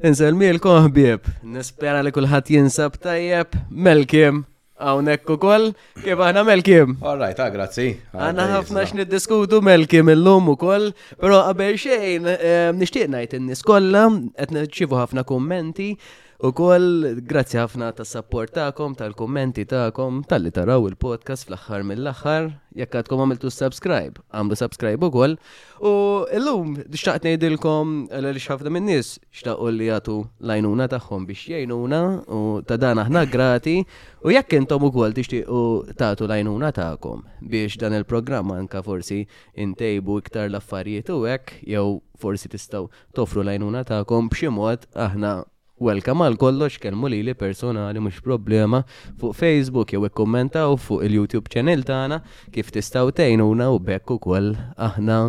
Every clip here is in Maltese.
Inselmilkom ħbieb, nispera li kulħadd jinsab tajjeb, melkim hawnhekk ukoll, kif aħna melkim. All right, ah, grazzi. Għandna ħafna x'niddiskutu melkim illum ukoll, però qabel xejn eh, nixtieq ngħid in-nies kollha qed nirċievu ħafna kummenti U koll, grazzi ħafna ta' support ta'kom, tal-kommenti ta'kom, tal-li taraw il-podcast fl-axħar mill-axħar, jekk għadkom għamiltu subscribe, għamlu subscribe u koll, U illum, xtaqt ngħidilkom li xafna minn nies xtaqu li jagħtu lajnuna tagħhom biex jgħinuna u ta' dan aħna grati u jekk intom ukoll tixtiequ tagħtu lajnuna tagħkom biex dan il-programm anka forsi intejbu iktar l-affarijiet u hekk jew forsi tistgħu toffru lajnuna tagħkom b'xi mod aħna Welcome għal kollox kellmu lili personali mhux problema fuq Facebook jew ikkummentaw fuq il-YouTube channel tagħna kif tistgħu tgħinuna u bekk ukoll aħna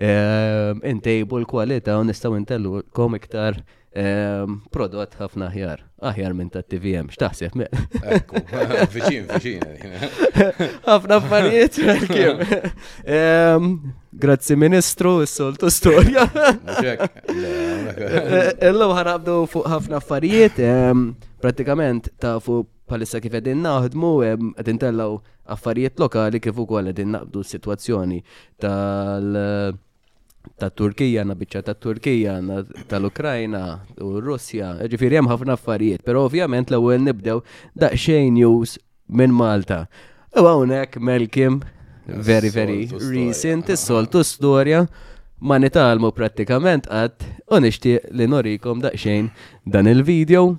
eh, intejbu l-kwalità u nistgħu ntellulkom iktar Ehm, prodott ħafna aħjar. Aħjar minn ta' TVM, x'taħseb me? Ekku, viċin, viċin. Ħafna affarijiet, ehm, Grazzi Ministru, s-soltu storja. Illum ħanabdu fuq ħafna affarijiet, pratikament ta' fuq palissa kif edin naħdmu, edin tellaw affarijiet lokali kif ukoll edin naqbdu situazzjoni tal- ta' Turkija, na bicċa ta' Turkija, tal-Ukrajna u Russja, ġifiri hemm ħafna affarijiet, pero ovvjament l-ewwel nibdew daqsxejn news Minn Malta. U hawnhekk Melkim, very very recent, is-soltu storja ma nitalmu prattikament qatt u nixtieq li norikom daqsxejn dan il-video.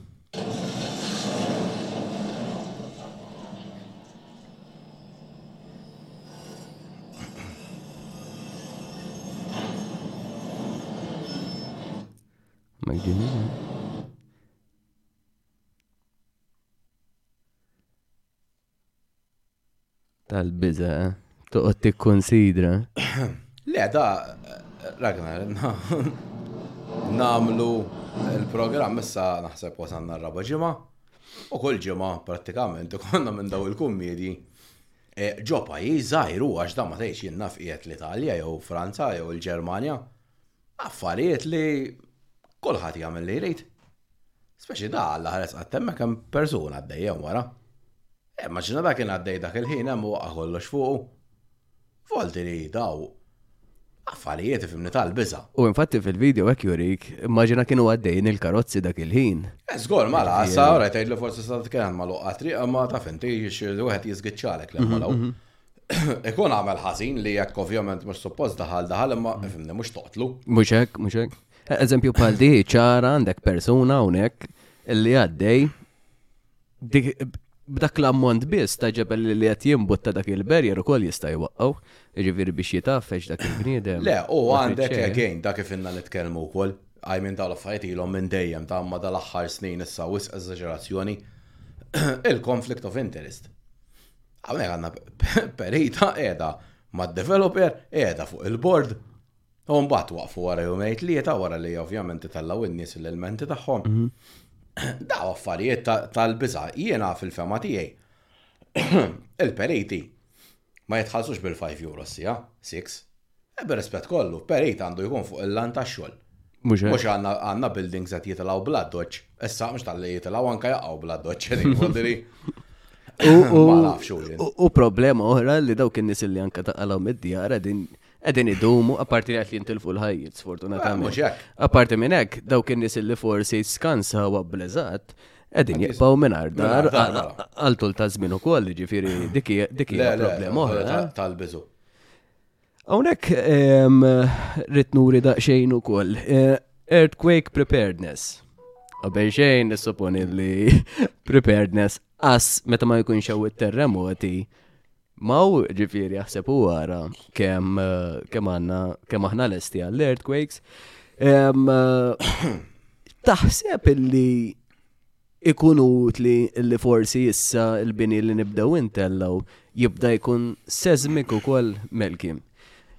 Tal-biza, eh? toqgħod tikkonsidra. Le, da, Ragnar, namlu il-programm issa naħseb wasanna r-raba ġimgħa u kull ġimgħa prattikament ikonna minn daw il-kummedji e, ġo pajjiż żgħir huwa għax da ma tgħidx jien naf qiegħed l-Italja jew Franza jew il-Ġermanja. Affarijiet li kulħadd jagħmel li jrid. Speċi da Alla ħares qatt hemmhekk hemm persuna għaddejja wara. Immaġina da kien għaddej dak il-ħin hemm waqa' kollox fuqu. Volti li daw affarijiet ifimni tal-biża. U infatti fil-video hekk jurik, immaġina kienu għaddejjin il-karozzi dak il-ħin. Eh, żgur ma la, sa ora tgħidlu forsi sa kien ma luqa triq ma taf inti wieħed jiżgiċċalek l-emmolaw. Mhm, mhm, mhm. Ikun għamel ħażin li jekk ovvjament mhux suppost daħal daħal imma mm. fimni mhux toqtlu. Mhux hekk, mhux hekk. E, eżempju bħal di ċara għandek persuna hawnhekk li għaddej b'dak l-ammont biss ta' ġebel li qed jimbutta dak il-berjer ukoll jista' jwaqqgħu, jiġifieri biex jitafeġ dak il-bniedem. Le, u għandek again dak ifinna nitkellmu wkoll għajmin ta' l-affarijiet ilhom minn dejjem ta' ma dal-aħħar snin issa wis eżaġerazzjoni il-conflict of interest. Għamel għanna perita edha ma' developer edha fuq il-bord. U mbagħad waqfu wara jumej tlieta wara li ovvjament itallaw in-nies l-elementi tagħhom. Mhm. Daw affarijiet tal-biża' jiena fil-fema tiegħi. Il-periti ma jitħallsux bil-5 euro sija, 6. Eh, bir-rispett kollu, perit għandu jkun fuq il-lan tax-xogħol. Mhux hekk? Mhux għandna għandna buildings qed jitilgħu bl-addoċċ. Issa mhux talli jitilgħu anke jaqgħu bl-addoċċ, qed jgħidu diri. U- Ma nafx u jien. u- U problema oħra li dawk in-nies li anka taqalhom id-djar qegħdin qegħdin idumu apparti li qed jintilfu l-ħajjiet Eh, sfortunatament. mhux hekk. Apparti minn hekk, dawk in-nies li forsi skansaw abblezat qegħdin jibqgħu mingħajr dar Mingħajr dar, għal- għal tul ta' żmien ukoll, jiġifieri dik hija dik hija Le, le, problema oħra. ta- tal-biżu. Hawnhekk ehm, rrid nuri daqsxejn ukoll. Eh, earthquake preparedness. Qabel xejn nissuponi li preparedness as meta ma jkunx hawn it-terremoti Maw ġifiri jaħseb u għara kem eh, kem għanna kem aħna l-esti għall-earthquakes. Eh, taħseb illi Ikun utli li forsi issa l-bini li nibdew intellgħu jibda jkun seismic ukoll, Melki.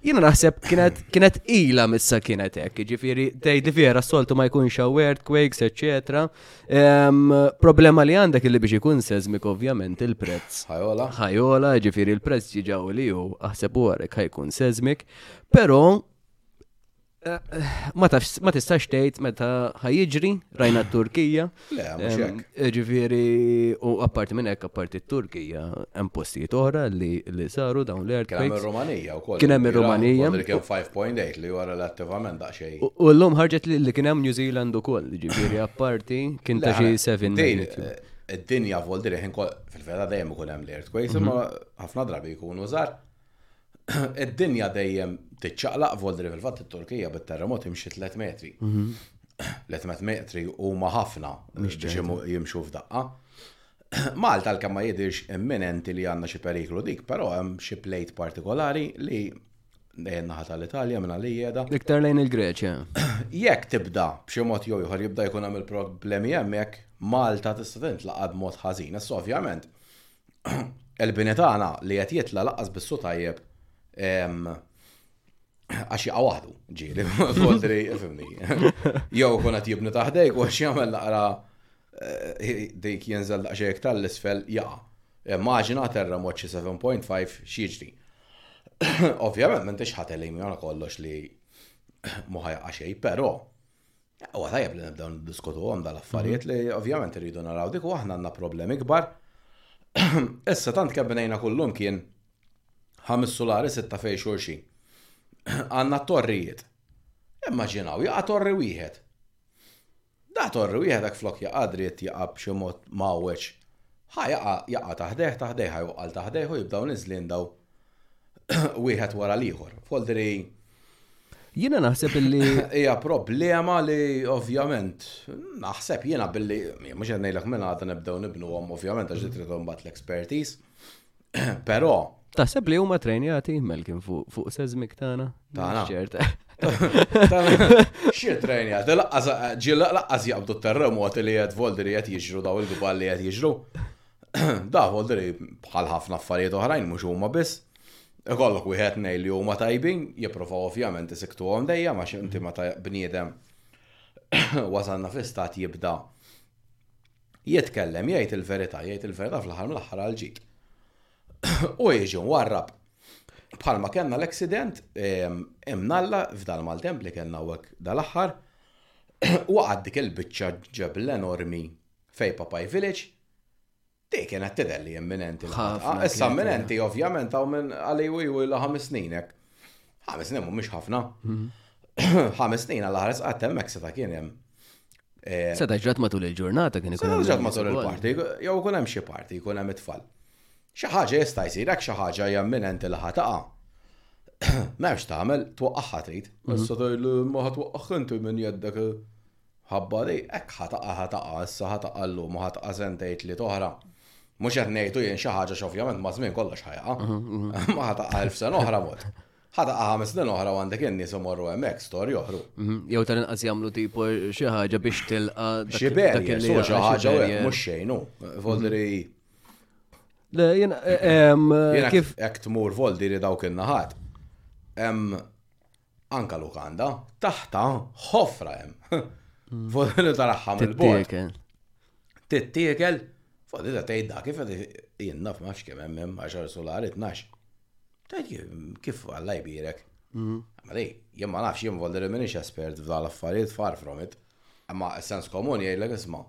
Jiena naħseb kienet kienet ila missa kienet hekk, jiġifieri tgħidli vera s-soltu ma jkunx hawn earthquakes, etc. Problema li għandek li biex ikun seżmik ovvjament il-prezz. Ħajola. Ħajola, jiġifieri il-prezz jiġaw li hu aħseb warek ħajkun seżmik, però Ma tafx, ma tistax tgħid meta ħajġri, rajna t-Turkija. Le, mhux hekk. Eh, ġifieri, u apparti minn hekk, apparti t-Turkija, hemm postijiet oħra li li saru dawn l-ert. Kien hemm ir-Rumanija wkoll. Kien hemm ir-Rumanija. Kien 5.8 li huwa relattivament daqsxejn. U llum ħarġet li kien hemm New Zealand ukoll, ġifieri apparti kien ta' xi 7. Eh, id-dinja vol diri fil-vera dejjem ikun hemm l-earthquakes, mhm. imma ħafna drabi jkunu żgħar. Id-dinja dejjem tiċċaqlaq voldri fil-fatt it-Turkija bit-terremot imxi 3 metri. 3 mhm. metri huma ħafna biex jimxu f'daqqa. Malta l-kemm ma jidhirx imminenti li għandna xi periklu dik, però hemm xi plejt partikolari li naħa tal-Italja minna li jeda. Iktar lejn il-Greċja. Jekk tibda b'xi mod jew ieħor jibda jkun hemm il-problemi hemmhekk, Malta tista' tintlaqad mod ħażin. Issa ovvjament il-bini tagħna li qed jitla' laqqas bissu tajjeb għax jaqa' waħdu, ġieli, fodri, fimni. Jew kun qed jibni taħdejk u għax jagħmel naqra eh, dik jenżel daqsxejn iktar l-isfel jaqa'. Immaġina terremot xi 7.5 xieġri. Ovvjament m'intix ħadd elimjona kollox li ma ħajqa xejn, però U għatajab li nibdaw diskutu għom dal-affarijiet li ovvjament rridu naraw dik u aħna għanna problemi kbar. Issa tant kebnejna kullum kien ħames solari sitta fej xurxi. Għanna torrijiet. Immaġinaw, jaqa torri wieħed. Da torri wieħed għak flok jaqa dritt jaqa b'xi mod mawweċ. Ħa jaqa jaqa taħdeħ taħdeħ ħajuqqal taħdeħ u jibdaw nizlin daw wieħed wara l-ieħor. Folderi Jiena naħseb illi. Hija problema li ovvjament naħseb jiena billi mhux qed ngħidlek minn għadha nibdew nibnuhom ovvjament għax trid imbagħad l-expertise. Però Taħseb li huma trejnjati melkin fuq seżmik tagħna? Tagħna. Ċerta. Xi trejnjati, laqqas ġil laqqas jaqbdu t-terremot li qed volderi qed jiġru daw il-gubal li qed jiġru. Daħol diri bħal ħafna affarijiet oħrajn mhux huma biss. Ikollok wieħed nej li huma tajbin, jipprovaw ovvjament isiktuhom dejjem għax inti ma ta' bniedem wasalna fi stat jibda jitkellem jgħid il-verità, jgħid il-verità fl-aħħar mill-aħħar għal ġid. U jiġu warrab bħalma kellna l-accident imnalla f'dal maltemp li kellna hawnhekk dal-aħħar u għaddik il-biċċa ġebl enormi Fej Papaj Village, Dik kienet tidher li imminenti l-ħafna. Issa imminenti ovvjament hawn minn għaliju ju illa ħames snin hekk. Ħames snin mhumiex ħafna. Mhm. Ħames snin għal ħares qatt hemmhekk seta' kien hemm. Eh, seta' ġrat matul il-ġurnata kien ikun. Seta' ġrat matul il-parti, jew ikun hemm xi parti, jkun hemm it-tfal. Xi ħaġa jista' jsir hekk xi ħaġa hija imminenti li ħataqa. M'hemmx tagħmel twaqqaħħa trid. Mhm. Issa tgħidlu ma ħatwaqqaħ inti minn jeddek Mħabba li hekk ħa taqa' ħa taqa', issa ħa taqa' llum u ħa taqa' sentejn tliet oħra. Mhux qed ngħidu jien xi ħaġa x'ovvjament maż-żmien kollox ħa jaqa'. Ma ħa taqa' elf sena oħra mod. Ħa taqa' ħames snin oħra għandek in-nies imorru hemmhekk stor joħru. Jew tal-inqas jagħmlu tipu xi ħaġa biex tilqa' Xi barriers, u xi ħaġa u hekk mhux xejn hu. Voldri Le, jien kif. Jekk tmur voldi li dawk in-naħat, hemm Anka lukanda, taħta ħofra hemm. Mm. Fuq li taraħħa mill-bord. Tittiekel. Fuq li tgħid dak kif jien naf ma kemm hemm hemm 10 solari 12. Tgħid kif Alla jbirek. Mm. Ma dej, jien ma nafx jien volli minix espert f'dal affarijiet far from it. Imma s-sens komun jgħidlek isma'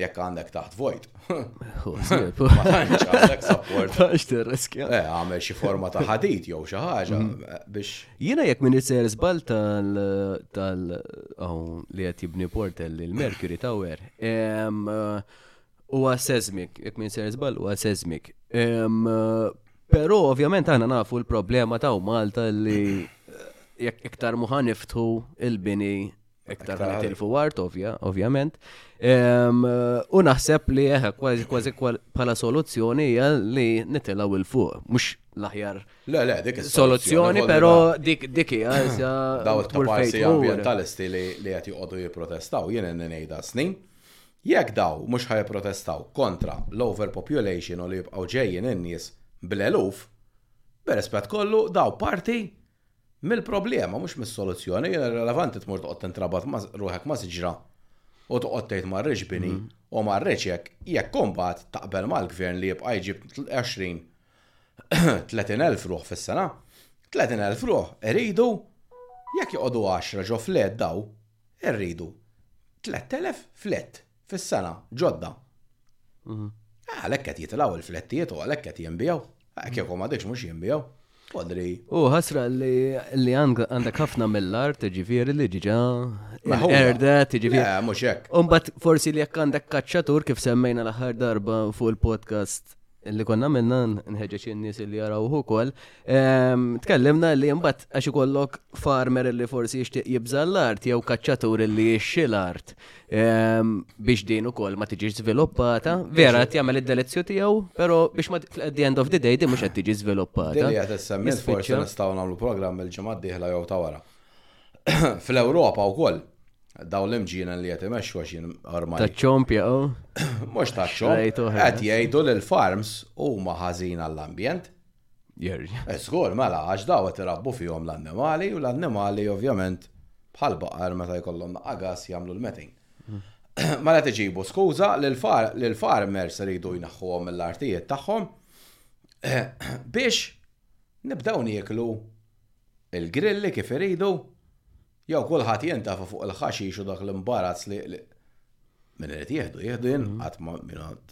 jekk għandek taħt vojt. Ma tantx għandek support. Għax tirriskja. Eh, għamel xi forma ta' ħadid jew xi ħaġa mhm. eh, biex. Jiena jekk min isser żball tal tal li qed jibni portel il-Mercury Tower. Eh, u għasezmik, jekk min isser żball u għasezmik. Però ovvjament aħna nafu l-problema ta' Malta li jekk iktar muħan niftu il-bini Iktar li tilfu art, ovvjament. Ehm, u naħseb li eħe, eh, kważi kważi bħala soluzzjoni hija li nitilaw il-fuq. Mux l-aħjar. Le, le, dik soluzzjoni, pero dik dik hija iżda. Daw il-kaparsi ambientalisti li qed joqogħdu jipprotestaw jien ngħidha snin. Jekk daw mhux ħaj protestaw kontra l-overpopulation u li jibqgħu ġejjin in-nies bl-eluf, b'rispett kollu daw parti Mill-problema, mhux mis-soluzzjoni. Hi irrelevanti tmur toqgħod tintrabat ma' ruħek ma' siġra u toqgħod tgħid ma rridx bini u ma rridx hekk, jekk imbagħad taqbel mal-Gvern li jibqa' jġib 20, 30 elf ruħ fis-sena. 30 elf ruħ iridu, jekk joqogħdu għaxra ġo flat dawl, irridu 3,000 flat. Fis-sena, ġodda. Mhm. Ah, għalhekk qed jitilgħu il-flettijiet u għalhekk qed jinbijaw. Għalhekk ah, jekk ma dikx mhux jinbijaw. Podri. U ħasra li għandek ħafna mill-art, ġifieri li ġiġa. Erda, ġifieri. Eh, mhux hekk. Umbat forsi li jekk għandek kaċċatur kif semmejna l-aħħar darba fuq il-podcast li konna minna nħeġġeġ in-nies li jarawh ukoll. Ehm, tkellimna li mbagħad għax ikollok farmer li forsi jixtieq jibża' l-art jew kaċċatur li jixxi l-art ehm, biex din ukoll ma tiġix żviluppata. Vera qed jagħmel id-delizzju tiegħu, però biex ma at the end of the day din mhux qed tiġi żviluppata. Din qed issemmi forsi nistgħu nagħmlu programm il-ġimgħa d-dieħla jew ta' wara. Fl-Ewropa wkoll Daw l-imġina li qed imexxu għax jien ormai. Taċċomp jaqgħu. Mhux taċċomp. Qed jgħidu li l-farms huma ħażin għall-ambjent. Jerġa. Eh, żgur, mela, għax daw qed irabbu fihom l-annimali u l-annimali ovvjament bħal baqar meta jkollhom naqqa gas jagħmlu l-metin. Mhm. Mela tiġibu skuża li l-farmers iridu jnaħħuhom mill-artijiet tagħhom biex nibdew nieklu il-grilli kif iridu Jew kulħadd jintafa fuq il-ħaxix u dak l-imbarazz li min irid jieħdu, jieħdu jien mm. qatt ma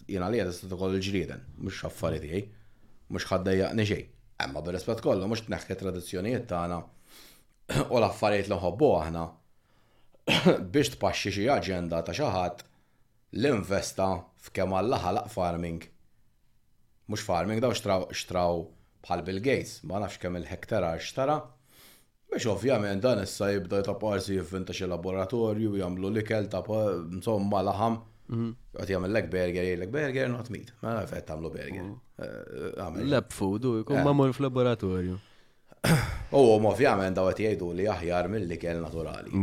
jien għalija tista' tkoll il-ġrieden, mhux affari tiegħi, mhux ħaddejjaqni xejn. Imma bir-rispett kollu mhux tneħħi tradizzjonijiet tagħna u l-affarijiet li nħobbu aħna biex tpaxxi xi aġenda ta' xi ħadd li investa f'kemm Alla ħalaq farming. Mhux farming daw xtraw xtraw bħal Bill Gates, ma nafx kemm il-hektar xtara, Biex ovvjament dan issa jibda ta' parsi jivvinta xi laboratorju, jagħmlu l-ikel ta' insomma laħam. Mhm. Qed jagħmellek burger, jgħidlek burger not meat. Ma naf qed tagħmlu burger. Mhm. Eh, Lab food u jkun eh. magħmul f'laboratorju. U hom ovvjament daw qed jgħidu li aħjar mill-ikel naturali.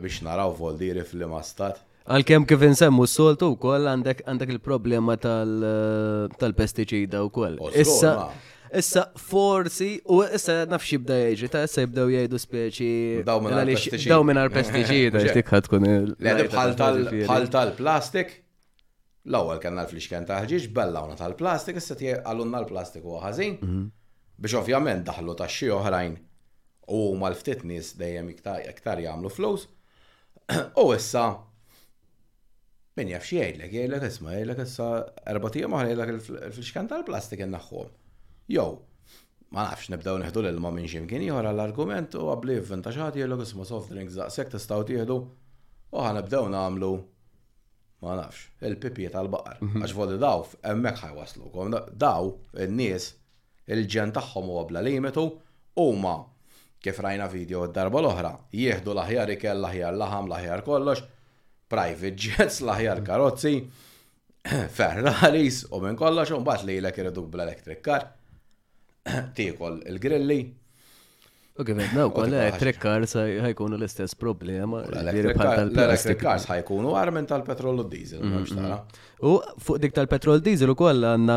Biex naraw voldiri fl-imastat. Għalkemm kif insemmu s-soltu wkoll għandek għandek il-problema tal-pestiċida wkoll. Issa Issa forsi u issa naf xibda jgħid, ta' issa jibdew jgħidu speċi daw minn għal pestiċida, dik tkun bħal tal-plastik. L-ewwel kellna l-flixken ta' ħġieġ bellawna tal-plastik, issa għalunna l-plastik u ħażin mhm. biex ovvjament daħlu ta' xi oħrajn u mal-ftit nies dejjem iktar jagħmlu flus. U issa, min jaf xi jgħidlek, jgħidlek isma' jgħidlek issa erba' tiegħem oħra jgħidlek fil-xkan tal-plastik innaħħuhom. Jew, ma nafx nibdew neħdu l-ilma minn xi mkien ieħor għall-argument u qabli jivvinta xi ħadd jgħidlek isma' soft drinks daqshekk tistgħu tieħdu u ħa nibdew nagħmlu ma nafx, il-pipji tal-baqar. Mhm. Għax vodi daw, emmek ħajwaslukom, daw, il-nies, Il-ġenn tagħhom huwa bla limitu, huma, kif rajna video d-darba l-oħra, jieħdu l-aħjar ikel, l-aħjar laħam, l-aħjar kollox, private jets, l-aħjar karozzi, Ferraris u minn kollox u mbagħad lilek iriduk bla electric car, tiekol il-grilli. U kif għedna u koll, electric cars ħajkunu l-istess problema. L-electric cars ħajkunu għarmen tal-petrol u diesel, mm, mm, mm. U fuq dik tal-petrol diesel u koll għanna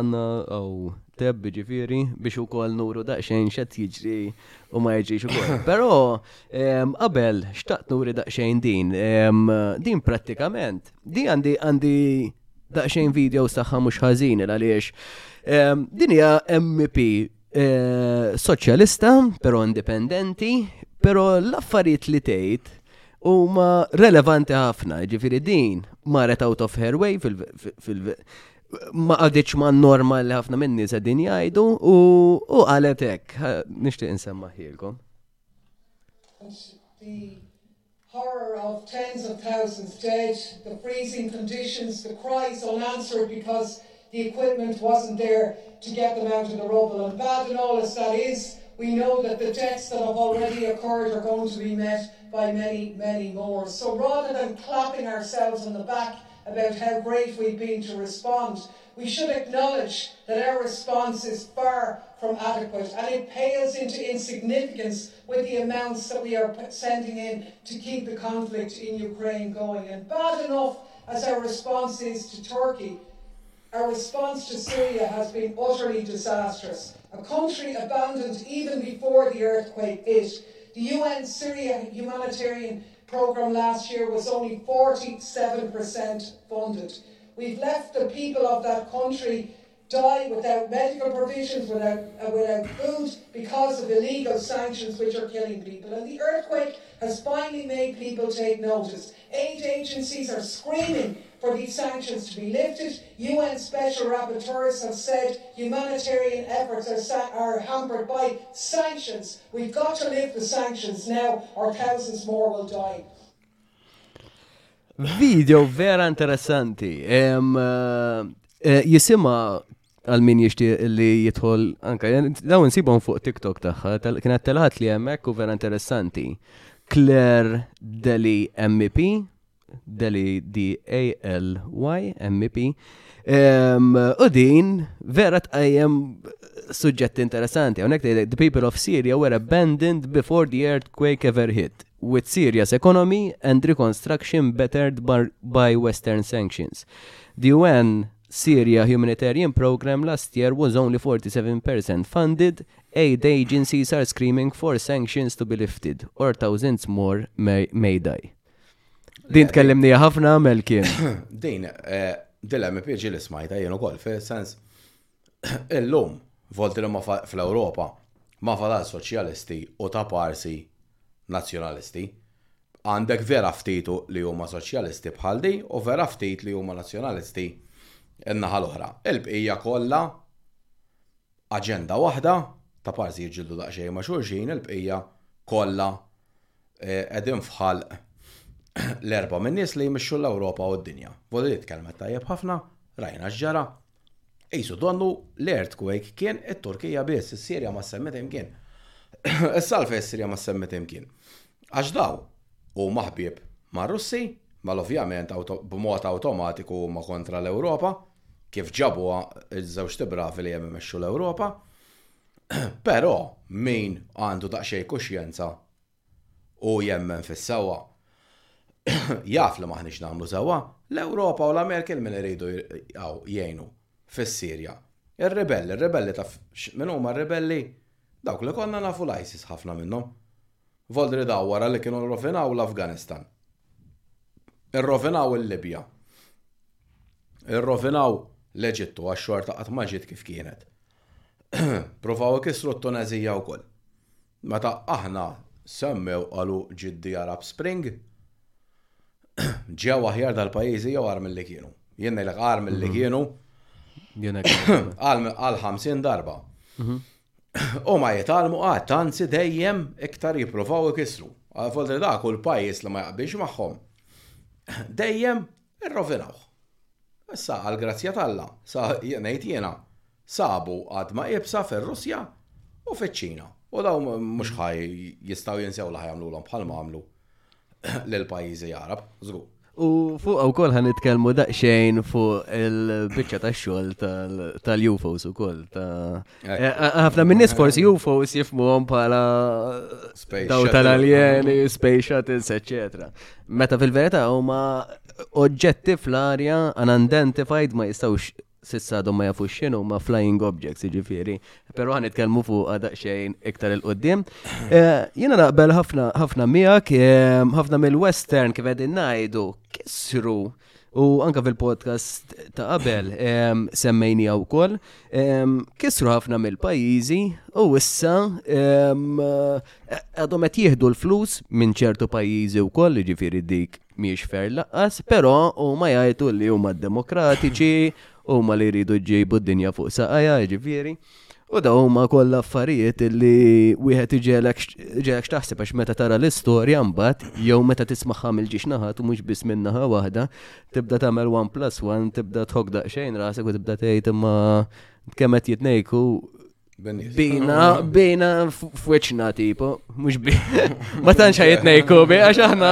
għanna għaw teb ġifiri biex u koll nuru daqxejn xet jiġri u ma jiġrix u koll. Pero, qabel, xtaqt nuri daqxejn din, din pratikament, din għandi għandi daqxejn video saħħa mux ħazin għaliex. Din hija MP Soċjalista, però indipendenti, però l-affarijiet li tgħid huma relevanti ħafna, ġifieri din maret out of her way fil ma għaditx ma norma li ħafna minni se din jgħidu u għalet hekk, nixtieq insemma ħilkom. horror of tens of thousands dead, the freezing conditions, the cries unanswered because The equipment wasn't there to get them out of the rubble. And bad and all as that is, we know that the debts that have already occurred are going to be met by many, many more. So rather than clapping ourselves on the back about how great we've been to respond, we should acknowledge that our response is far from adequate and it pales into insignificance with the amounts that we are sending in to keep the conflict in Ukraine going. And bad enough as our response is to Turkey, our response to Syria has been utterly disastrous. A country abandoned even before the earthquake hit. The UN Syria humanitarian programme last year was only 47% funded. We've left the people of that country die without medical provisions, without, uh, without food, because of illegal sanctions which are killing people. And the earthquake has finally made people take notice. Aid agencies are screaming for these sanctions to be lifted. UN special rapporteurs have said humanitarian efforts are, sa are hampered by sanctions. We've got to lift the sanctions now, or thousands more will die. Video vera interessanti. Eh, eh, jisima għal min jishti li jidħol anka dawn nsibhom fuq TikTok tagħha kienet telħat li hemmhekk u vera interessanti. Claire Deli MEP, Deli D A L Y MEP, um, u din vera tqajjem suġġett interessanti, għonek the people of Syria were abandoned before the earthquake ever hit, with Syria's economy and reconstruction bettered by, by Western sanctions. The UN Syria Humanitarian Program last year was only 47% funded. Aid agencies are screaming for sanctions to be lifted or thousands more may, may die. Din tkellimni ħafna għamel kien. Din, eh, dilla mi pieġi li smajta jenu kol, fil sens, illum, volti li ma fl-Europa, ma fala soċjalisti u ta' parsi nazjonalisti. Għandek vera ftitu li huma soċjalisti bħal di u vera ftit li huma nazjonalisti n-naħa l-oħra. Il-bqija kollha aġenda waħda, ta' parsi jiġġieldu daqsxejn ma' xulxin, il-bqija kollha qegħdin f'ħalq l-erbgħa min-nies li jmexxu l-Ewropa u d-dinja. Volodit tkellmet tajjeb ħafna, rajna x'ġara. Qisu donnu l-earthquake kien it-Turkija biss, is-Sirja ma ssemmiet imkien. Issa għalfejn is-Sirja ma ssemmiet imkien? Għax dawn huma ħbieb mar-Russi, mela ovvjament b'mod awtomatiku huma kontra l-Ewropa. kif ġabuha ż-żewġ tibravi li hemm imexxu l-Ewropa, però min għandu daqsxejn kuxjenza u jemmen fis-sewwa jaf li m'aħniex nagħmlu sewwa. L-Ewropa u l-Amerika lil min iridu jgħinu fis-Sirja? Ir-ribelli, ir-ribelli taf min huma r-ribelli? Dawk li konna nafu l-ISIS ħafna minnhom. Vodri daw wara li kienu rrovinaw l-Afganistan. Irrovinaw il-Libja. Irrovinaw l-Eġittu għax xorta qatt ma ġiet kif kienet. Pruvaw ikissru t-Tuneżija wkoll. Meta aħna semmew qalu ġiet the Arab Spring. Ġew aħjar dal-pajjiżi jew agħar milli kienu. Jien ngħidlek agħar milli kienu. Jien hekk. Għal 50 darba. U ma jitgħallmu qatt, anzi dejjem iktar jippruvaw ikissru. Għalfoltre da kull pajjiż li ma jaqbilx magħhom dejjem irrovinawh. Issa għal grazzja t'Alla, sa ngħid jiena, sabu għadma iebsa fir-Russja u fiċ-Ċina. U dawn mhux ħa jistgħu jinsew li ħa jagħmlulhom bħalma għamlu lill-pajjiżi Għarab, żgur. U fuq wkoll ħan nitkellmu daqsxejn fuq il-biċċa tax-xogħol tal-UFOs ukoll. Eh, ħafna minn nies forsi UFOs jifmuhom bħala daw tal-aljeni, space shuttles, eċetera. Meta fil-verità huma oġġetti fl-arja unidentified ma jistgħux s'issa għadhom ma jafux x'inhuma flying objects jiġifieri, però ħa nitkellmu fuqha daqsxejn iktar il quddiem eh, Jiena naqbel ħafna ħafna miegħek, eh, ħafna mill-western kif qegħdin ngħidu kisru u anka fil-podcast ta' qabel eh, semmejnija wkoll kisru ħafna mill-pajjiżi u issa għadhom qed jieħdu l-flus minn ċertu pajjiżi wkoll jiġifieri dik mhijiex fair laqqas, però huma jgħidu li huma demokratiċi, huma li jridu ġejbu d-dinja fuq saqajja, ġifieri. U da huma kollha affarijiet li wieħed iġelek x'taħseb għax meta tara l-istorja mbagħad jew meta tismagħha mill-ġiex naħat u mhux biss minn naħa waħda, tibda tagħmel one plus one, tibda tħok daqsxejn rasek u tibda tgħid imma kemm qed jitnejku Bina, bina f'wiċna tipo, mux bi. Ma tanx ħajet nejku bi, għax aħna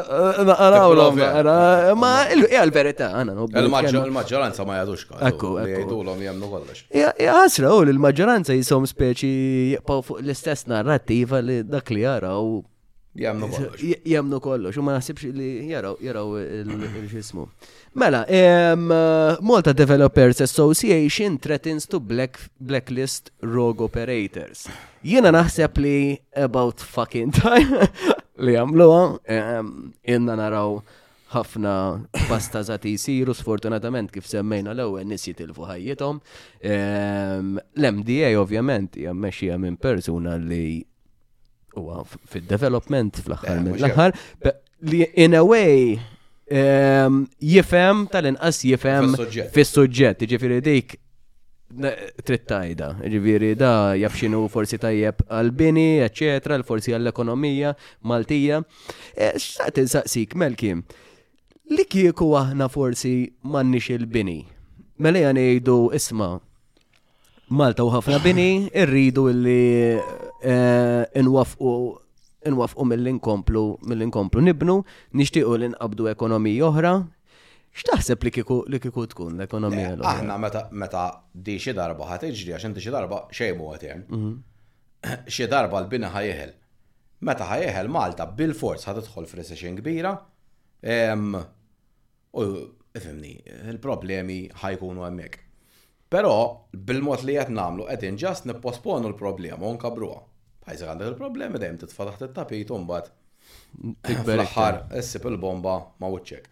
eh, naqraw l Ma hija l-verità, għana nobbu. Il-maġġoranza ma jadux każ. Ekku, ekku. l-om jemnu kollox. Għasra, u l-maġġoranza jisom speċi jibqaw fuq l-istess narrativa li dak li jaraw Jamnu kollox. Jamnu kollox, u ma nasibx li jaraw, jaraw il-ġismu. Mela, Malta Developers Association threatens to black, blacklist rogue operators. Jiena naħseb li about fucking time li għamluwa, jenna naraw ħafna pasta zati jisiru, sfortunatament kif semmejna l-ewwel nis jitilfu ħajjithom. L-MDA ovvjament hija mexxija minn persuna li huwa fid-development fl-aħħar eh, mill-aħħar li in a way ehm, jifhem tal-inqas jifhem fis-suġġett, jiġifieri dik trid tajda, jiġifieri da jaf x'inhu forsi tajjeb għall-bini, eċetera, forsi għall-ekonomija Maltija. Eh, x'saqt insaqsik Melki, li kieku aħna forsi m'għandniex il-bini. Mela ngħidu isma' Malta u ħafna bini irridu illi eh, nwafqu nwafqu mill-inkomplu mill-inkomplu nibnu, nixtiequ li nqabdu ekonomija oħra. X'taħseb li kiku li kiku tkun l-ekonomija l-oħra? Aħna meta meta di xi darba ħad iġri għax inti xi darba xejn mhu etern. Mhm. Xi darba l-bini ħajeħel. Meta ħajeħel Malta bil-forz ħad tidħol f'recession kbira. Em, U, ifimni, il-problemi ħajkunu hemmhekk. Però, bil-mod li qed nagħmlu qegħdin ġast nipposponu l-problema u nkabbruha. Bħajsa għandek il-problemi dejjem titfa' taħt it-tapit u mbagħad tikber aħħar issib il-bomba ma' wiċċek.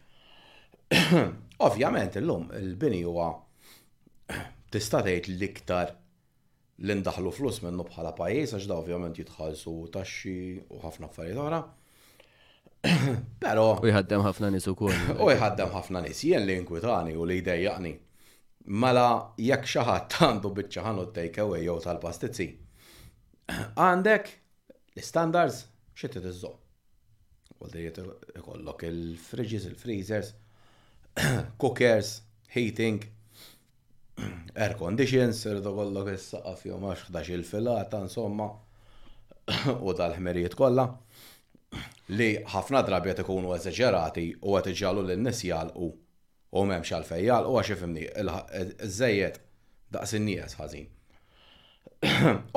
Ovvjament illum il-bini huwa tista' tgħid l-iktar li ndaħħlu flus minnu bħala pajjiż għax dawn ovvjament jitħallsu taxxi u ħafna affarijiet oħra. Però. U jħaddem ħafna nies ukoll. U jħaddem ħafna nies. Jien li inkwitani u li jdejjaqni. Mela jekk xi ħadd għandu biċċa ħanu takeaway jew tal-pastizzi. Għandek l-standards xi trid iżżomm. Għoldijiet ikollok il-fridges, il-freezers, cookers, heating, air conditions, irridu kollok is-saqaf jew għax ħdax il-filata, insomma, u dal-ħmerijiet kollha li ħafna drabi qed ikunu eżaġerati u qed iġġalu lil nies jalqu u m'hemmx għalfejn jalqu għax ifimni żejjed daqs in-nies ħażin.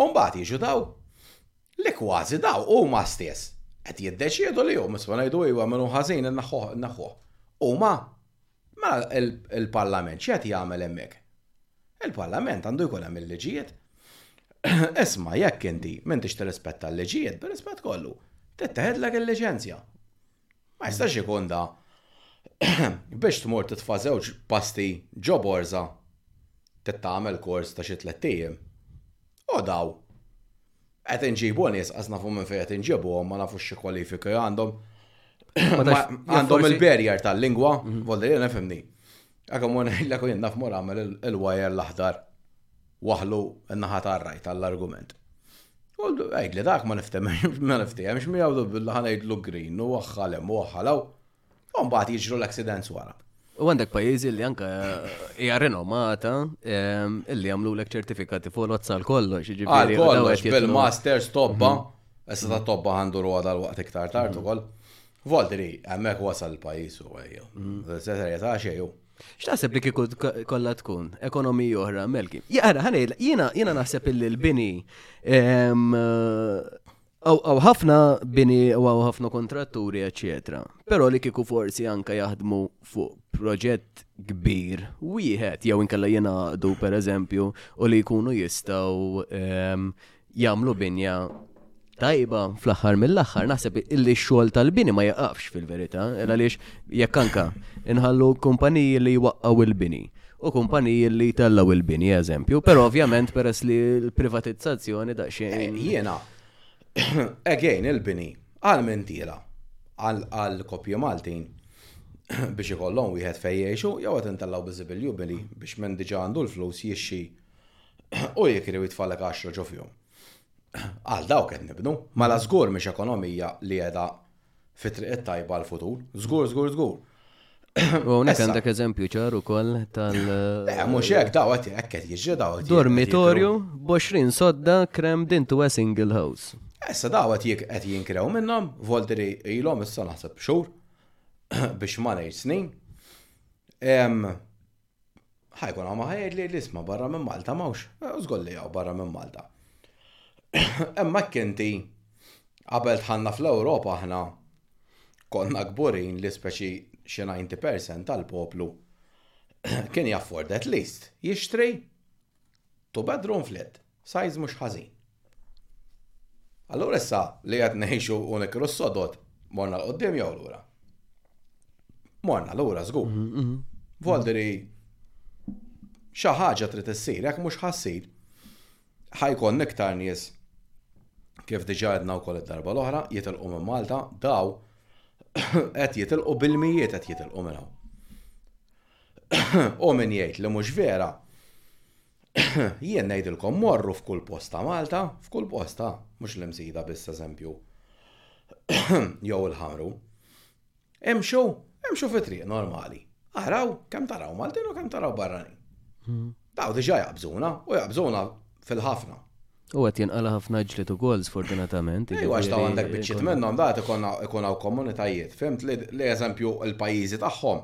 U mbagħad jiġu daw li kważi daw huma stess qed jiddeċiedu li huma isma' ngħidu iva minnu ħażin naħħuh. Huma Mela l-Parlament x'qed jagħmel hemmhekk? Il-Parlament għandu jkun hemm il-liġijiet. Isma' jekk inti m'intix tirrispetta l-liġijiet, bir-rispett kollu, titteħidlek il-liċenzja. Ma jistax ikun da biex tmur titfa' żewġ pasti ġo borża trid tagħmel kors ta' xi tlett ijiem. U daw Qed inġibu nies qas nafu minn fejn qed inġibuhom, ma nafux xi kwalifiki għandhom. Għandhom il-barrier tal-lingwa, mhm. volli jena fimni. Għakom għon illa kun jennaf mor għamil il-wajer l-aħdar waħlu n-naħa tar-rajt għall-argument. U għajd li dak ma niftem, ma niftem, xmi għawdu bil-ħana jidlu green, u għaxħalem, u għaxħalaw. U mbagħad jiġru l-accidents wara. U għandek pajjiżi li anka hija rinomata ehm, illi jagħmlu lek ċertifikati fuq lozza għal kollox. Għal kollox, bil-masters tobba, mhm. issa ta' tobba għandu ruwa dal-waqt iktar tard mhm. ukoll. Volti li hemmhekk wasal il-pajjiż u għajju. Mhm. Serjetà xejju. X'taħseb li kieku kollha tkun ekonomiji oħra melki? Jaqra, ħanejla, jiena jiena naħseb illi l-bini ehm, Għaw ħafna bini u għaw ħafna kontratturi, eccetera. Pero li kiku forsi anka jaħdmu fuq proġett kbir, wieħed, jew inkella jenaqdu, per eżempju, u li jkunu jistaw ehm, jamlu binja tajba fl-axar mill-axar, naħseb illi xol tal-bini ma jaqafx fil-verita, illa lix Jekk anka, inħallu kumpaniji li jwaqqaw il-bini u kumpaniji li tellaw il-bini, eżempju, pero ovvjament peress li l-privatizzazzjoni da xejn. Eh, Jena, again, il-bini, għal mentila, għal kopju Maltin, biex ikollhom wieħed fejjexu, jew għat intellaw biżibil jubili biex men diġa għandu l-flus jixxi u jikri u jitfallek għaxra ġofjum. Għal dawk qed nibnu, mela żgur mhix ekonomija li qiegħda fit-triq it-tajba għall-futur. Żgur, żgur, żgur. U hawnhekk għandek eżempju ċar ukoll tal. Eh, mhux hekk daw qed hekk qed jiġri daw. Dormitorju b'20 sodda krem dintu a single house. Issa daw qed qed jinkrew minnhom, volteri ilhom issa naħseb xhur biex ma ngħid snin. Ħa jkun hawn ħa jgħidli li isma' barra minn Malta m'hawnx, żgur li hawn barra minn Malta. Imma hekk inti qabel dħalna fl-Ewropa aħna konna kburin li speċi xi 90% tal-poplu kien jafford at least jixtri Two bedroom flat, size mhux ħażin. Allura issa li qed ngħixu u nikru s-sodod, morna l-qoddim jew lura. Morna lura żgur. Mhm, mhm. Volderi xi ħaġa trid issir, jekk mhux ħassir, ħajkon iktar nies kif diġa għedna wkoll id-darba l-oħra, jitilqu minn Malta, daw qed jitilqu bil-mijiet qed jitilqu minn hawn. Hu min jgħid li mhux vera. Jien ngħidilkom morru f'kull post ta' Malta, f'kull post ha, mhux l-Imsida biss eżempju, jew il-Ħamru. Imxu, imxu fi triq normali. Araw kemm taraw Maltin u kemm taraw barranin. Hmm. Daw diġà jaqbżuna u jaqbżuna fil-ħafna. U għet jenqala ħafna ġlit u għol, sfortunatament. Iwa, jiġifieri xtaw għandek bieċit minnom, da ikun għaw komunitajiet, fimt li eżempju il-pajizi taħħom,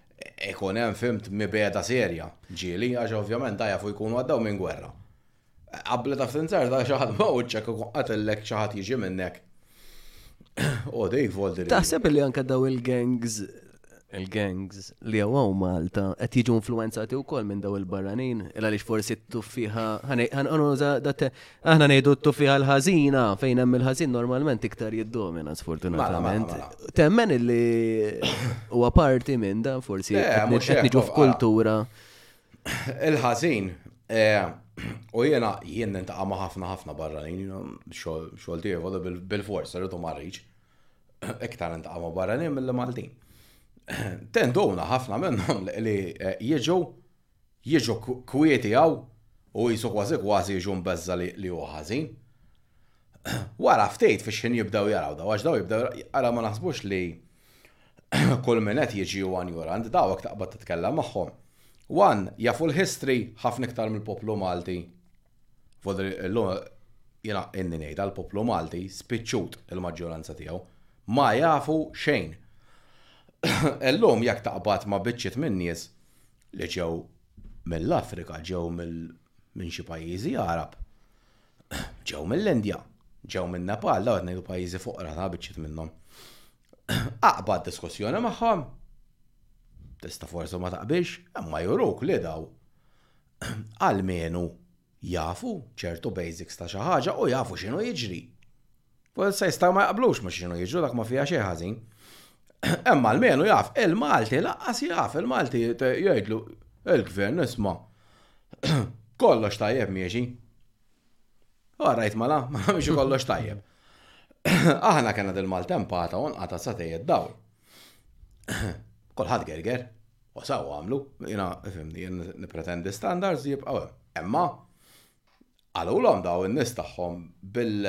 Ikun hemm fimt mibeda serja ġieli għax ovvjament da jafu jkunu għaddew minn gwerra. Qabla taf tinżar da xi ħadd ma wiċċek ikun qatillek xi ħadd jiġi minnek. U dik voldi. Taħseb li anke daw il-gangs il-gangs li għaw Malta qed jiġu influenzati wkoll minn daw il-barranin, il għaliex forsi t-tuffiħa, ħanuża dat Aħna ngħidu t-tufiħa l-ħażina fejn hemm il-ħażin normalment iktar jiddomina sfortunatament. Mela, mela, mela. Temmen illi huwa parti minn dan forsi qed niġu f'kultura. Il-ħażin eh, U jena jien nintaqa ma ħafna ħafna barra xogħol tiegħu bil-forsa rridu marriċ. Iktar nintaqa ma barra mill-Maltin. Tenduna ħafna minnhom li eh, jiġu Jiġu kwieti hawn u qisu kważi kważi jiġu mbeżża' li hu ħażin. Wara ftit fix-xħin jibdew jaraw daw għax daw jibdew ara ma naħsbux li kull min qed jiġi huwa njurant daw hekk taqbad titkellem magħhom. One, jafu l-history ħafna iktar mill-poplu Malti. Vodri illum jiena inni ngħidha l-poplu Malti spiċċut il-maġġuranza tiegħu. Ma jafu xejn. Illum jekk taqbad ma' biċċiet min-nies li ġew mill-Afrika, ġew minn xi pajjiżi Għarab, ġew mill-Indja, ġew min-Nepal, dawn qed ngħidu pajjiżi foqra ta' biċċiet minnhom. Aqbad diskussjoni magħhom, tista' forsi ma taqbilx, imma juruk li daw għalmenu Jafu ċertu basics ta' xi ħaġa u jafu x'inhu jiġri. U issa jistgħu ma jaqblux ma x'inhu jiġru dak ma fiha xejn ħażin. Imma almenu jaf, il-Malti lanqas jaf, il-Malti jgħidlu il-Gvern isma' kollox tajjeb miexi. U rajt mala, mala miexi kollox tajjeb. Aħna kellna dil-maltempata u nqata' satej id-dawl. Kulħadd gerger, u saw għamlu, jiena fimni jien nippretendi standards jibqgħu hemm. Imma għalulhom daw in-nies tagħhom bil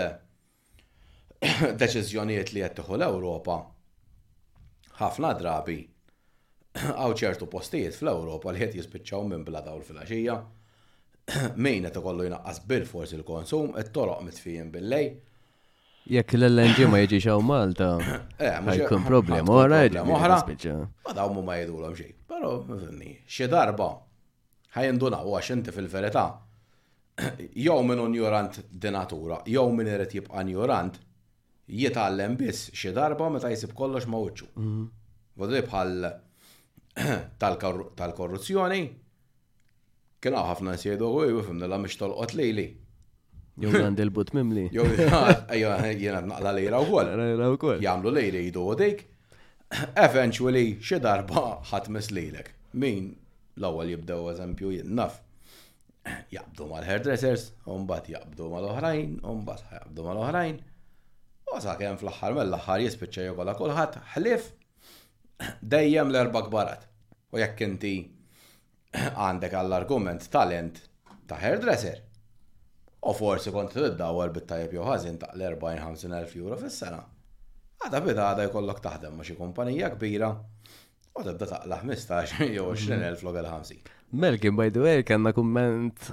deċiżjonijiet li qed tieħu l-Ewropa ħafna drabi għaw ċertu postijiet fl-Ewropa li qed jispiċċaw minn bla dawl fil-għaxija. Min qed ikollu jnaqqas bil-forsi l-konsum, it-toroq mitfijin bil-lej. Jekk l-LNG ma jiġix hawn Malta, eh, ħajkun problema oħra oħra. Ma dawn ma jgħidulhom xejn. Però fimni, xi darba ħajindunaw għax inti fil-verità jew minn unjorant dinatura, jew minn irid jibqa' unjorant, jitgħallem biss xi darba meta jsib kollox ma' uċċu. Mhm. Vodi bħal tal-korruzzjoni, Kien hawn ħafna nies jgħidu u jgħu fimna la mhix tolqot lili. Jew għandi l-but mimli. Jew jiena naqla lejra wkoll. Lejra wkoll. Jagħmlu lejri jdu u dik. Eventually xi darba ħadd mislilek. Min l-ewwel jibdew eżempju jinnaf jaqbdu mal-hairdressers, umbat jaqbdu mal-oħrajn, umbat jaqbdu mal-oħrajn. U sa' kem fl-axħar mill-axħar jispiċċa jogola kulħadd ħlif Dejjem l-erba' kbar għad. U jekk inti għandek għall-argument talent ta' hairdresser, u forsi kont tiddawwar bit-tajjeb jew ħażin ta' l-40-50 elf euro fis-sena, għada b'għada għada jkollok taħdem ma' xi kumpanija kbira u tibda taqla' 15 jew 20 elf flok il-50. Melkin, by the way, kellna kumment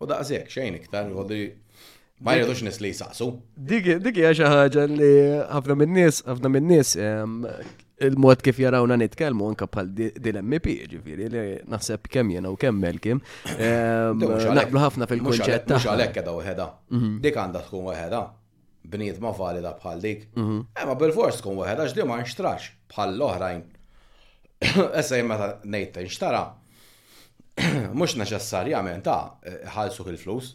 U daqshekk xejn iktar, għoddi ma jridux nis li jsaqsu. Dik hija xi ħaġa li ħafna min-nies, ħafna min-nies il-mod kif jarawna nitkellmu anka bħal din MP, ġifiri, li naħseb kemm jena u kemm melkim. Ehm, naqblu ħafna fil-kunċett ta' għalhekk edha u ħeda. Mhm. Dik għandha tkun u ħeda. bniedma valida bħal dik. Mhm. Ema eh, bil-fors tkun wieħed għax dima nxtrax bħal l-oħrajn. Essa jimma ta' nejt nxtara. Mux neċessarjament ta' eh, ħalsu il-flus.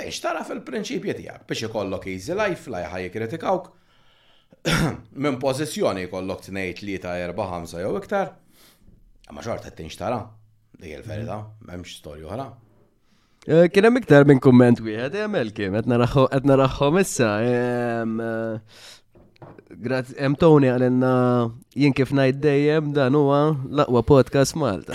Tenxtara fil-prinċipji tijak biex ikollok easy life, la jħaj kritikawk. Minn pozizjoni jkollok t-nejt li ta' 4-5 jew iktar. Ma xorta t-tinxtara. Dik il-verita, memx storju oħra. Eh, kien hemm iktar minn kumment wieħed, jagħmel eh, kien qed naraħħom issa. Eh, Grazzi, hemm Tony għalenna jien kif ngħid dejjem dan huwa l-aqwa podcast Malta.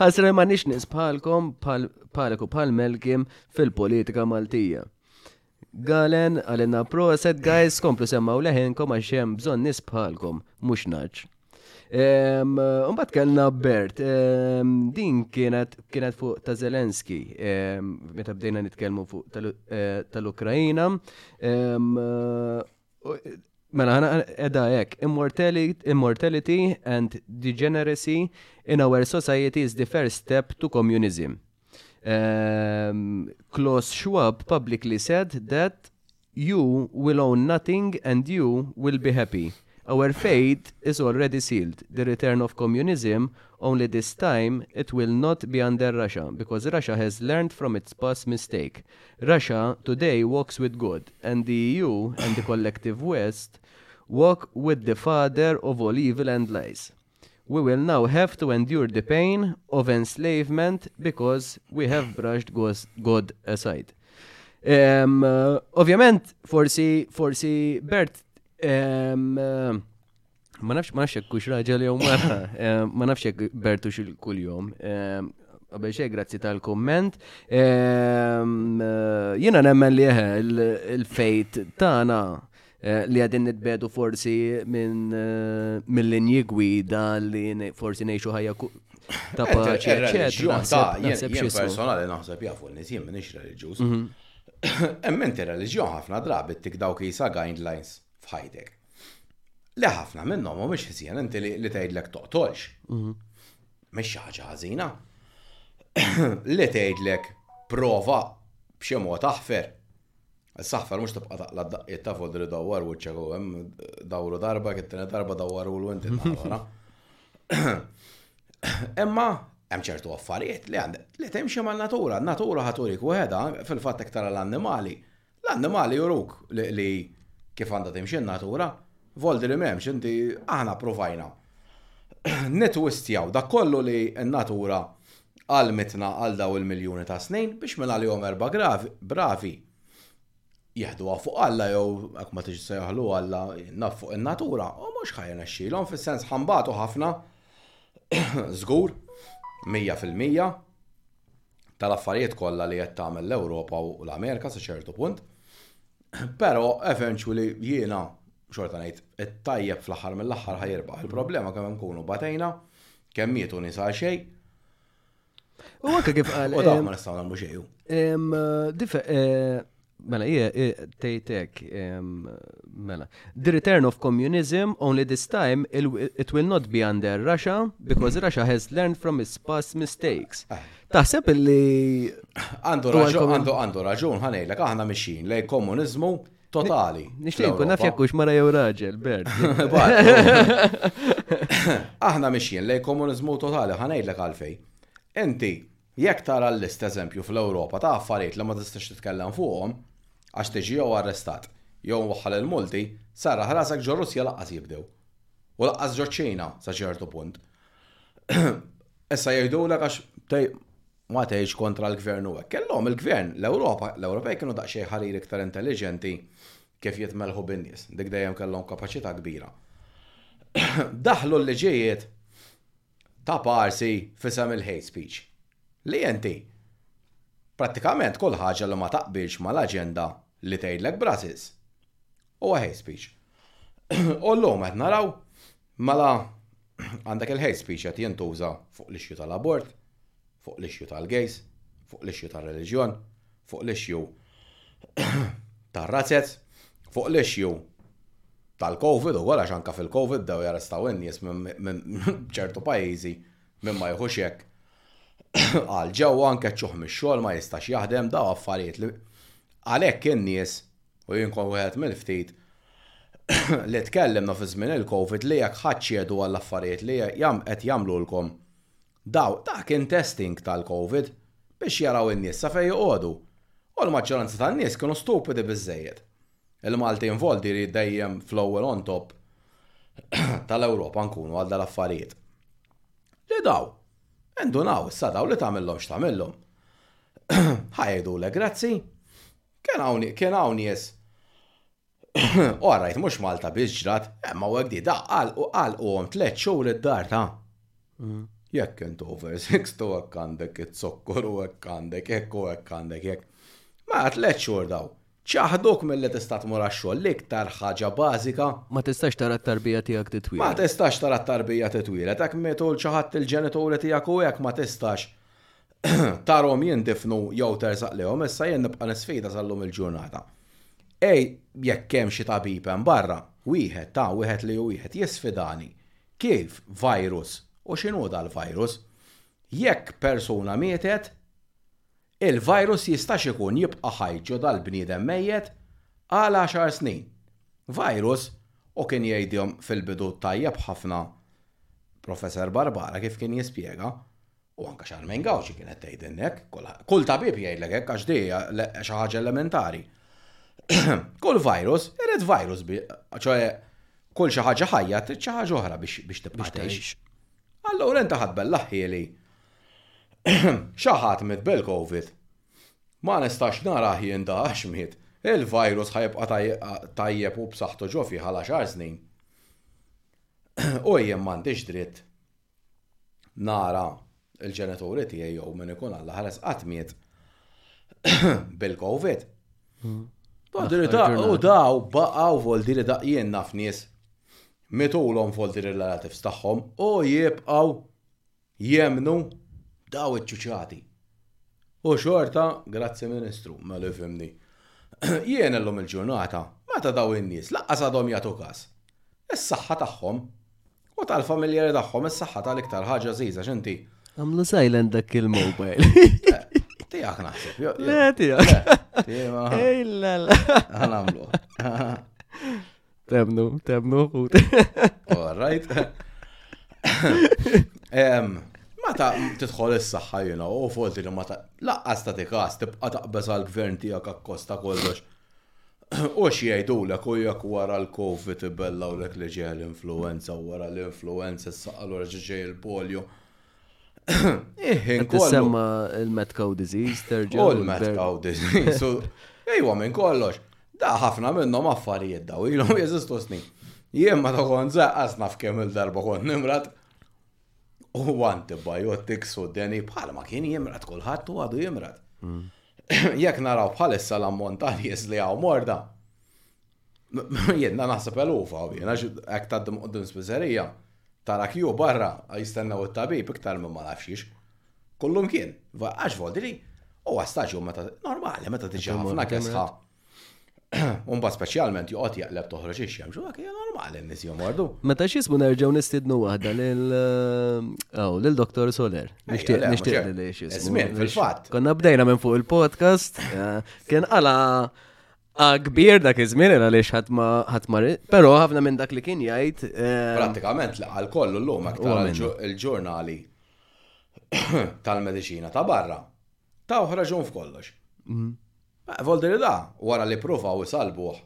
Ħasra ma nix nisbħalkom bħalek u bħal Melkim fil-politika Maltija. Galen, għalina proset, guys, komplu semmaw leħenkom għax hemm bżonn nies bħalkom, mhux naġġ. Umbat kellna Bert, din kienet kienet fuq ta' Zelenski, meta bdejna nitkellmu fuq tal-Ukrajina. Mela ħana edha hekk, immortality and degeneracy in our society is the first step to communism. Um, Klaus Schwab publicly said that you will own nothing and you will be happy. Our fate is already sealed. The return of communism, only this time it will not be under Russia, because Russia has learned from its past mistake. Russia today walks with God, and the EU and the collective West walk with the father of all evil and lies. We will now have to endure the pain of enslavement because we have brushed God aside. Um, Ovvjament, forsi, forsi Bert, um, ma nafx ma nafx jekk kux raġel jew mara, ma nafx jekk Bertu xil kuljum. Um, Għabel xej, grazzi tal-komment. Ehm, eh, Jena nemmen li eh, il-fejt tana Eh, li għadin nitbedu forsi minn eh, mill-linji gwida li forsi nejxu ħajja ta' eh, paċi, eccetera. Naħseb xie personali naħseb jafu n-nis jien minix reliġjuż. Mhm. Emment ir-reliġjon ħafna drabi tik dawk jisa guidelines f'ħajtek. Li ħafna minnhom u mhux ħsien inti li tgħidlek toqtolx. Mhm. Mhix ħaġa ħażina. Li tgħidlek prova b'xi mod aħfer Is-saħfar mhux tibqa' taqla' d-daqqiet ta' fodri dawwar wiċċek u hemm dawru darba kif tieni darba dawwarulu inti tara. Imma hemm ċertu affarijiet li għandek li timxi ma' natura, natura ħaturik weħeda fil-fatt iktar l-annimali. L-annimali juruk li kif għandha timxi natura, voldi li m'hemmx inti aħna provajna. Nittwistjaw dak kollu li n-natura għallmitna għal dawn il-miljuni ta' snin biex minn għalihom erbgħa bravi jeħduha fuq Alla jew hekk ma tridx issejjaħlu Alla naf fuq in-natura u mhux ħa jirnexxilhom fis-sens ħa nbatu ħafna żgur mija fil-mija tal-affarijiet kollha li qed tagħmel l-Ewropa u l-Amerika sa ċertu punt. Però eventually jiena xorta ngħid, it-tajjeb fl-aħħar mill-aħħar ħa jirbaħ. Il-problema kemm nkunu batejna, kemm mietu nisa għal xejn. U anke kif qal. U dawn ma nistgħu nagħmlu xejn. Dife, eh, mela, eh, tejtek, mela. The return of communism, only this time, it will not be under Russia, because mm. Russia has learned from its past mistakes. Ah. Taħseb li. Għandu raġun, għandu raġun, ħanejlek, aħna mixin lej komunizmu totali. Nixtieq nkun naf jekk hux mara jew raġel, Bert. Aħna mixjin lej komuniżmu totali ħanejdlek għalfej. Inti jekk tara l-list eżempju fl-Ewropa ta' affarijiet li ma tistax titkellem fuqhom għax tiġi jew arrestat jew waħħal il-multi, sarra ħrasek ġo Russja laqqas jibdew. U laqqas ġo ċina sa ċertu punt. Issa jgħidulek għax Ma tgħidx kontra l-Gvern u hekk. Illum il-Gvern, l-Ewropa, l-Ewropej kienu daqsxejn ħarir iktar intelliġenti kif jitmellħu bin-nies. Dik dejjem kellhom kapaċità kbira. Daħħlu l-liġijiet ta' parsi f'isem il-hate speech. Li inti, prattikament kull ħaġa li ma taqbilx mal-aġenda li tgħidlek Brussels huwa hate speech. U llum qed naraw Mela, għandek il-hate speech qed jintuża fuq l-issue tal-abort, fuq l-issue tal-gays, fuq l-issue tar-reliġjon, fuq l-issue tar-razez, fuq l-issue tal-Covid ukoll għax anke fil-Covid bdew jarrestaw in-nies minn ċertu pajjiżi minn ma jieħux hekk għal ġewwa anke ċuħ mix-xogħol ma jistax jaħdem daw affarijiet li għalhekk in-nies U jien kont wieħed mill-ftit li tkellimna fi żmien il-Covid li jekk ħadd x'jegħdu għall-affarijiet li qed jagħmlulkom dawn, dak kien testing tal-Covid biex jaraw in-nies sa fejn joqogħdu. U l-maġġoranza tan-nies kienu stupidi biżżejjed. Il-Maltin volti li dejjem fl-ewwel on top tal-Ewropa nkunu għal dal-affarijiet. Li daw, indunaw issa daw li tagħmilhom x'tagħmilhom. Ħa jgħidulek grazzi. Kien hawn, kien hawn nies. U għarajt mhux Malta biex ġrat, imma u għek di da għal u għal u għom tlet xhur id-dar ta' mm. jekk int over six tu hekk għandek it-zokkor u hekk għandek hekk u hekk għandek hekk. Ma tlet xhur daw. ċaħduk mill-li tista' tmur għax-xogħol l-iktar ħaġa bażika. Ma tistax tara t-tarbija tiegħek titwila. Ma tistax tara t-tarbija titwila, dak metu l-ċaħat il-ġenituri tiegħek u hekk ma tistax. tarhom jindifnu jew tersaq lejhom issa jien nibqa' nisfida sal-lum il-ġurnata. Ej, jekk hemm xi tabib hemm barra, wieħed, ta, wieħed li hu wieħed, jisfidani. Kif? Virus. U x'inhu dal-virus? Jekk persuna mietet, il-virus jistax ikun jibqa' ħaj ġo dal-bniedem mejjet għal għaxar snin. Virus? U kien jgħidihom fil-bidu tajjeb ħafna Professor Barbara kif kien jispjega, U anke Charmaine Gauci kienet tgħidilna hekk, kull tabib jgħidlek hekk għax di hija xi ħaġa elementari. Kull virus irid virus bi, ċoħe kull xi ħaġa ħajja trid xi ħaġa oħra biex tibqa' tgħix. Allura inti ħadd bella ħieli. Xaħat mit bil-COVID. Ma nistax nara jien da għax miet. Il-virus ħajbqa' tajjeb u b'saħħtu ġo fiha l-10 snin. U jien m'għandix dritt nara l-ġenituri tiegħi jew min ikun Alla ħares qatt miet bil-COVID. Hmm. U daw baqgħu voldiri daqjien naf nies mitulhom voldiri relativs tagħhom u jibqgħu jemnu daw iċċuċati. U xorta, grazzi Ministru, ma li fimni. Jien illum il-ġurnata, meta daw in-nies laqqas għadhom jagħtu każ. Is-saħħa tagħhom U tal-familjeri tagħhom is-saħħa tal-iktar ħaġa żiża x'inti. Għamlu silent dak il-mobile. Tijak naħseb. Le, tijak. Ej, la, la. Għanamlu. Temnu, temnu, ħut. All right. Ma ta' titħol is-saħħa, you know, u forsi li ma ta' laqqas ta' tikas tibqa' taqbeż għal-gvern tiegħek akkosta kollox. U x'jgħidulek u jekk wara l-Covid ibellgħulek li ġejja l-influwenza u wara l-influwenza issa allura ġa ġej il-polio. Iħin kollu. Tissemma il-mad cow disease terġa'. U l-mad cow disease. Ejwa minn kollox. Da ħafna minnhom affarijiet daw, ilhom jeżistu snin. Jien ma ta' kont zaqqas naf kemm il-darba kont nimrat. u antibiotics u deni bħal ma kien jimrat kulħadd u għadu jimrat. Mm. Jekk naraw bħalissa l-ammont ta' nies li għaw morda, jenna naħseb elufa u jenna għek ta' dim għoddin spizzerija, tara kju barra jistennaw il-tabib iktar minn ma nafxiex. Kullum kien, għax voldi li u għastaġu meta normali meta tiġi ħafna kesħa. Umba speċjalment joqgħod jaqleb toħroġ ix-xemx, u hija normali n-nies jomordu. Meta x'ismu nerġgħu nistidnu waħda lil aw lil Dr. Soler. Nixtieq nixtieq li x'ismu. fil-fatt. Konna bdejna minn fuq il-podcast, eh, kien għala kbir dak iż-żmien era li ħadd ma ħadd ma però ħafna minn dak li kien jgħid. Eh, Prattikament għal kollu llum aktar il-ġurnali tal-mediċina ta' barra ta' oħra ġun f'kollox. Mhm. Volderida wara li ppruvaw isallbuh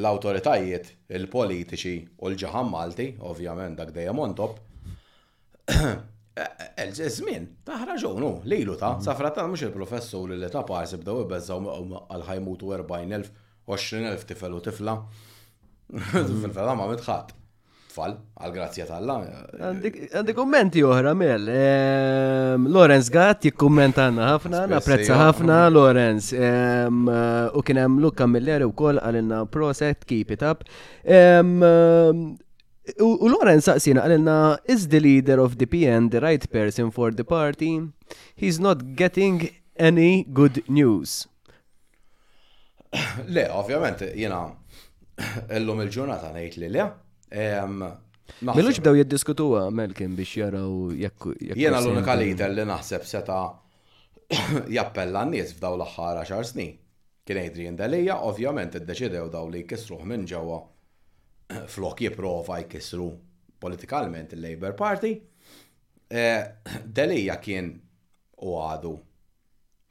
l-awtoritajiet, il-politiċi u l-ġaħan Malti, ovvjament dak dejjem on top, iż-żmien tah raġun hu, lilu ta. Safrattant mhux il-Professuri li ta pars bdew ibeżżgħu għal ħa jmutu 40,000, 20,000 tifel u tifla. Fil-fehma ma miet ħadd. tfal, għal-grazzja tal-la. Għandi kommenti oħra, Mel. Ehm, Lorenz Gatt jikkommenta għanna ħafna, napprezza ħafna, Lorenz. Ehm, u kienem Luka Miller u koll għalinna proset, keep it up. Ehm, u Lorenz saqsina għalinna, is the leader of the PN the right person for the party? He's not getting any good news. Le, ovvjament, jena, illum il-ġurnata ngħid li le. Milux bdew jiddiskutu għamel kien biex jaraw jekk. Jena l-unika lider li naħseb seta jappella n-nies f'daw l-aħħar 10 snin. Kien Adrian Delija, ovvjament id-deċidew daw li jkissruh minn ġewwa flok jiprofa jkissru politikalment il-Labour Party. Eh, Delija kien u għadu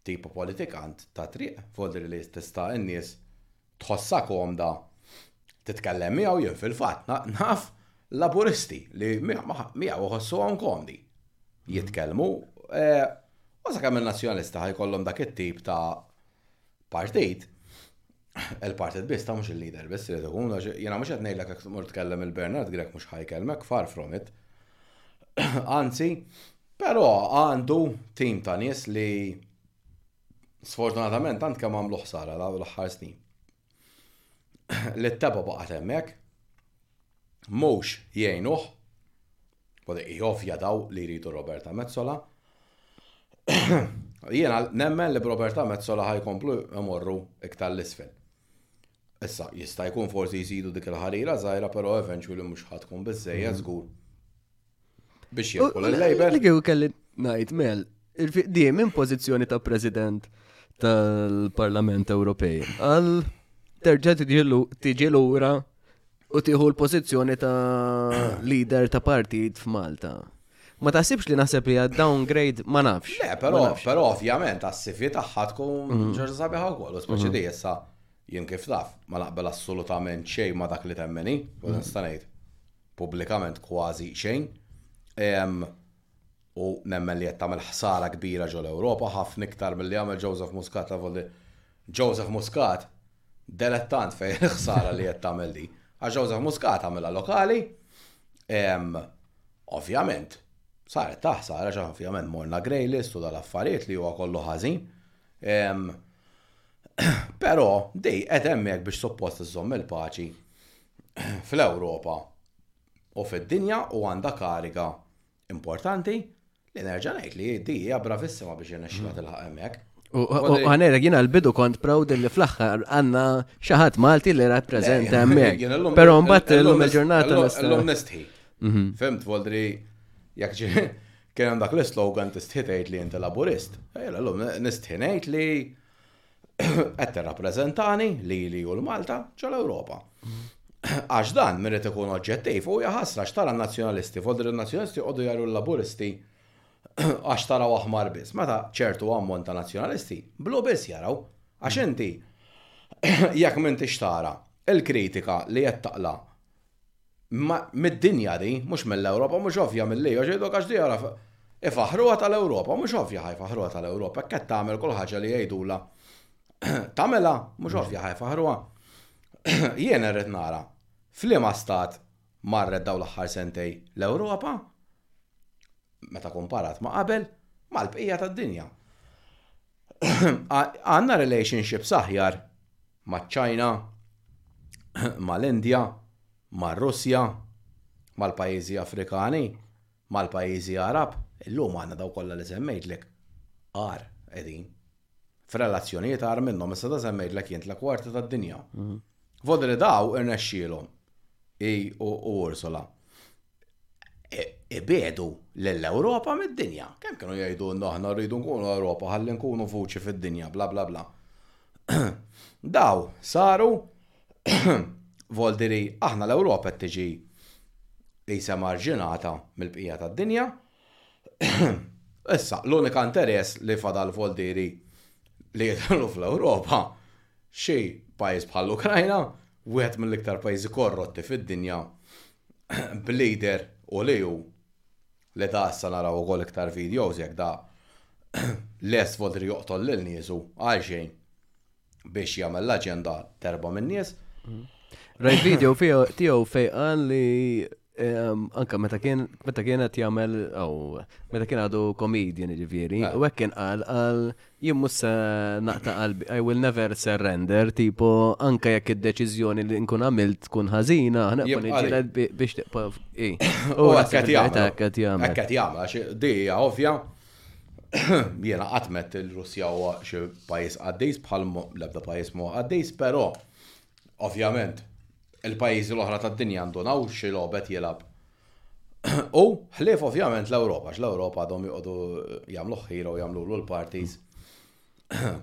Tipu politikant ta' triq, f'ordni li tista' n-nies tħossha komda titkellem miegħu, jien fil-fatt naf Laburisti li miegħu iħossuhom komdi jitkellmu. U sakemm in-Nazzjonalisti ħa jkollhom dak it-tip ta' Partit, il-partit biss ta' mhux il-leader biss irid ikun għax jiena mhux qed ngħidlek jekk mur tkellem il-Bernard Grek mhux ħajkellmek far from it. Anzi, però għandu tim ta' nies li sfortunatament tant kemm għamlu ħsara l-aħħar snin. Li t-teba baqgħet hemmhekk, mhux jgħinuh, Wara hi ovvja daw li jridu Roberta Metsola. Jiena nemmen li b'Roberta Metsola ħajkomplu jmorru iktar l-isfel. Issa, jista' jkun forsi jżidu dik il-ħarira żgħira, però eventually mhux ħadd tkun biżejjed mm. żgur. Biex jieħu l-Labor. Li kieku kelli ngħid mel, il-fiqdiem minn pożizzjoni ta' President tal-Parlament Ewropej għal terġa' tiġi lura U tieħu l-pożizzjoni ta' leader ta' partit f'Malta. Ma taħsibx li naħseb li għad downgrade ma nafx. Le, però, però ovvjament għas-sifi tagħha tkun mhm. ġorġa sabiħa wkoll, speċi mhm. di issa jien kif taf, ma naqbel assolutament xejn ma dak li temmeni, u mhm. nista' ngħid pubblikament kważi xejn. U nemmen li qed tagħmel ħsara kbira ġol Ewropa ħafna iktar milli għamel Joseph Muscat volli Joseph Muscat, delettant fejn il-ħsara li qed tagħmel di. Għax Joseph Muscat għamilha lokali, ovvjament, saret ta' ħsara xaħ ovvjament morna grey list u dal-affarijiet li huwa kollu ħażin. Però dej qed hemmhekk biex suppost iżomm il-paċi fl-Ewropa u fid-dinja u għandha kariga Importanti li nerġa' ngħid li di hija bravissima biex irnexxilha tilħaq hemmhekk. U għanera għina l-bidu kont proud li fl-axħar għanna xaħat Malti li rat prezent għammek. Pero mbatt l-lum il-ġurnata. L-lum nistħi. Mhm. Fimt, voldri, jak kien għandak l-slogan tistħi tgħid li inti laburist. Ejla, l-lum nistħi ngħid li Qed tirrappreżentani, lili u l-Malta, ġol Ewropa. Għax dan min irid ikun oġġettiv u hija ħasra x'tara n-Nazzjonalisti, fodri n-Nazzjonalisti joqogħdu jgħiru l-Laburisti għax taraw aħmar biss. Meta ċertu ammont ta' Nazzjonalisti blu biss jaraw. Għax inti jekk m'intix tara il-kritika li qed taqla' mid-dinja di, mhux mill-Ewropa, mhux ovvja milli għax jgħidulek għax di jagħraf ifaħħruha tal-Ewropa, mhux ovvja ħa jfaħħruha tal-Ewropa, hekk qed tagħmel kull ħaġa li jgħidulha tagħmilha, mhux ovvja ħa jfaħħruha. Jien irrid nara f'liema stat marret dawn l-aħħar sentej l-Ewropa meta komparat ma' qabel mal-bqija tad-dinja. Għandna relationships aħjar maċ-Ċina, mal-Indja, mar-Russja, mal-pajjiżi Afrikani, mal-pajjiżi Għarab, illum għandna dawk kollha li semmejtlek agħar qegħdin. F'relazzjonijiet agħar minnhom, issa da semmejtlek jien l-kwarti tad-dinja. Vodri daw irnexxielhom i u Ursula. ibegħdu lill-Ewropa mid-dinja. Kemm kienu jgħidulna aħna rridu nkunu Ewropa ħalli nkunu vuċi fid-dinja bla bla bla. Daw saru voldiri aħna l-Ewropa qed tiġi qisha marġinata mill-bqija tad-dinja. Issa, l-unika interess li fadal voldiri li jidħlu fl-Ewropa xi pajjiż bħall-Ukrajna, wieħed mill-iktar pajjiżi korrotti fid-dinja Bleeder u li hu li da issa naraw ukoll iktar videos jekk da lest vodri joqtol lil niesu għal xejn biex jagħmel l-aġenda terba minn nies. Mm. Rajt video tiegħu fejn qal li ehm, anka meta kien meta kien qed jagħmel aw meta kien għadu comedian ġifieri, eh. u hekk kien qal qal Jien mhux se naqta' qalbi, I will never surrender, tipo anke jekk id-deċiżjoni li nkun għamilt tkun ħażina, aħna nkun iġġieled biex tibqa' hi. U hekk qed jagħmel. Hekk qed jagħmel. Hekk qed jagħmel għax di hija ovvja. Jiena qatt m'għedt il-Russja huwa xi pajjiż qaddis bħal l-ebda pajjiż m'huwa qaddis, però ovvjament il-pajjiżi l-oħra tad-dinja ndunaw xi logħob qed jilgħab U ħlief ovvjament l-Ewropa, l-Ewropa għadhom joqogħdu jagħmlu ħira u jagħmlu l-parties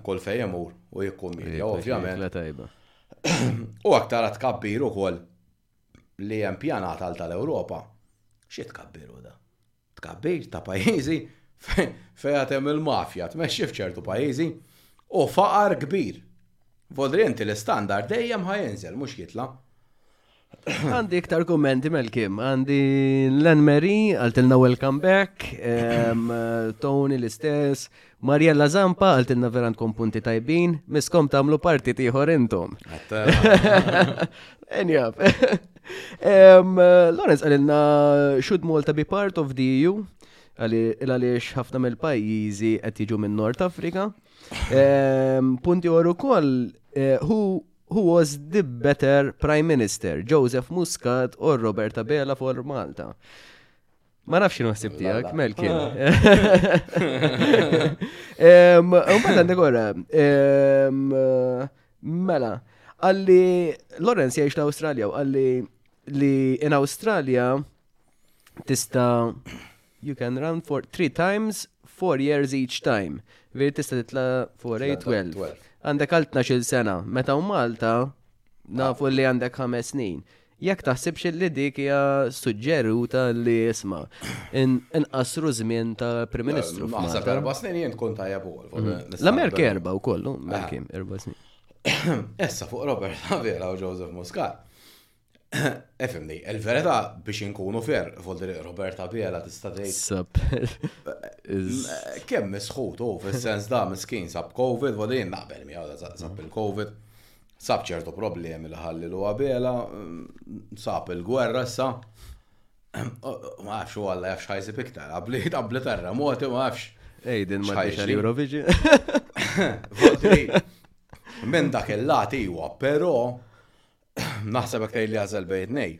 kull fejn imur u jkun milja, ovvjament. U aktar għat kabbir ukoll li hemm pjanat għal tal-Ewropa, xi tkabbiru da? Tkabbir ta' pajjiżi fejn hemm il-mafja, tmexxi f'ċertu pajjiżi u faqar kbir. Vodri inti l-istandard dejjem ħajinżel mhux jitla. Għandi iktar kummenti mel kim, għandi Len Mary, għaltilna welcome back, Tony l-istess, Mariella Zampa, għaltilna verant kompunti tajbin, miskom tamlu parti tiħor intom. Enjab. Lawrence għalilna, should Malta be part of the EU? Għaliex ħafna mill-pajjiżi qed jiġu minn Nord Afrika. Punti għoru koll, eh, who Who was the better Prime Minister, Joseph Muscat or Robert Abela for Malta? Ma nafx xinu ħsib tijak, Melkin. Mbagħad għandek ora. Mela, għalli Lorenz jgħix l-Awstralja u għalli li in Awstralja tista' you can run for three times, four years each time. Vir tista' titla for 8, 12. Għandek għal 12 sena, meta u Malta nafu li għandek 5 snin. Jekk taħsibx li dik hija suġġeruta li isma' inqasru żmien ta' Prim Ministru. Naħseb erba' snin jien tkun tajja ukoll. Mm. L-Amerika erba' wkoll, Amerika ah. erba' snin. Essa fuq Robert Avila u Joseph Muscat. Efimni, il-verità biex inkunu fer, volder Robert Abela tista' tgħid. Sab. Kemm misħut u fis-sens da miskin sab COVID, volder jien naqbel miegħu sab il-COVID. Sab ċertu problemi li ħalli lu Abela, mm, sab il-gwerra sa. Ma għafx u għalla għafx ħajsi piktar, għabli għabli tarra moti ma għafx. Ej, din ma għafx Eurovision. Volder, minn dak il-lati huwa, però Naħseb hekk tgħid li għażel bejn nej.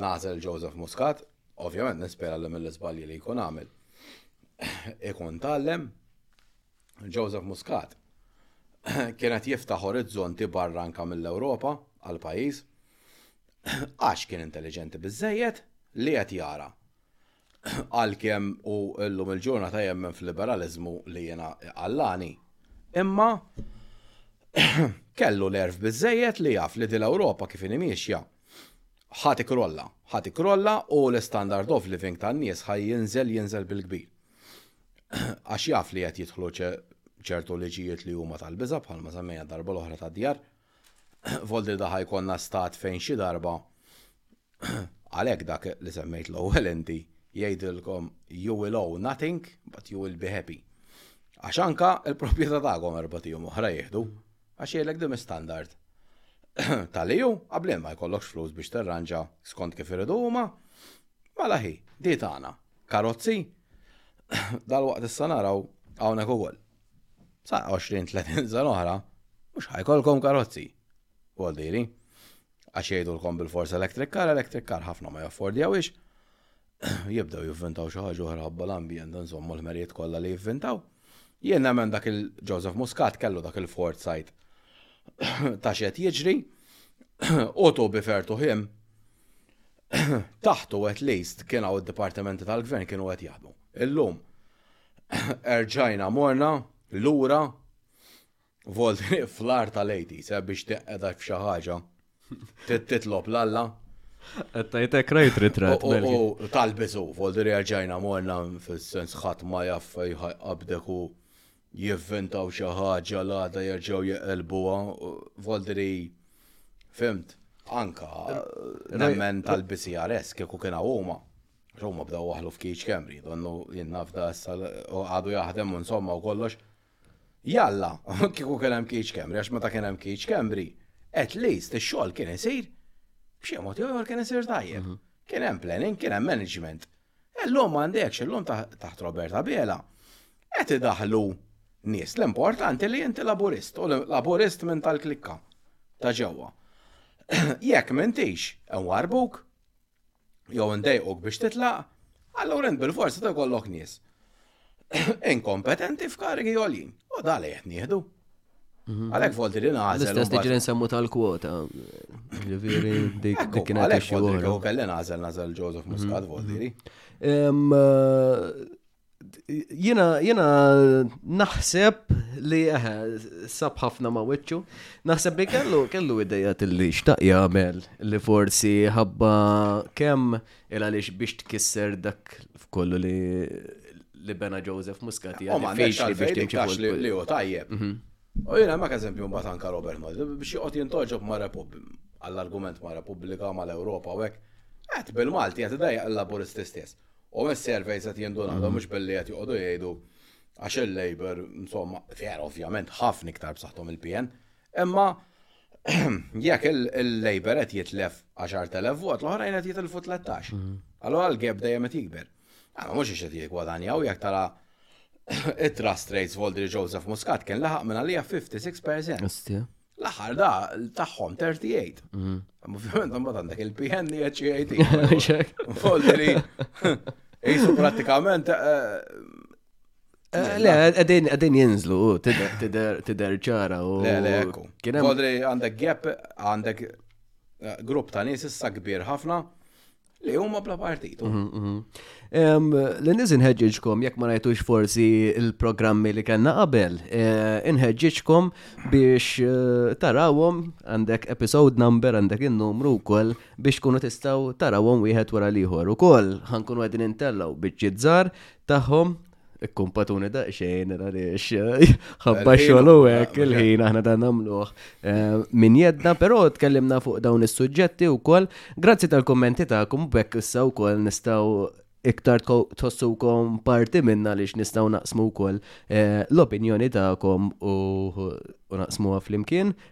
Nażel Joseph Muscat, ovvjament nispera li mill-iżbalji li jkun għamel. Ikun tallem Joseph Muscat kienet jiftaħ orizzonti barra anka mill-Ewropa għal pajjiż għax kien intelligenti biżejjed li qed jara għalkemm u llum il-ġurnata jemmen fil-liberalizmu li jena għallani. Imma kellu nerv bizzejet li jaf li dil-Ewropa kif miexja ħati krolla, ħati krolla u l-standard of living tan-nies ħaj jinżel jinżel bil-kbir. Għax jaf li qed jidħlu ċertu liġijiet li huma tal-biża bħalma semmejja darba l-oħra ta' djar Volli da ħa jkollna stat fejn xi darba għalhekk dak li semmejt l-ewwel inti jgħidilkom you will owe nothing but you will be happy. Għax anke l-propjetà tagħkom erbat ijiem oħra jieħdu għax jgħidlek din mistandard ta' li hu qabli ma jkollokx flus biex tirranġa skont kif iridu huma mela hi di tagħna karozzi dalwaqt issa naraw hawnhekk ukoll. Sa 20-30 sena oħra, mhux ħajkolkom karozzi. U għaldiri, għax jgħidulkom bil-forsa electric car, electric car ħafna ma jaffordjawix, jibdew jivvintaw xi ħaġa oħra ħabba l-ambjent insomma l-merijiet kollha li jivvintaw. Jien nemmen dak il-Joseph Muscat kellu dak il-Ford sajt ta' xed jiġri u tu bifertu him taħtu at least kien hawn id-dipartimenti tal-gvern kienu qed jaħdmu. Illum erġajna morna lura volti fl-art tal-80s eh, biex tiqqeda f'xi ħaġa. Titlob l-alla. Tajtek rajt ritrat. U tal-bizu, volti erġajna morna fil-sens ħadd ma jaff jħabdek u Jivventaw xi ħaġa l-għada jerġgħu jeqelbuha, voldri fimt. Anka nemmen tal-BCRS kieku kien huma. Huma bdew waħlu f'kiċ kemm ridonnu jien nafda issa għadu jaħdem insomma u kollox. Jalla, kieku kien hemm kiċ kemri, għax meta kien hemm kiċ kemri, at least ix-xogħol kien isir b'xi mod jew kien isir tajjeb. Mhm. Kien hemm planning, kien hemm management. Illum m'għandekx, illum taħt Robert Abela qed idaħħlu nies. L-importanti li inti Laburist u Laburist minn tal-klikka ta' ġewwa. Jekk m'intix nwarbuk jew ndejquk biex titlaq, allura int bil-forsi ta' kollok nies. inkompetenti f'karigi għoljin. U dali jħet nieħdu. Mhm. Għalek volti li nażel. L-istess tiġi nsemmu tal-kwota. Ġiviri, dik dik kienet għalek volti li kelli nażel nażel Joseph Muscat mhm. volti. Mhm. Eh, jena, jena naħseb li eħe, eh, sab ħafna ma wicċu, naħseb li kellu, kellu ideja tilli xtaq jagħmel li forsi ħabba kemm Il għaliex biex tkisser dak kollu li li bena Joseph Muscat hija diffiċli biex timxi fuq li li hu tajjeb. Mhm. U jiena ma eżempju mbagħad anka Robert Mueller biex joqgħod jintoġob ma' għall-argument ma' Repubblika ma' l-Ewropa u hekk. Qed bil-Malti qed idejjaq il-Laburisti stess. U mis-surveys qed jinduna mhm. mhux billi qed joqogħdu jgħidu għax il-Labor, insomma, fer ovvjament ħafna iktar b'saħħthom il-PN, Imma jekk il-Labour qed jitlef 10,000 vot, l-oħrajn qed jitilfu 13. Mhm. Allora l-geb dejjem qed jikber. Għana ah, mhux ix qed jikwadanjaw jekk tara it-trust rates Voldri Joseph Muscat kien laħaq minn għalija 56%. L-aħħar da tagħhom 38. Mhm. Ovvjament mbagħad għandek il-PN li qed jgħid. Voldri jisu prattikament eh, Eh, le, għedin, għedin jinżlu, tider ċara u. Le, le, ekku. Kodri għandek gap, għandek eh, grupp ta' nis issa kbir ħafna li huma bla partitu. Mhm, mhm. Li nizin ħedġiġkom, jekk ma rajtux forsi il-programmi li kanna qabel, eh, inħedġiġkom biex tarawhom għandek episode number għandek in-numru wkoll biex kunu tistaw tarawhom wieħed wara l-ieħor. Ukoll ħankunu qegħdin intellaw biċċiet żgħar tagħhom ikkumpatuni da xejn għaliex eh, ħabba xogħol u hekk il-ħin aħna dan nagħmluh eh, min jedna, però tkellimna fuq dawn is-suġġetti wkoll. Grazzi tal-kummenti tagħkom bekk issa wkoll nistgħu iktar tossukom parti minna li nistaw naqsmu wkoll eh, l-opinjoni tagħkom u naqsmuha flimkien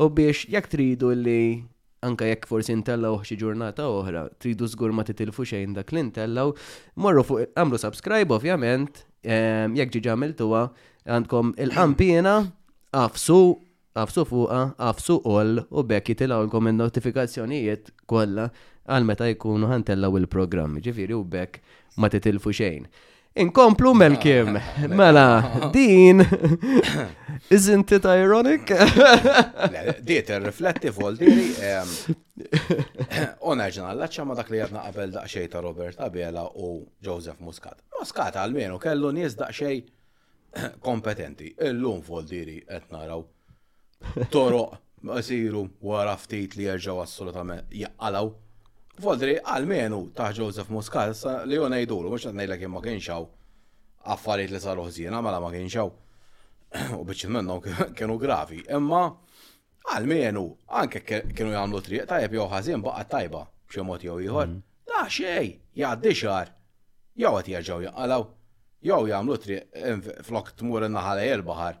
U biex jekk tridu li anke jekk forsi ntellgħuh xi ġurnata oħra, tridu żgur ma titilfu xejn dak li ntellgħu, morru fuq għamlu subscribe ovvjament, ehm, jekk ġiġa għamiltuha, għandkom il-qampina, għafsu, għafsu fuqa, għafsu all u bekk jitilgħulkom il-notifikazzjonijiet kollha għal meta jkunu ħantellgħu il-programm, ġifieri u bekk ma titilfu xejn. Inkomplu Melkim. Mela, din. Isn't it ironic? Diet rifletti voldiri. Ona ġena l-laċċa ma dak li għadna qabel daqxej ta' Robert Abela u Joseph Muscat. Muscat għalmenu kellu nies daqxej kompetenti. Illum voldiri qed naraw toroq isiru wara ftit li jerġgħu assolutament jaqalaw. Fodri għalmenu ta' Joseph Muscat sa li hu ngħidulu mhux qed ngħidlek imma kienx hawn affarijiet li saru ħżiena mela ma kienx hawn. U biċċi minnhom kienu gravi, imma għalmenu anke kienu jagħmlu triq tajjeb jew ħażin baqa' tajba b'xi mod jew ieħor. Mm. La xej, jgħaddi xar, jew qed jerġgħu jaqalaw, jew jagħmlu triq flok tmur in-naħa lejn il-baħar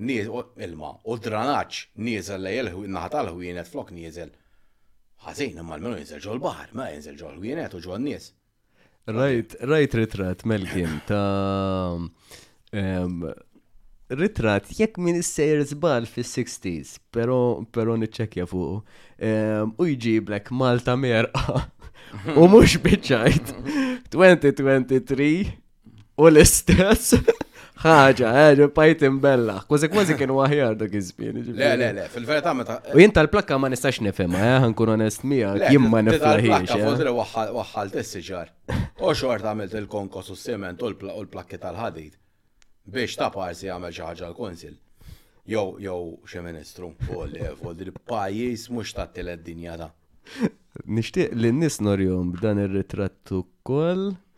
ilma u d-dranaġġ nieżel lejn in-naħa tal-ħwienet flok nieżel ħażin imma almenu jinżel ġol-baħar, mela jinżel ġol-ħwienet u ġon-nies. Rajt ritratt Melkin ta' ritrat jekk min issejr żbal fis-60s, pero pero niċċekkja fuq. Ehm, u jġiblek Malta merqa. U mhux biċajt. 2023 U l-istess ħaġa, eh, pajt imbella. Kważi kważi kien waħjar dak iż-żmien. Le, le, le, fil-verità meta. U jien tal-plakka ma nistax nifhimha, eh, ħankun onest miegħek, jien ma niflaħiex. Eh. Fodri waħħal tessiġar. U xort għamilt il-konkos u s-siment u l-plakki tal-ħadid biex ta' parsi għamel xi ħaġa l-konsil. Jew jew xi ministru fuq li pajjiż mhux tat-tielet dinja ta'. Nixtieq li n-nies norjom b'dan ir-ritratt ukoll.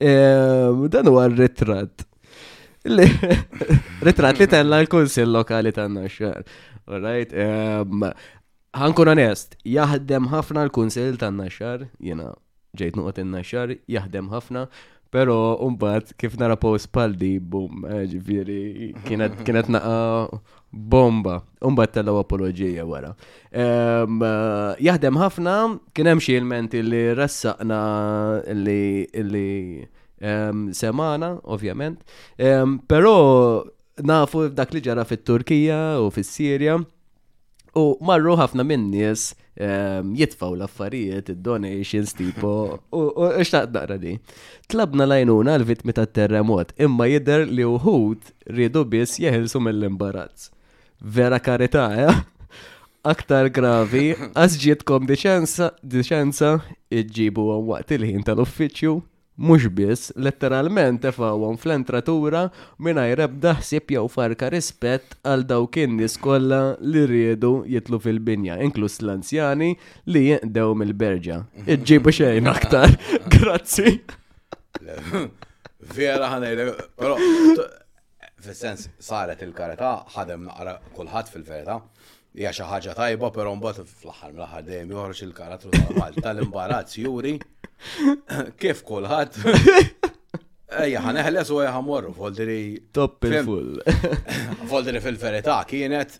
Dan huwa r-ritratt. Ritratt li tella l-Kunsill Lokali ta' Naxxar. Alright, ħankun onest, jaħdem ħafna l-Kunsill ta' Naxxar, jena ġejt nuqot in-Naxxar, jaħdem ħafna, pero umbat kif nara post paldi, bum, eh, ġifiri, kienet naqa Bomba, umbat tellaw apologija wara. Ehm, jaħdem ħafna, kien hemm xi ilmenti li ressaqna li ehm, semana, ovvjament. Ehm, però nafu dak li ġara fit-Turkija u fis-Sirja u marru ħafna minn nies Ehm, jitfaw l-affarijiet, donations tipo, u xtaqt naqra di. Tlabna lajnuna l-vitmi ta' terremot, imma jider li uħut ridu biss jeħilsu mill-imbarazz. Vera karita, eh? Aktar gravi, għazġietkom diċenza, diċenza, iġġibu għom waqt il-ħin tal-uffiċju, Mhux biss, letteralment tefgħuhom fl-entratura mingħajr ebda ħsieb jew farka rispett għal dawk in-nies kollha li riedu jidħlu fil-binja, inkluż l-anzjani li jinqdew mill-berġa. Iġġibu xejn aktar. Grazzi. Vera ħa ngħidlek, però Fis-sens saret il-karità ħadem naqra kulħadd fil-verità. Hija xi ħaġa tajba, però mbagħad fl-aħħar mill-aħħar dejjem joħroġ il-karattru tal-Malta tal-imbarazz juri kif kulħadd Ejja, ħaneħles u ejja morru, Voldiri. Top il-full. Voldiri fil-verità kienet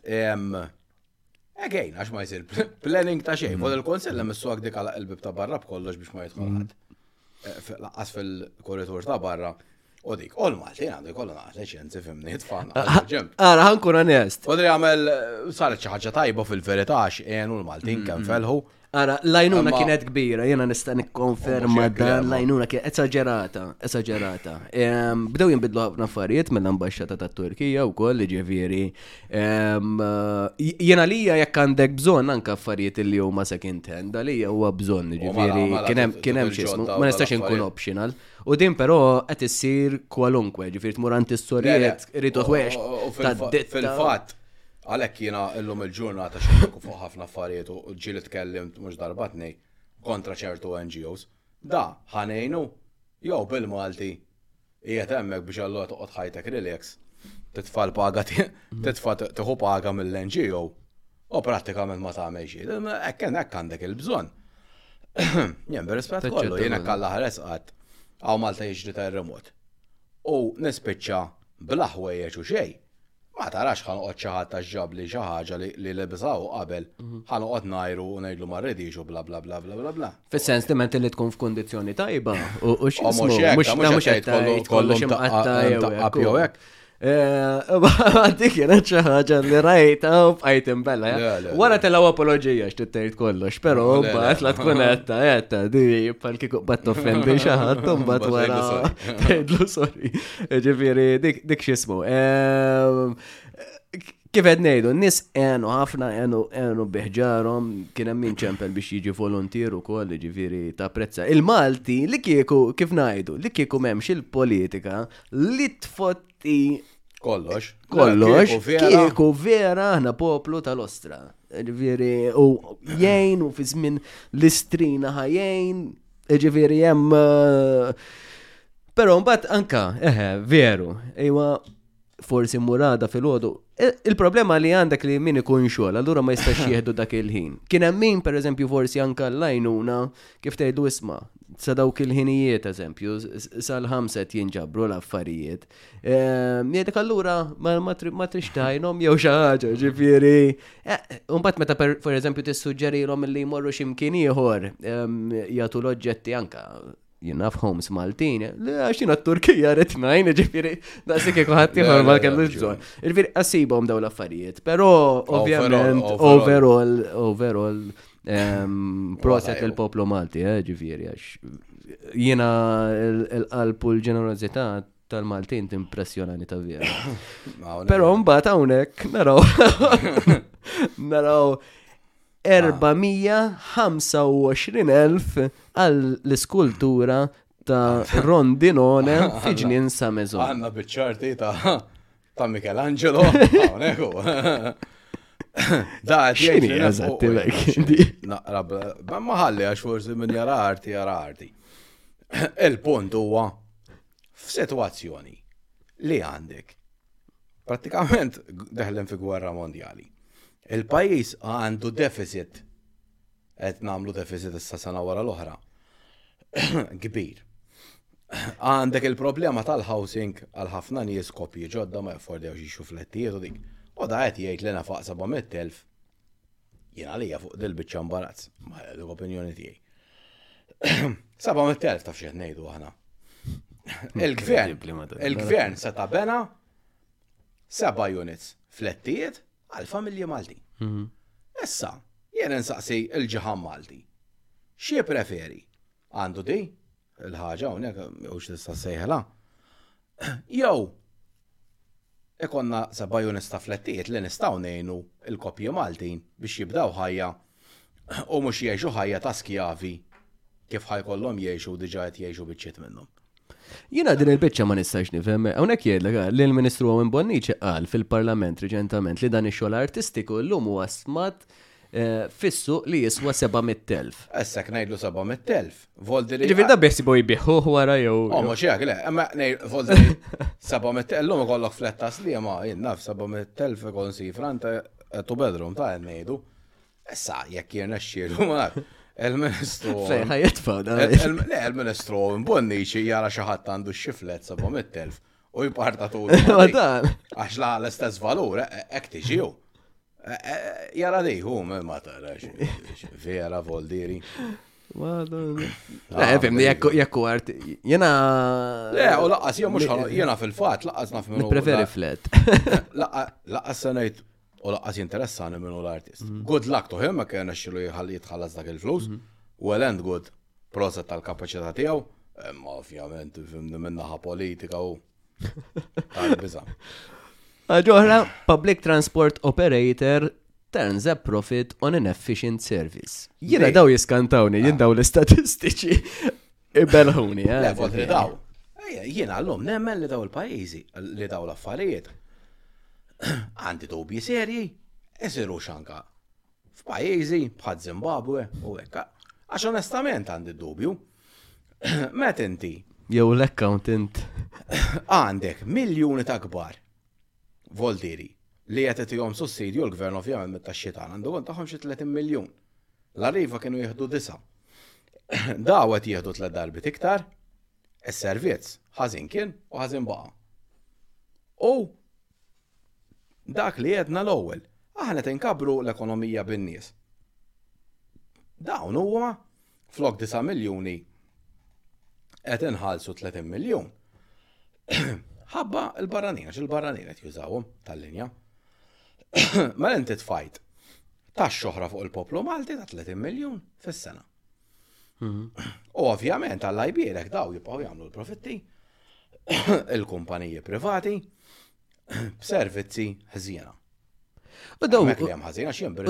Again, għax ma jisir planning ta' xejn, fuq il-konsell hemm is-swag dik għal qelbib ta' barra b'kollox biex ma jidħol ħadd. Eh, laqqas fil-korritur ta' barra. U dik, u l-Malti għandu jkollu naqas liċenzi fimni jitfan. Ah, Għara, ħankun għanest. U li għamel, eh, saret ħaġa tajba fil-veritax, għenu l-Maltin mm, kem mm. felħu. Ara, l-għajnuna kienet kbira, jena nista' nikkonferma dan, l-għajnuna kienet esagerata, esagerata. Ehm, bdew jinbidlu ħafna affarijiet mill-ambasċata ta' Turkija u koll, ġeviri. Ehm, jena lija jekk għandek bżon anka affarijiet li huma second hand, għalija huwa bżon, ġeviri, kienem xismu, ma nistax inkun optional. U din però qed issir kwalunkwe, ġifier tmur għand is-sorijiet, rritu ħwex. Fil-fatt, Għalhekk jiena illum il-ġurnata xi fuq ħafna affarijiet u ġieli tkellimt mhux darba tnej kontra ċertu NGOs. Da ħa ngħinu? Jew bil-Malti qiegħed hemmhekk biex allura toqgħod ħajtek relax, titfa' l-paga titfa' tieħu paga mill-NGO u prattikament ma tagħmel xi. Hekk hekk għandek il-bżonn. Jien bir-rispett kollu, jien hekk għall ħares qatt għaw Malta jiġri terremot. U nispiċċa bla ħwejjeġ u xejn. Ma tarax ħa noqgħod xi ħadd għax ġabli xi ħaġa li li lebżaw qabel, mhm. ħa noqgħod ngħiru u ngħidlu ma rridix u bla bla bla bla bla bla. Fis-sens li menti li tkun f'kundizzjoni tajba u u xi mhux hekk mhux qed kollu kollu ximqatta jew hekk. Għaddi kienet xi ħaġa li rajta u bqajt imbella. Eh? Wara telgħu apoloġija x'trid tgħid kollox, però mbagħad la tkun għetta għetta di bħal kieku bad toffendi xi ħadd u mbagħad wara tgħidlu sorry. Ġifiri, dik xismu. Ehm, kif qed ngħidu, n-nies għenu ħafna għenu għenu biħġarhom kien hemm min ċempel biex jiġi volontier ukoll ġifieri ta' prezza. Il-Malti li kieku kif ngħidu, li kieku m'hemmx il-politika li tfotti kollox. Kollox. Kieku vera aħna poplu tal-ostra. Ġifieri u jgħin u fi żmien l-istrina ħajjin Ġifieri hemm Però mbagħad anka, eħe, veru, iwa forsi murada fil-ħodu. E, il-problema li għandek li min ikun xogħol, allura ma jistax jieħdu dak il-ħin. Kien hemm min pereżempju forsi anka l-lajnuna kif tgħidu isma' sa dawk il-ħinijiet eżempju, sal-ħamset jinġabru l-affarijiet. Jedek allura ma trix tajnom jew xi ħaġa, ġifieri. Imbagħad meta pereżempju tissuġġerilhom li jmorru x'imkien ieħor jagħtu l-oġġetti anka jinnaf homes Maltin, li għaxina t-Turkija ritnajn, ġifiri, da' si kieku ħatti ħor ma kellu bżon. Ġifiri, għassibom daw l-affarijiet, pero ovvjament, overall, overall, Proset il-poplu Malti, eh, ġifieri għax jiena l-qalb u l-ġenerozità tal-Maltin timpressjonani ta' vera. Però mbagħad hawnhekk naraw naraw 425,000 għal l-iskultura ta' Rondinone fi ġnien sa' Għanna bieċarti ta' Ta' Michelangelo, hawnhekk hu. Da, xini eżatti Naqra, ma ħalli għax forsi minn jara arti jara arti. Il-punt huwa f'sitwazzjoni li għandek pratikament deħlen fi gwerra mondjali. Il-pajis għandu deficit Qed nagħmlu deficit issa sena wara l-oħra. Kbir. Għandek il-problema tal-housing għal ħafna nies kopji ġodda ma jaffordewx jixu flettijiet u dik. U da qed jgħid li nafaq 700,000 jien għalija fuq dil-biċċa mbarazz, ma dik opinjoni tiegħi. 700,000 taf xi ngħidu aħna. Il-gvern, il-gvern seta' bena seba' units flettijiet għall-familji Maltin. Mhm. Issa, jien insaqsi il-ġaħam Malti. Xie preferi? Għandu di? Il-ħaġa hawnhekk jew tista' sejħela. Jew ikonna sabajju nistaflettijiet li nistgħu ngħinu il-koppji Maltin biex jibdaw ħajja u mhux jgħixu ħajja ta' skjavi kif ħajkollhom jgħixu u diġà qed jgħixu biċċiet minnhom. Jina din il-bicċa ma nistax nifhem, hawnhekk jgħidlek ah, li l-Ministru Owen Bonnici qal fil-Parlament reċentament li dan ix-xogħol artistiku llum huwa smat eh, fissu li jiswa 700.000. Essek ngħidlu 700.000. Voldiri. Ġifieri da biħsibu jbiħu wara jew. Oh, ma xejn le, imma ngħid voldiri 700.000 llum ikollok fletta sliema, jien naf 700.000 ikun si franta eh, tu bedroom ta' ngħidu. Issa, jekk jirnexxielu mar. Il-ministru. Fejn ħajitfa' Le, il-ministru imbonni xi jara xi ħadd għandu xiflet seba' mit-telf u jparta tul. Għax la l-istess valur, hekk e, e, tiġi hu. E, jara di, hu ma tara vera voldiri. Le, fimni, jekk u għart, jena. Le, u laqqas, jena mux jena fil-fat, laqqas naf minn. Preferi flet. Laqqas sanajt U laqqas jinteressani minnu l-artist. Mhm. Good luck to him, ma kena xilu jitħallas dak il-flus. Mhm. Well and good, proset tal-kapacità tiegħu, imma ovvjament minnaħa politika u tal-biża. Ġoħra, public transport operator turns a profit on an efficient service. Jina daw jiskantawni, jien ah. daw l-istatistiċi. Irbelħuni, eh. Le, fot li daw. Jien għallum nemmen li daw il-pajizi, li daw l-affarijiet. Għandi dubji serji, jisiru xanka f'pajizi bħad Zimbabwe u ekka. Għax onestament għandi dubju. Met inti. Jew l-accountant. Għandek miljoni ta' kbar. voltieri li qed itihom sussidju l-Gvern ovvjament mit-taxxi tagħna għandu kont tagħhom xi 30 miljun. L-Arriva kienu jieħdu disa'. Daw qed jieħdu tliet darbit iktar, is-servizz ħażin kien u ħażin baqa'. U dak li jedna l-ewwel, aħna tinkabru l-ekonomija bin-nies. Dawn huwa flok 9 miljuni qed inħallsu 30 miljun. Ħabba l-barranin, għax il-barranin qed jużawhom tal-linja. Ma mela inti tfajt ta' xoħra fuq il-poplu Malti ta' 30 miljun fis-sena. Mhm. U ovvjament għalla jbierek daw jibqgħu jagħmlu l-profitti il-kumpaniji privati b'servizzi ħżiena.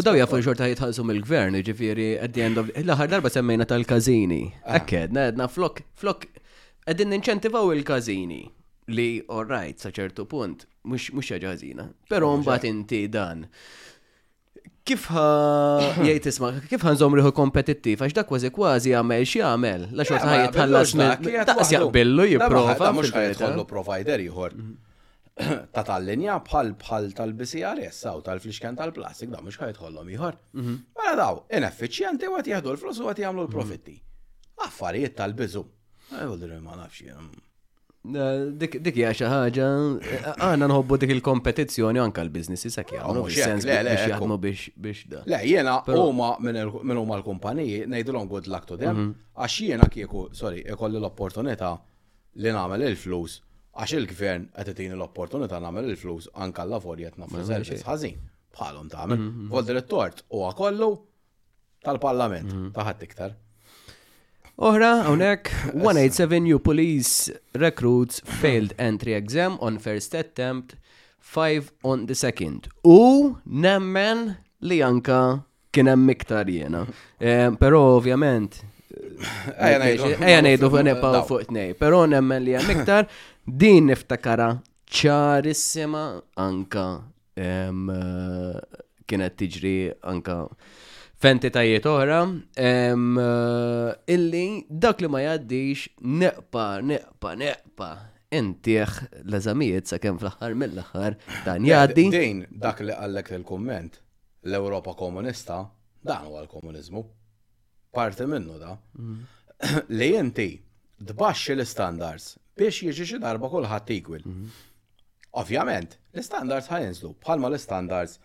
U daw jafu xorta jitħalsu mill-gvern, ġifiri, at the end of l-aħħar darba semmejna tal-kazini. Ah. Ekked, nedna flok, flok, għedin ninċentivaw il-kazini li, all right, sa ċertu punt, mux ħaġina. Pero mbagħad inti dan. Kif jgħid isma, kif ħanżom riħu kompetittiv, għax dak kważi kważi għamel xi għamel, la xorta ħajja tħallas minn. Daqs jaqbillu jipprova. Mhux ħajkollu provider ieħor. Mhm. ta' tal-linja bħal bħal tal-BCRS u tal-flixken tal-plastik da' mux ħajtħollom iħor. Mhm. Mela daw, ineffiċjenti u għat jihdu l-flus u għat jgħamlu l-profitti. Affarijiet tal-bizu. Għajdu ma nafx Dik dik hija xi ħaġa għandna nħobbu dik il-kompetizzjoni anke l-biżnissi sa kien hawn sens biex jaħdmu biex biex da. Le jiena huma minn huma l-kumpaniji ngħidilhom good luck to them mhm. għax jiena kieku, sorry, ikolli l-opportunità li nagħmel il-flus għax il-gvern qed itini l-opportunità nagħmel il-flus anke alla volja qed nagħmel servizz ħażin bħalhom tagħmel. Mhm. Voldi li tort huwa kollu tal-Parlament mhm. ta' ħadd iktar. Oħra, hawnhekk 187 new police recruits failed entry exam on first attempt, 5 on the second. U nemmen li anka Kien hemm iktar jiena. Eh, però ovvjament Ejja ngħidu. Ejja ngħidu nibqgħu fuq tnej. Però nemmen li hemm iktar din niftakara ċarissima anka eh, kienet tiġri anka f'entitajiet oħra eh, illi dak li ma jgħaddix neqpa, neqpa, neqpa intieħ l-eżamijiet sa' kem fl-ħar mill-ħar dan jgħaddi. Din dak li għallek il-komment. L-Ewropa Komunista, dan huwa l-Komuniżmu. Parti minnu da. Li inti tbaxxi l-istandards biex jiġi xi darba kulħadd equal. Ovvjament, l-istandards ħajinżlu bħalma l-istandards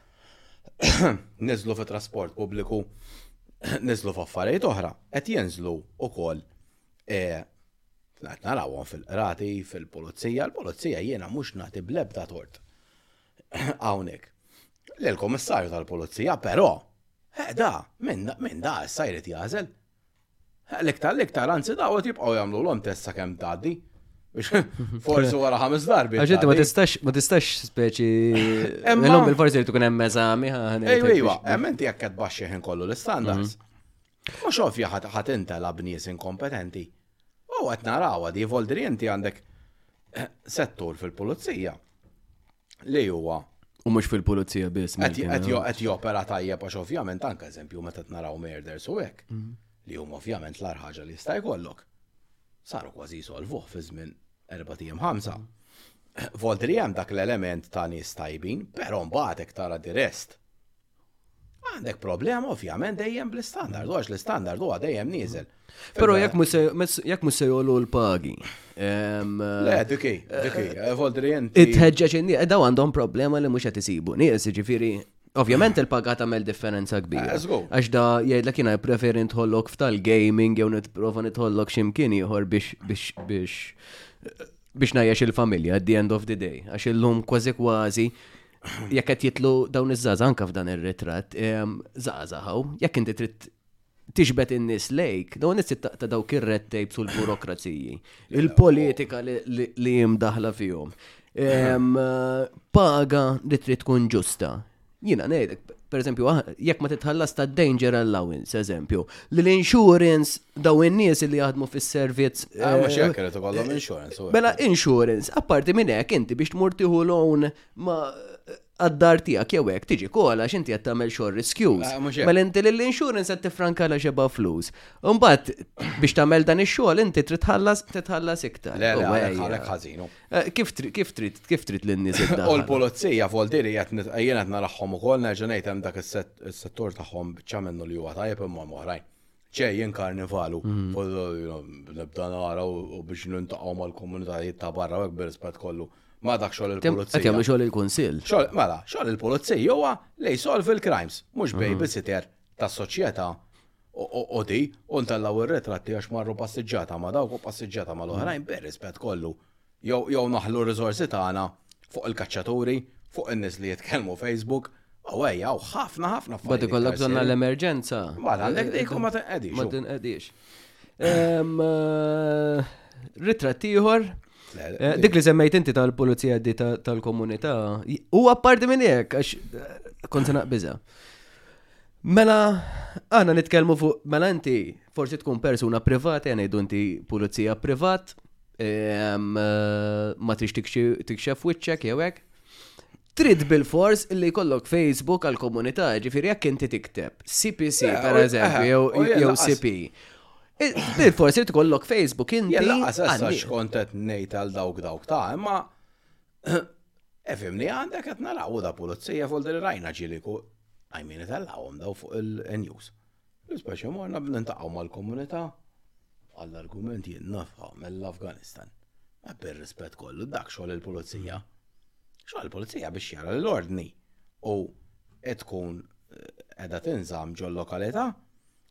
niżlu fit trasport pubbliku, niżlu f'affarijiet oħra, qed jinżlu ukoll e, narawhom fil-qrati, fil-pulizija, l-pulizija jiena mhux nagħti blebda tort. hawnhekk. L-Komissarju tal-Pulizija, però, da, minn min da issa jrid jażel. L-iktar l-iktar anzi daw qed jibqgħu jagħmlu l tessa kemm tgħaddi. Forsi wara ħames darbi. Għaxet ma tistax ma tistax speċi. Emmlom il-forsi li tkun hemm eżami. Ejwa, ejwa, hemm inti jekk qed baxxi ħin kollu l-istandards. Mhm. Mhux ovvja ħadd ħadd intelgħa b'nies inkompetenti. U qed narawha di Voldri inti għandek eh, settur fil-pulizija li huwa U mhux fil-pulizija biss. Qed jopera tajjeb għax ovvjament anke eżempju meta naraw murders u hekk mhm. li huma ovvjament l ħaġa li jista' jkollok. Saru kważi jsolvuh fi żmien erba' tiem ħamsa. Voldri hemm dak l-element ta' nies tajbin, però mbagħad tara di rest. Għandek problema ovvjament dejjem bl-istandard, għax l-istandard huwa dejjem nieżel. Però jekk mhux se jolu l-pagi. Le, diki, diki, evoldri inti. Itħeġġeġ inni, eh, daw għandhom problema li mhux qed isibu. Nies, ġifieri, Ovvjament il-paga tagħmel differenza kbira. Eh, għax da jgħidlek jiena preferi nitħollok f'tal-gaming jew nitprova nitħollok x'imkien ieħor biex biex biex biex najjax il-familja at the end of the day. Għax illum kważi kważi jekk qed jitlu dawn iż-żaza anka f'dan ir-ritratt, żaza ħaw, jekk inti trid tiġbed in-nies lejk, dawn nies ta' dawk ir-red tapes u l-burokraziji, il-politika li jimdaħla fihom. Paga li trid tkun ġusta. Jiena ngħidlek, per eżempju, ah, jekk ma titħallas ta' danger allowance, eżempju, li l-insurance daw in-nies li jaħdmu fis-servizz. Ah, ma eh, xekk irid ikollhom insurance. Bela mela, insurance, apparti minn hekk inti biex tmur tieħu loan ma għaddar tijak jew hekk tiġi kola x'inti qed tagħmel xor riskjus. Ah, mela inti l-insurance qed tifranka la xeba flus. Imbagħad biex tagħmel dan ix-xogħol inti trid tħallas titħallas iktar. Le, le, ħażin. Eh, kif trid, kif trid, kif trid lin-nies U l-pulizija voldiri qed nit- jien qed naraħħom ukoll nerġa' ngħid hemm dak is-set- is-settur tagħhom biċċa minnu li huwa tajjeb imma hemm oħrajn. Ġejjin karnivalu, Mm. u l- nibda nara u u biex nintaqgħu mal-komunitajiet ta' barra u hekk bir-rispett kollu. Ma dak xogħol Kemm qed il-pulizija. jagħmlu xogħol il-kunsill. Xogħol, mela, xogħol il-pulizija huwa li jsolvi l-crimes, mhux babysitter tas-soċjetà u di u ntellgħu r-ritratti għax marru passiġġata ma' dawk u passiġġata mal-oħrajn bir-rispett kollu. Jew naħlu r-riżorsi tagħna fuq il-kaċċaturi, fuq in-nies li jitkellmu Facebook, u ejja hawn ħafna ħafna affarijiet. Mbagħad ikollok bżonn għall-emerġenza. Mbagħad għandek dik u ma tinqedix. Ma tinqedix. Ritratt ieħor eh, Dik li semmejt inti tal-pulizija di tal-komunità, u apparti minn hekk, għax eh, kont naqbiża. Mela, għana nitkelmu fuq, mela inti, forsi tkun persuna privata, għana jdu inti pulizija privat, ehm, eh, ma trix tikxef wicċek jewek. Trid bil-fors li kollok Facebook għal-komunità, ġifiri jekk inti tikteb CPC, eh, per eh, eżempju, jew CP. Bil-fors trid kollok Facebook inti. Jella, għasessa xkontet nejt għal dawk dawk ta' imma Efimni, għandek qed naraw da pulizija fuq din rajna ġiliku għajmini tal-għawm daw fuq il-news. Speċi morna b'nintaqaw mal-komunità għall-argument jien nafqa mill-Afganistan. Ma per rispett kollu dak xogħol il-pulizija. Xogħol il-pulizija biex jara l-ordni u qed tkun qiegħda eh, tinżamm ġol-lokalità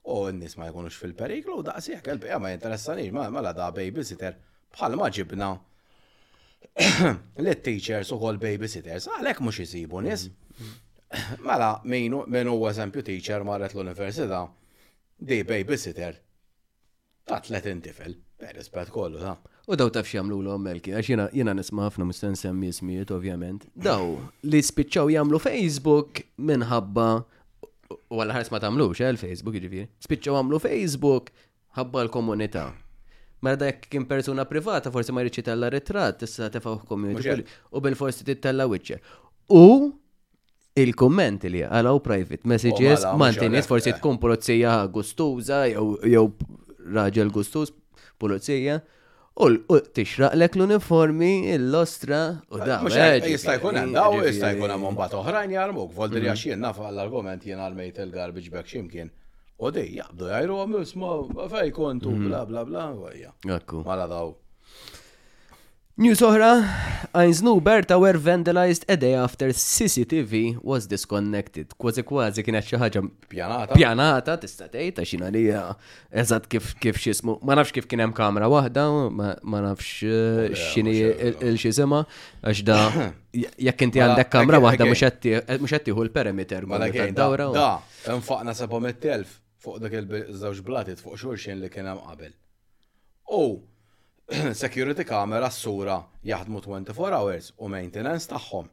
u n-nies ma jkunux fil-periklu u daqshekk il-bija ma jinteressanix ma mela da babysitter Bħalma ġibna li teachers u kol babysitters, għalek mux jisibu nis. Mela, minn u eżempju teacher marret l-università, di babysitter ta' 30 tifel, per rispet kollu ta' U daw taf xamlu l melki, għax jena nisma ħafna musten semmi ismijiet, ovvjament. Daw li spiċċaw jamlu Facebook minħabba, u għal ħares ma tamlux, eh, l-Facebook ġifiri. Spiċċaw għamlu Facebook Ħabba l-komunità. Mela da jekk kien persuna privata, forsi ma jridx tella ritratt, issa tefgħu community u bil-forsi tittella wiċċe. U il-kumment li għalaw private messages oh, ma ntinis forsi eh. tkun pulizija gustuża jew raġel gustuż pulizija U tixraqlek l-uniformi, l-ostra u daw. Mhux hekk, jista' jkun hemm daw, jista' jkun hemm imbagħad oħrajn jarmuk, voltri għax jien naf għall-argument jien armejt il-garbage bag xi mkien. U dej, jaqbdu jgħajru għom, isma, fej kontu, mm. bla bla bla, għajja. Għakku. Mala daw. News oħra, Einznu Berta were vandalized a day after CCTV was disconnected. Kważi kważi kienet xi ħaġa Pjanata. Pjanata, tista' tgħid, għax jina li eżatt kif kif xismu. Ma nafx kif kien hemm kamra waħda, ma nafx eh, x'inhi l-xisima, għax da jekk inti għandek kamra waħda mhux qed tieħu l-perimeter ma dawra. Da, nfaqna 700,000 fuq dak il-żewġ blatit fuq xulxin li kien hemm qabel. U security camera s-sura jaħdmu 24 hours u maintenance tagħhom.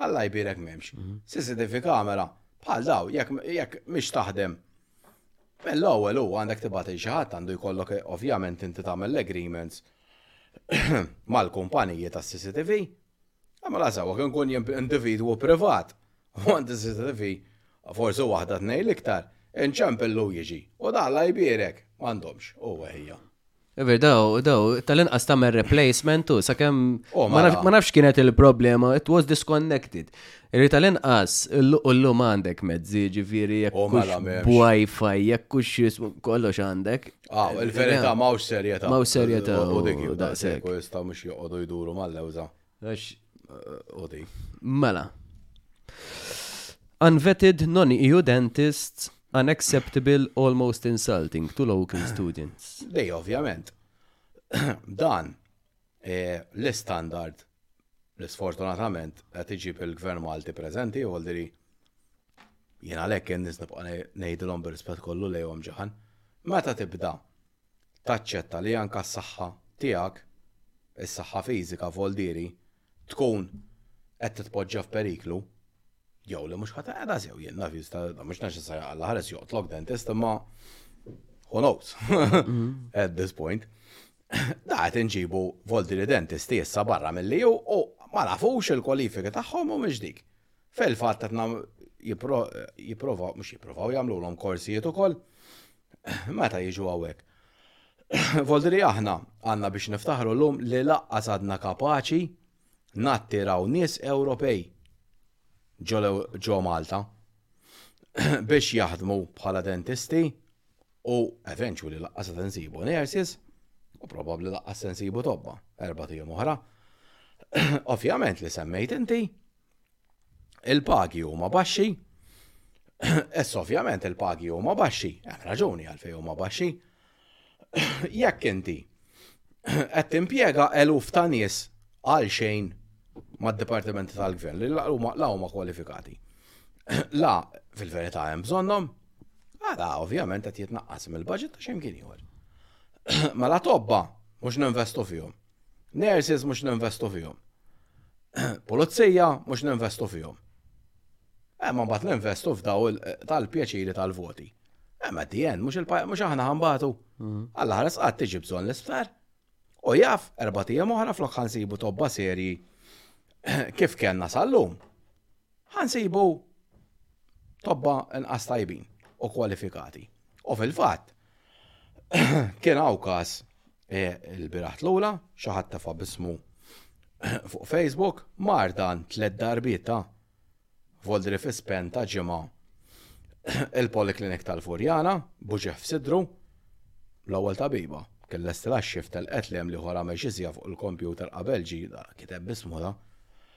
Alla jbirek memx. Mhm. CCTV kamera, bħal daw, jekk mhix taħdem. Mill-ewwel huwa għandek tibgħat il xi ħadd għandu jkollok ovvjament inti tagħmel l-agreements mal-kumpaniji tas CCTV. Għamma la sawa kien kun individwu privat u għandi CCTV forsi waħda tnej l-iktar inċempillu jiġi u dalla jbirek m'għandhomx u għahija. Ever, daw, daw, tal-inqas tamer replacement u sakemm oh, ma nafx kienet il-problema, it was disconnected. Irri tal-inqas l-lum għandek mezzi, ġifiri, oh, jekkux wifi, jekkux kollox għandek. Ah, il-verita mawx serjeta. Mawx serjeta. U dik daqsek. U jistaw mux joqodu jduru mal-lewza. Għax, odi. Mela. Unvetted non-EU dentists unacceptable, almost insulting to local students. Dej, ovvjament. Dan, eh, l-standard, l-sfortunatament, għet iġib il-gvern Malti prezenti, u għaldiri jena lek jen nisnibqa nejdilom bil-rispet kollu lejom ġahan. Meta tibda taċċetta li anke s-saħħa tiegħek, is-saħħa fiżika f'Old Diri, tkun qed titpoġġa f'periklu, jew li mhux ħadd qiegħda sew jien naf jista' mhux neċessarja għal ħares joqtlok dentist imma who knows mm-hmm. at this point. Da qed inġibu volti li dentisti issa barra mill-li u ma nafux il-kwalifika tagħhom u mhux dik. Fil-fatt qed jipprova mhux jipprovaw jagħmlulhom korsijiet ukoll Meta jiġu hawnhekk. Voldri aħna għandna biex niftaħru llum li laqqas għadna kapaċi nattiraw nies Ewropej ġo Malta biex jaħdmu bħala dentisti u eventually laqqas se nsibu nurses u probabbli laqqas se nsibu tobba erba' tiem oħra. Ovvjament li semmejt inti il-pagi huma baxxi, ess ovvjament il-pagi huma baxxi, hemm raġuni għalfej huma baxxi. Jekk inti qed timpjega eluf ta' nies għal xejn mad-dipartimenti tal-gvern li la huma kwalifikati. La fil-verità hemm bżonnhom, għala ovvjament qed jitnaqqas mill-budget ta' xejn kien ieħor. Mela tobba mhux ninvestu fihom. Nurses mhux ninvestu fihom. Pulizija mhux ninvestu fihom. Imma mbagħad ninvestu f'daw tal-pjaċiri tal-voti. Imma dijen, mhux aħna ħambatu. Mm. Alla ħares qatt tiġi bżonn l-isptar. U jaf, erba' tiegħem oħra flok ħansibu tobba serji kif kellna sal-lum. ħa nsibu tobba inqas tajbin u kwalifikati. U fil-fatt, kien hawn każ e, il-biraħ lula, xi ħadd tefa' bismu fuq Facebook, mar dan tliet darbiet ta' Voldri Fispen ta' ġimgħa il-Poliklinik tal-Furjana, buġeħ f'sidru, l-ewwel tabiba kien lest xift tal-qetlem li ħora meġizja fuq il-kompjuter qabel ġida kiteb bismu da.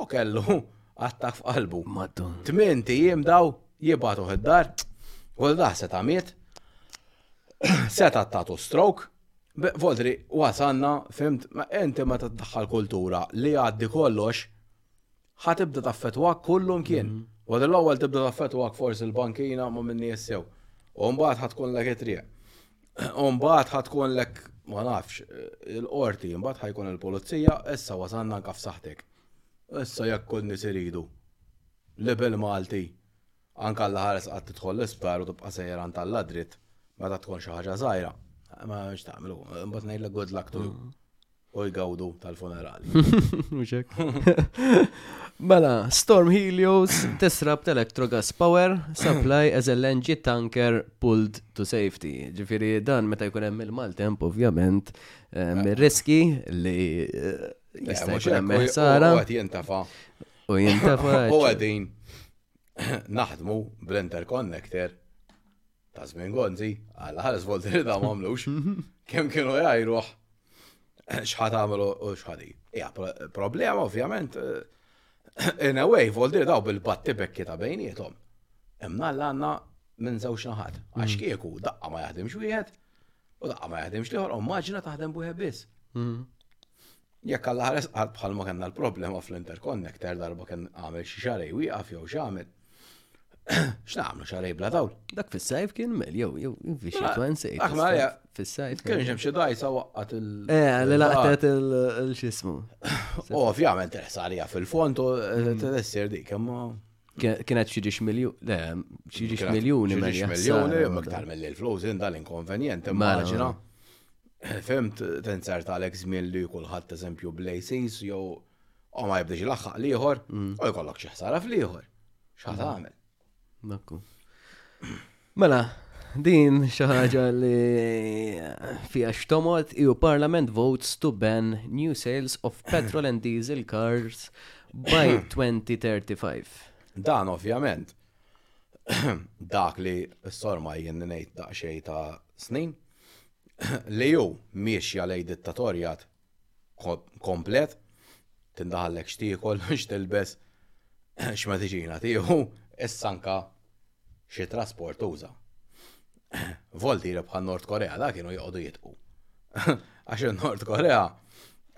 U kellu attak f'qalbu. Madonna. Tmien tijiem daw jibatuh id-dar, u l-dah seta' miet, seta' tatu strok, vodri wasanna, fimt, ma inti ma t-daħħal kultura li għaddi kollox, ħa tibda taffetwak kullum kien. Mhm. Vodri l-ewwel tibda taffetwak forsi l-bankina ma minni jissew. U mbagħad ħatkun l-ekitrija. U mbagħad ħad tkollek ma nafx il-qorti, mbagħad ħajkun il-pulizija, issa wasanna anka f'saħħtek. Issa jekk kull nies iridu. Libel Malti anka l ħares qatt tidħol l-isptar u tibqa' sejran tal dritt meta tkun xi ħaġa żgħira. Ma nix tagħmlu, mbagħad ngħidlek good luck to you. u jgawdu tal-funerali. Muxek. Mela, Storm Helios tisrab t-electrogas power supply as a LNG tanker pulled to safety. Ġifiri dan meta jkun hemm il-maltemp ovvjament eh, mir-riski li eh, jista' jkun hemm ħsara. U jintafa. U jintafa. U għadin naħdmu bl-interconnector Ta' żmien Gonzi, għal ħares volti li da m'għamlux. Kemm kienu jgħajruh x'ħad għamlu u x'ħadi. Ja, problema ovvjament eh, in a way volti daw bil-batti bekki ta' bejnietom. Imna l-għanna minn żewġ naħat. Għax mm. kieku daqqa ma jaħdimx wieħed u daqqa ma jaħdimx liħor, u maġna taħdem buħe biss. Mm. Jekk Alla ħares qalb bħalma kellna l-problema fl-interconnector darba kien għamel xi xarej wieqaf jew x'għamel. X'nagħmlu xarej bla dawl? Dak fis-sajf kien mel jew jew invixi Mela, twensi. dak ma għalija. Fis-sajf. Kien hemm xi dajsa waqqat il. Eh, li laqtet il-xismu. Ovvjament teħsa għalija fil-fond u tessir dik, imma Kienet xi ġiex miljun, le, xi ġiex miljuni. Xi ġiex miljuni, iktar mill-flus, inda l-inkonvenjent, immaġina. Fimt, tensar tal-ex żmien li kulħadd eżempju blejsis jew u ma jibdix laħħaq liħor, mm. u jkollok xi ħsara fl-ieħor. X'ħad mm. għamel? Nakku. Mela, din xi ħaġa li fiha xtomot EU Parliament votes to ban new sales of petrol and diesel cars by 2035. Dan ovvjament dak li s-sorma jien ngħid daqsxejn ta' snin li ju miexja lej dittatorjat komplet, tindaħallek x'tiekol, x'tilbes, x'mediċina tieħu, issanka xi trasport uża. Volti bħal Nord Korea da kienu joqogħdu jitqu. Għax il-Nord Korea,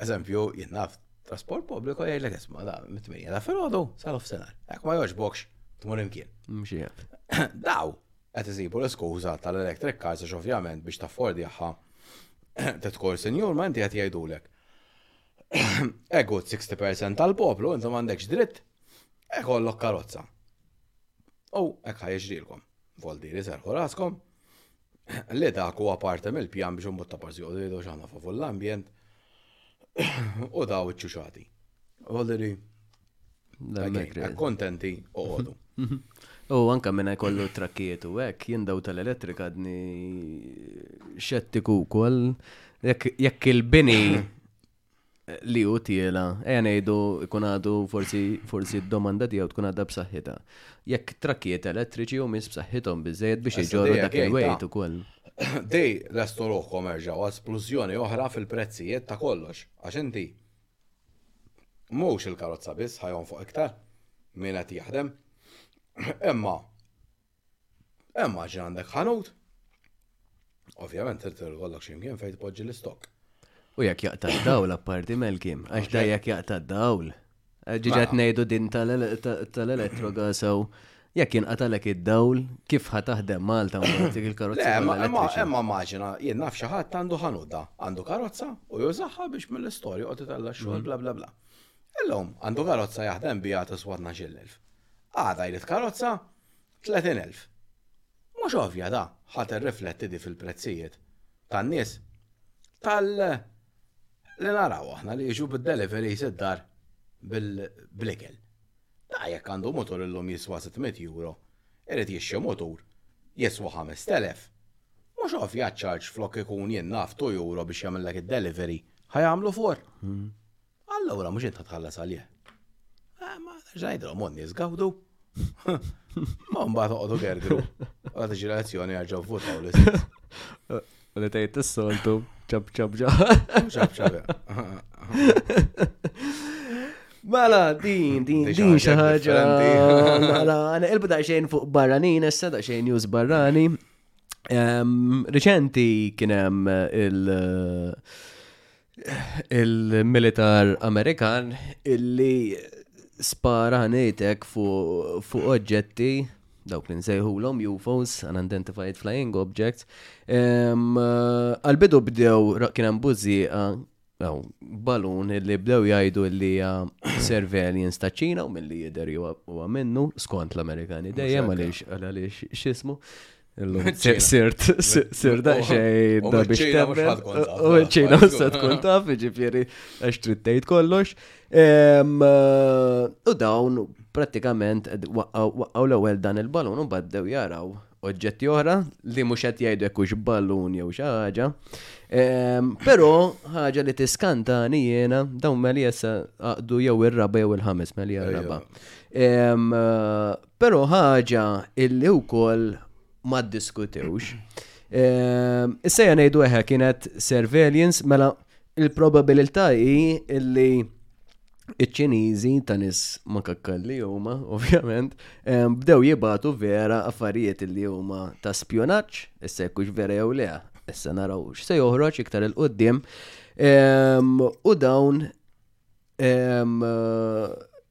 eżempju, jinnaf trasport pubbliku jgħidlek isma' da mit-tminja da filgħodu sal senar. Hekk ma jogħġbokx tmur imkien. Mxieħ. Daw, Qed isibu l-iskuża tal-electric cars għax ovvjament biex taffordjahha trid tkun sinjur ma inti qed jgħidulek a good 60 percent tal-poplu inti m'għandekx dritt ikollok karozza. U hekk ħa jiġrilkom. Voldiri serħu raskom li dak huwa parti mill-pjan biex imbutta parsi u li xaħna favur l-ambjent u daw iċċuċati. Voldiri Kontenti u għodu. U anka minna jkollu trakkijiet u għek, jindaw tal-elettrika għadni xettiku kol, jekk il-bini li u tjela, eja nejdu kun għadu forsi forsi domanda tijaw tkun għadda b'saħħita. Jekk trakkijiet elettriċi u mis b'saħħitom bizzejed biex iġorru dak il-wejt u koll. Dej, l-estoruħkom erġaw, esplużjoni oħra fil-prezzijiet ta' kollox, għax inti Mhux il-karozza biss ħajon fuq iktar min qed jaħdem. Imma imma ġi għandek ħanut. Ovvjament trid ikollok x'imkien fejn tpoġġi l-istokk. U jekk jaqta' dawl apparti melkim, għax da jekk jaqta' dawl. Ġiġet ngħidu din tal-elettrogasaw Jekk jinqatalek id-dawl, kif ħa taħdem Malta u dik il-karozza? Imma maġina, jien naf xi ħadd għandu ħanuda, għandu karozza u jużaha biex mill-istorja qod itella xogħol bla bla bla. Illum għandu karozza jaħdem biha tiswa 12,000. Għada jrid karozza 30,000. Mhux ovvja da, ħadd irrifletti di fil-prezzijiet tan-nies tal- Li naraw aħna li jiġu bid-deliveries id-dar bil-blikel. Da jekk għandu mutur illum jiswa 600 euro, irid jixxi mutur jiswa 5,000. Mhux ovvja ċ-charge flok ikun jien naf 2 euro biex jagħmillek id-delivery, ħa jagħmlu 4. Allura mhux int ħa tħallas għalih. Imma nerġa' ngħidilhom hu n-nies gawdu. Ma mbagħad oqgħodu gergru. Għad tiġi l-elezzjoni għarġaw votaw li Li tgħid is-soltu ċab ċab ċab. Ċab ċab. Mela, din, din, din xi ħaġa. Mela, għana ilbu daqsxejn fuq barranin, issa daqsxejn news barrani. Reċenti kien hemm il- il-militar Amerikan illi spara nejtek fuq oġġetti dawk li nsejħulhom UFOs, unidentified flying objects. Għal-bidu bdew kien hemm bużieqa balun li bdew jgħidu li hija surveillance ta' Ċina u mill-li jidher huwa minnu skont l-Amerikani dejjem għaliex għaliex x'ismu. Sirt, sirt da xej da biex temmen. U ċina u sa tkun taf, ġifiri, għax trittejt kollox. U dawn pratikament waqqaw l-ewel dan il-balun u baddew jaraw oġġetti oħra li mhux qed jgħidu jekk hux ballun jew xi ħaġa. Ehm, però ħaġa li tiskantani jiena dawn meli issa għaqdu jew ir-raba jew il-ħames meli raba. Ehm, Però ħaġa illi wkoll ma ddiskutewx. Ehm, issa ja ngħidu eħe kienet surveillance mela il-probabilità hi illi iċ-Ċiniżi ta' nis ma kakkalli huma, ovvjament, ehm, bdew jibatu vera affarijiet illi huma ta' spjonaġġ, issa jekkux vera jew le, issa naraw x'se joħroġ iktar il-qoddim. Ehm, u dawn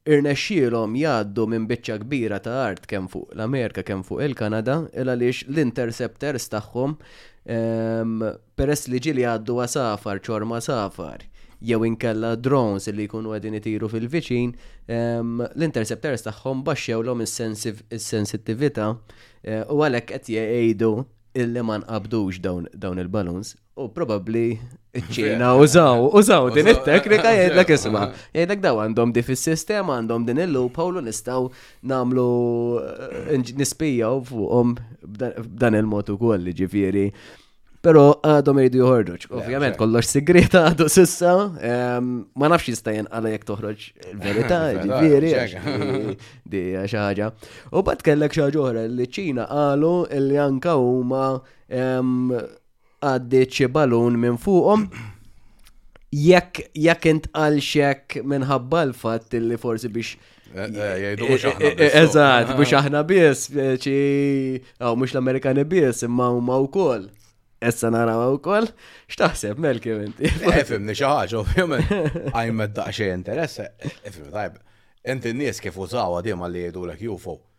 irnexxielhom jgħaddu minn biċċa kbira ta' art kemm fuq l-Amerika kemm fuq il-Kanada il għaliex l-interceptors tagħhom peress li ġieli għaddu għasafar ċorma safar jew inkella drones li jkunu għedin itiru fil-viċin, ehm, l-interceptors tagħhom baxxewlhom is-sensittività eh, u għalhekk qed jgħidu illi ma nqabdux dawn il-balloons. U probabbli ċ-Ċina użaw, użaw din it-teknika jgħidlek isma. Jgħidlek daw għandhom di fis-sistema, għandhom din il-loophole u nistgħu nagħmlu eh, nispijaw fuqhom b'dan il-mod ukoll, ġifieri. Pero għadhom iridu joħorġu. Ovvjament, kollox sigrieta għadu sissa, ehm, ma nafx jista' jenqala jekk toħroġ il-verità, ġifieri, di xi ħaġa. U bad kellek xi ħaġa oħra li ċina qalu li anka huma ehm, għaddiet xi balun minn fuqhom. Jekk jekk intqal xek minħabba l-fatt li forsi biex Eh, eh, jgħidu mhux aħna. Eh, eżatt, mhux ah. aħna biss, ċi għaw mhux l-Amerikani biss, imma huma wkoll. Essa naraw wkoll, x'taħseb mel kif inti. Efimni xi ħaġa, ovvjament. Għajmet daqsxejn interess, efimni tajb. Inti n-nies kif użaw għadim għalli jgħidulek UFO.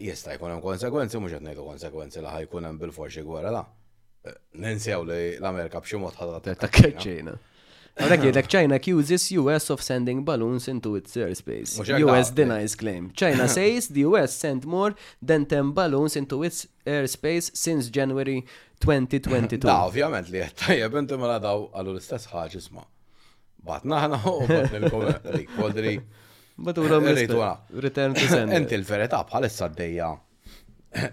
Jista' jkun hemm konsegwenzi, mhux qed ngħidu konsegwenzi li ħajkun hemm bil-forsi gwerra la. Eh, ninsew li l-Amerika b'xi mod ħadha tattakka ċ-Ċina. Għalek jidek China accuses US of sending balloons into its airspace. US denies claim. China says the US sent more than 10 balloons into its airspace since January 2022. Da, ovvjament li tajjeb inti mela daw għallu l-istess ħaġa isma. Batna ħana u batna l-komet. Dik, Batura Ridwa. Return to sender. Enti l-verità bħalissa d-dejja.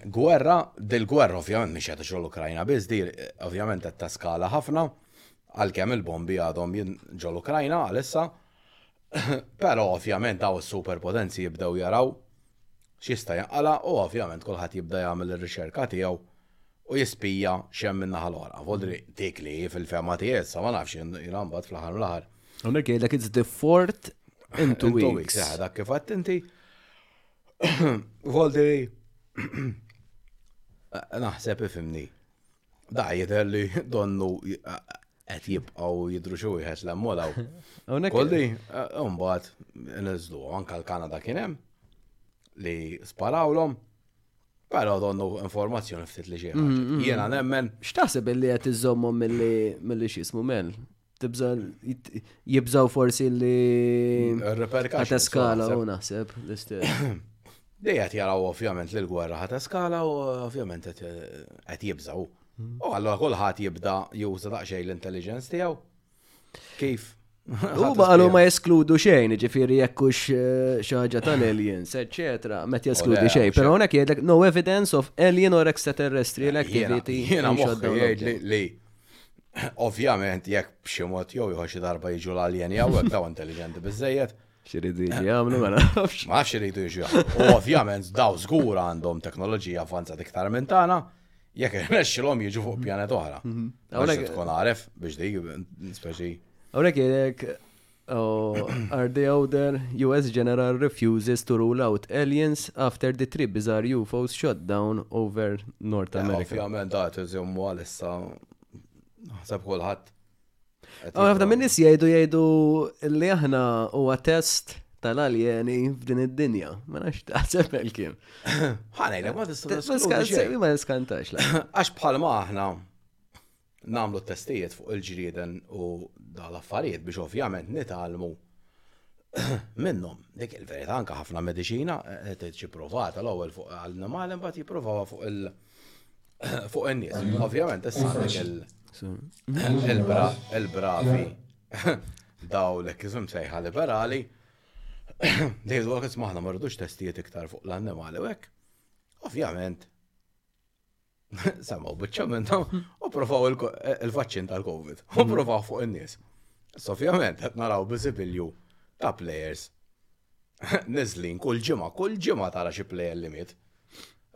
Gwerra, dil-gwerra ovvjament mhix qed xogħol Ukrajna biss di ovvjament qed taskala ħafna għalkemm il-bombi għadhom ġol Ukrajna għalissa. Però ovvjament daw is-superpotenzi jibdew jaraw x'jista' jinqala' u ovvjament kulħadd jibda jagħmel ir-riċerka tiegħu u jispija x'hemm min-naħa l-oħra. Voldri dik li hi fil-fehma tiegħi issa ma nafx jien jiena mbagħad fl-aħħar mill-aħħar. Hawnhekk jgħidlek it's the fourth in two weeks. Two weeks, eh, dak kif għadt inti. Voldri naħseb ifimni. Da jidher li donnu qed jibqgħu jidru xi wieħed l-emmola. Kolli, eh, mbagħad niżlu anke l-Kanada kien hemm li sparawlhom. Però donnu informazzjoni ftit li xi mm, mm, mm. Jiena nemmen. X'taħseb li qed iżommhom milli x'ismu mel? tibza jibżaw forsi li għat eskala u naħseb l-istess. Dej għat jaraw ovvjament li l-gwerra għat eskala u ovvjament għat jibżaw. Hmm. U għallu kullħat jibda juża daqxej l-intelligence tijaw. Kif? U baqalu ma jeskludu xejn, ġifiri jekkux eh, xaġa tal-aliens, etc. Met jeskludu xejn, pero unek jgħidlek no evidence of alien or extraterrestrial activity. Jena moħħi jgħid li Ovvjament, jekk b'xi mod jew ieħor xi darba jiġu l-aljeni hawnhekk daw intelligenti biżejjed. Xiridu jiġu jagħmlu ma nafx. Ma nafx iridu jiġu jagħmlu. U ovvjament daw żgur għandhom teknoloġija avvanzat iktar minn tagħna, jekk irnexxilhom jiġu fuq pjanet oħra. Mhm. Hawnhekk tkun għaref biex dik speċi. Hawnhekk jgħidek RD Oder, US General Refuses to Rule Out Aliens After the Three Bizarre UFOs Shot Down Over North America. Ovvjament dat iżommu għalissa naħseb kulħadd. Għaw ħafna minn nis jgħidu jgħidu li aħna huwa test tal-aljeni f'din id-dinja. Ma nafx taħseb il-kien. Ħanajlek, ma tistax. Ma niskantax. Għax bħal ma aħna nagħmlu t-testijiet fuq il-ġrieden u da l-affarijiet biex ovvjament nitalmu minnhom. Dik il-verità anke ħafna mediċina eh, eh, tiġi provata l-ewwel fuq għall-nimal imbagħad jipprovawha fuq il- fuq in-nies. Ovvjament issa għandek il-bra il-bravi daw l kizum sejħa liberali Dejdu għak maħna marridux testijiet iktar fuq l-annimali u hekk. Ovvjament, Samaw bieċa minna u provaw il-vaċċin tal-Covid. U provaw fuq in-nies. Sofjament, għet naraw bizibilju ta' players. Nizlin kull ġimma, kull ġimma tara xi player li miet.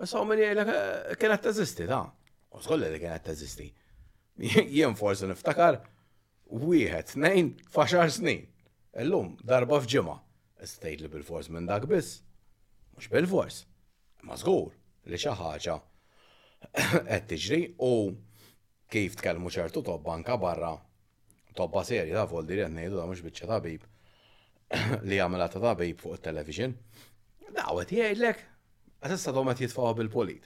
Saw minn jgħidlek eh, kienet teżisti ta' u skolla li kienet teżisti. Jien forsi niftakar wieħed, tnejn, faxar snin. Illum, darba f'ġimgħa. Istejt li bil-fors minn dak biss. Mhux bil-fors. Ma żgur li xi ħaġa qed tiġri u kif tkellmu ċertu tobba anka barra tobba serji ta' voldi li qed ngħidu mhux biċċa tabib li għamela ta' tabib fuq it-television. Dawet jgħidlek, għasissa dom qed jitfaw bil-polit.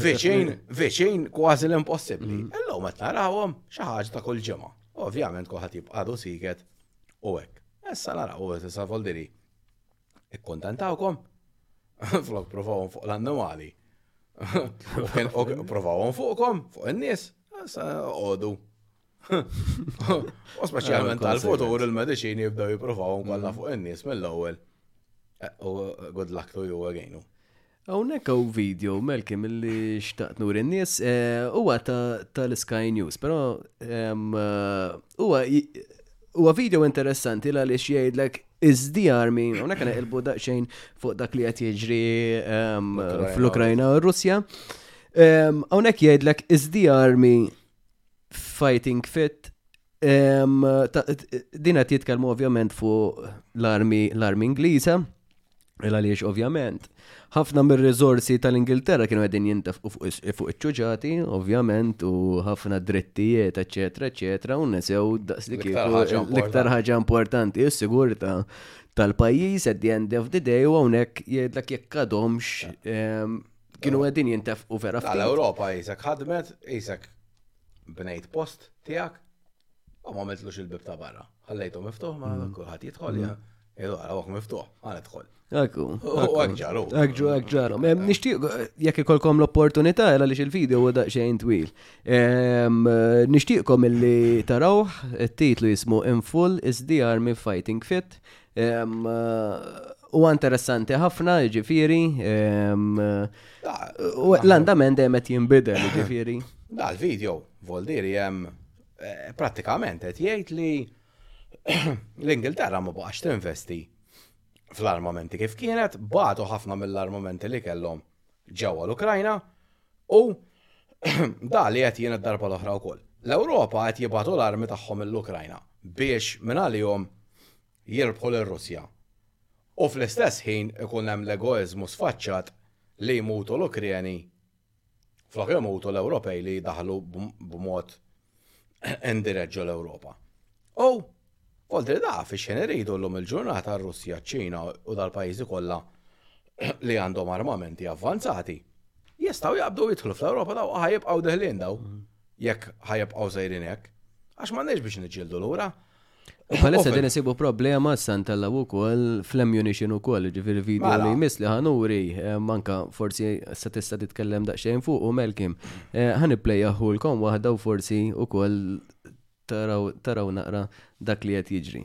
Viċin, viċin, kważi l-impossibli. Mm. Illum qed narawhom xi ħaġa ta' kull ġimgħa. Ovvjament kulħadd jibqadu siket u hekk. Issa naraw u issa voldiri. Ikkontentawkom? Flok provawhom fuq l-annimali. U kien provawhom fuqkom, fuq in-nies. Issa għodu. U speċjalment għal-futur il-mediċini jibdew jipprovawhom kollha fuq in-nies mill-ewwel. Eh, u eh, good luck to you again. Hawnhekk hawn video Melki milli xtaqt nur in-nies eh, huwa tal-Sky News, però ehm, huwa huwa video interessanti għaliex jgħidlek iż-dijarmi, hawnhekk għana ilbu daqsxejn fuq dak li qed jiġri ehm, fl-Ukrajna u r-Russja. Ehm, hawnhekk jgħidlek iż-dijarmi Fighting fit. Din qed jitkellmu ovvjament fuq l-armi l-armi Ingliża, il għaliex ovvjament ħafna mir-riżorsi tal-Ingilterra kienu qegħdin jintef fuq iċ-ċuġati, ovvjament, u ħafna drittijiet, eċetera, eċetera, u nesew daqs li kienu l-iktar ħaġa importanti, is-sigurta tal-pajjiż at the end of the day u hawnhekk jgħidlek jekk għadhomx Kienu qegħdin jintefqu vera ftit. L-Ewropa isek ħadmet, isek bnejt post tiegħek, u ma għamiltlux il-bib ta' barra. Ħallejtu miftuħ ma mm. kulħadd jidħol ja. Ilu għara għok miftuħ, għara tħol. Ekku. U għagġaru. Għagġu, għagġaru. Nishtiq, jek ikolkom l-opportunità, għara li xil-video u daqxejn twil. Nishtiqkom illi taraw, t-titlu jismu In Full is the Army Fighting Fit. U interessanti ħafna, ġifiri, l-andament dejjem qed jinbidel, ġifiri. Dal-video, voldiri jem eh, pratikament qed jgħid li l-Ingilterra ma baqax tinvesti fl-armamenti kif kienet, batu ħafna mill-armamenti li kellhom ġewwa l-Ukrajna u dak li qed jien id-darba l-oħra wkoll. L-Ewropa qed jibgħatu l-armi tagħhom lill-Ukrajna biex mingħalihom jirbħu lir-Russja u fl-istess ħin ikun hemm l-egoiżmu sfaċċat li jmutu l-Ukreni flok imutu l-Ewropej li daħlu b'mod indiret ġol Ewropa. U oltre da fi xejn iridu llum il-ġurnata r-Russja, ċ-Ċina u dal-pajjiżi kollha li għandhom armamenti avvanzati jistgħu jaqbdu jidħlu fl-Ewropa daw ħajibqgħu deħlin daw jekk ħajibqgħu sejrin hekk. Għax m'għandniex biex niġġieldu lura. U palissa din isibu problema san tella u koll fl-ammunition u koll, ġifiri video mela. li jmiss li ħanuri, eh, manka forsi sa tista titkellem daqxejn fuq u melkim. Eh, ħan iplejja ħulkom wahda u forsi u koll taraw naqra dak li jett jiġri.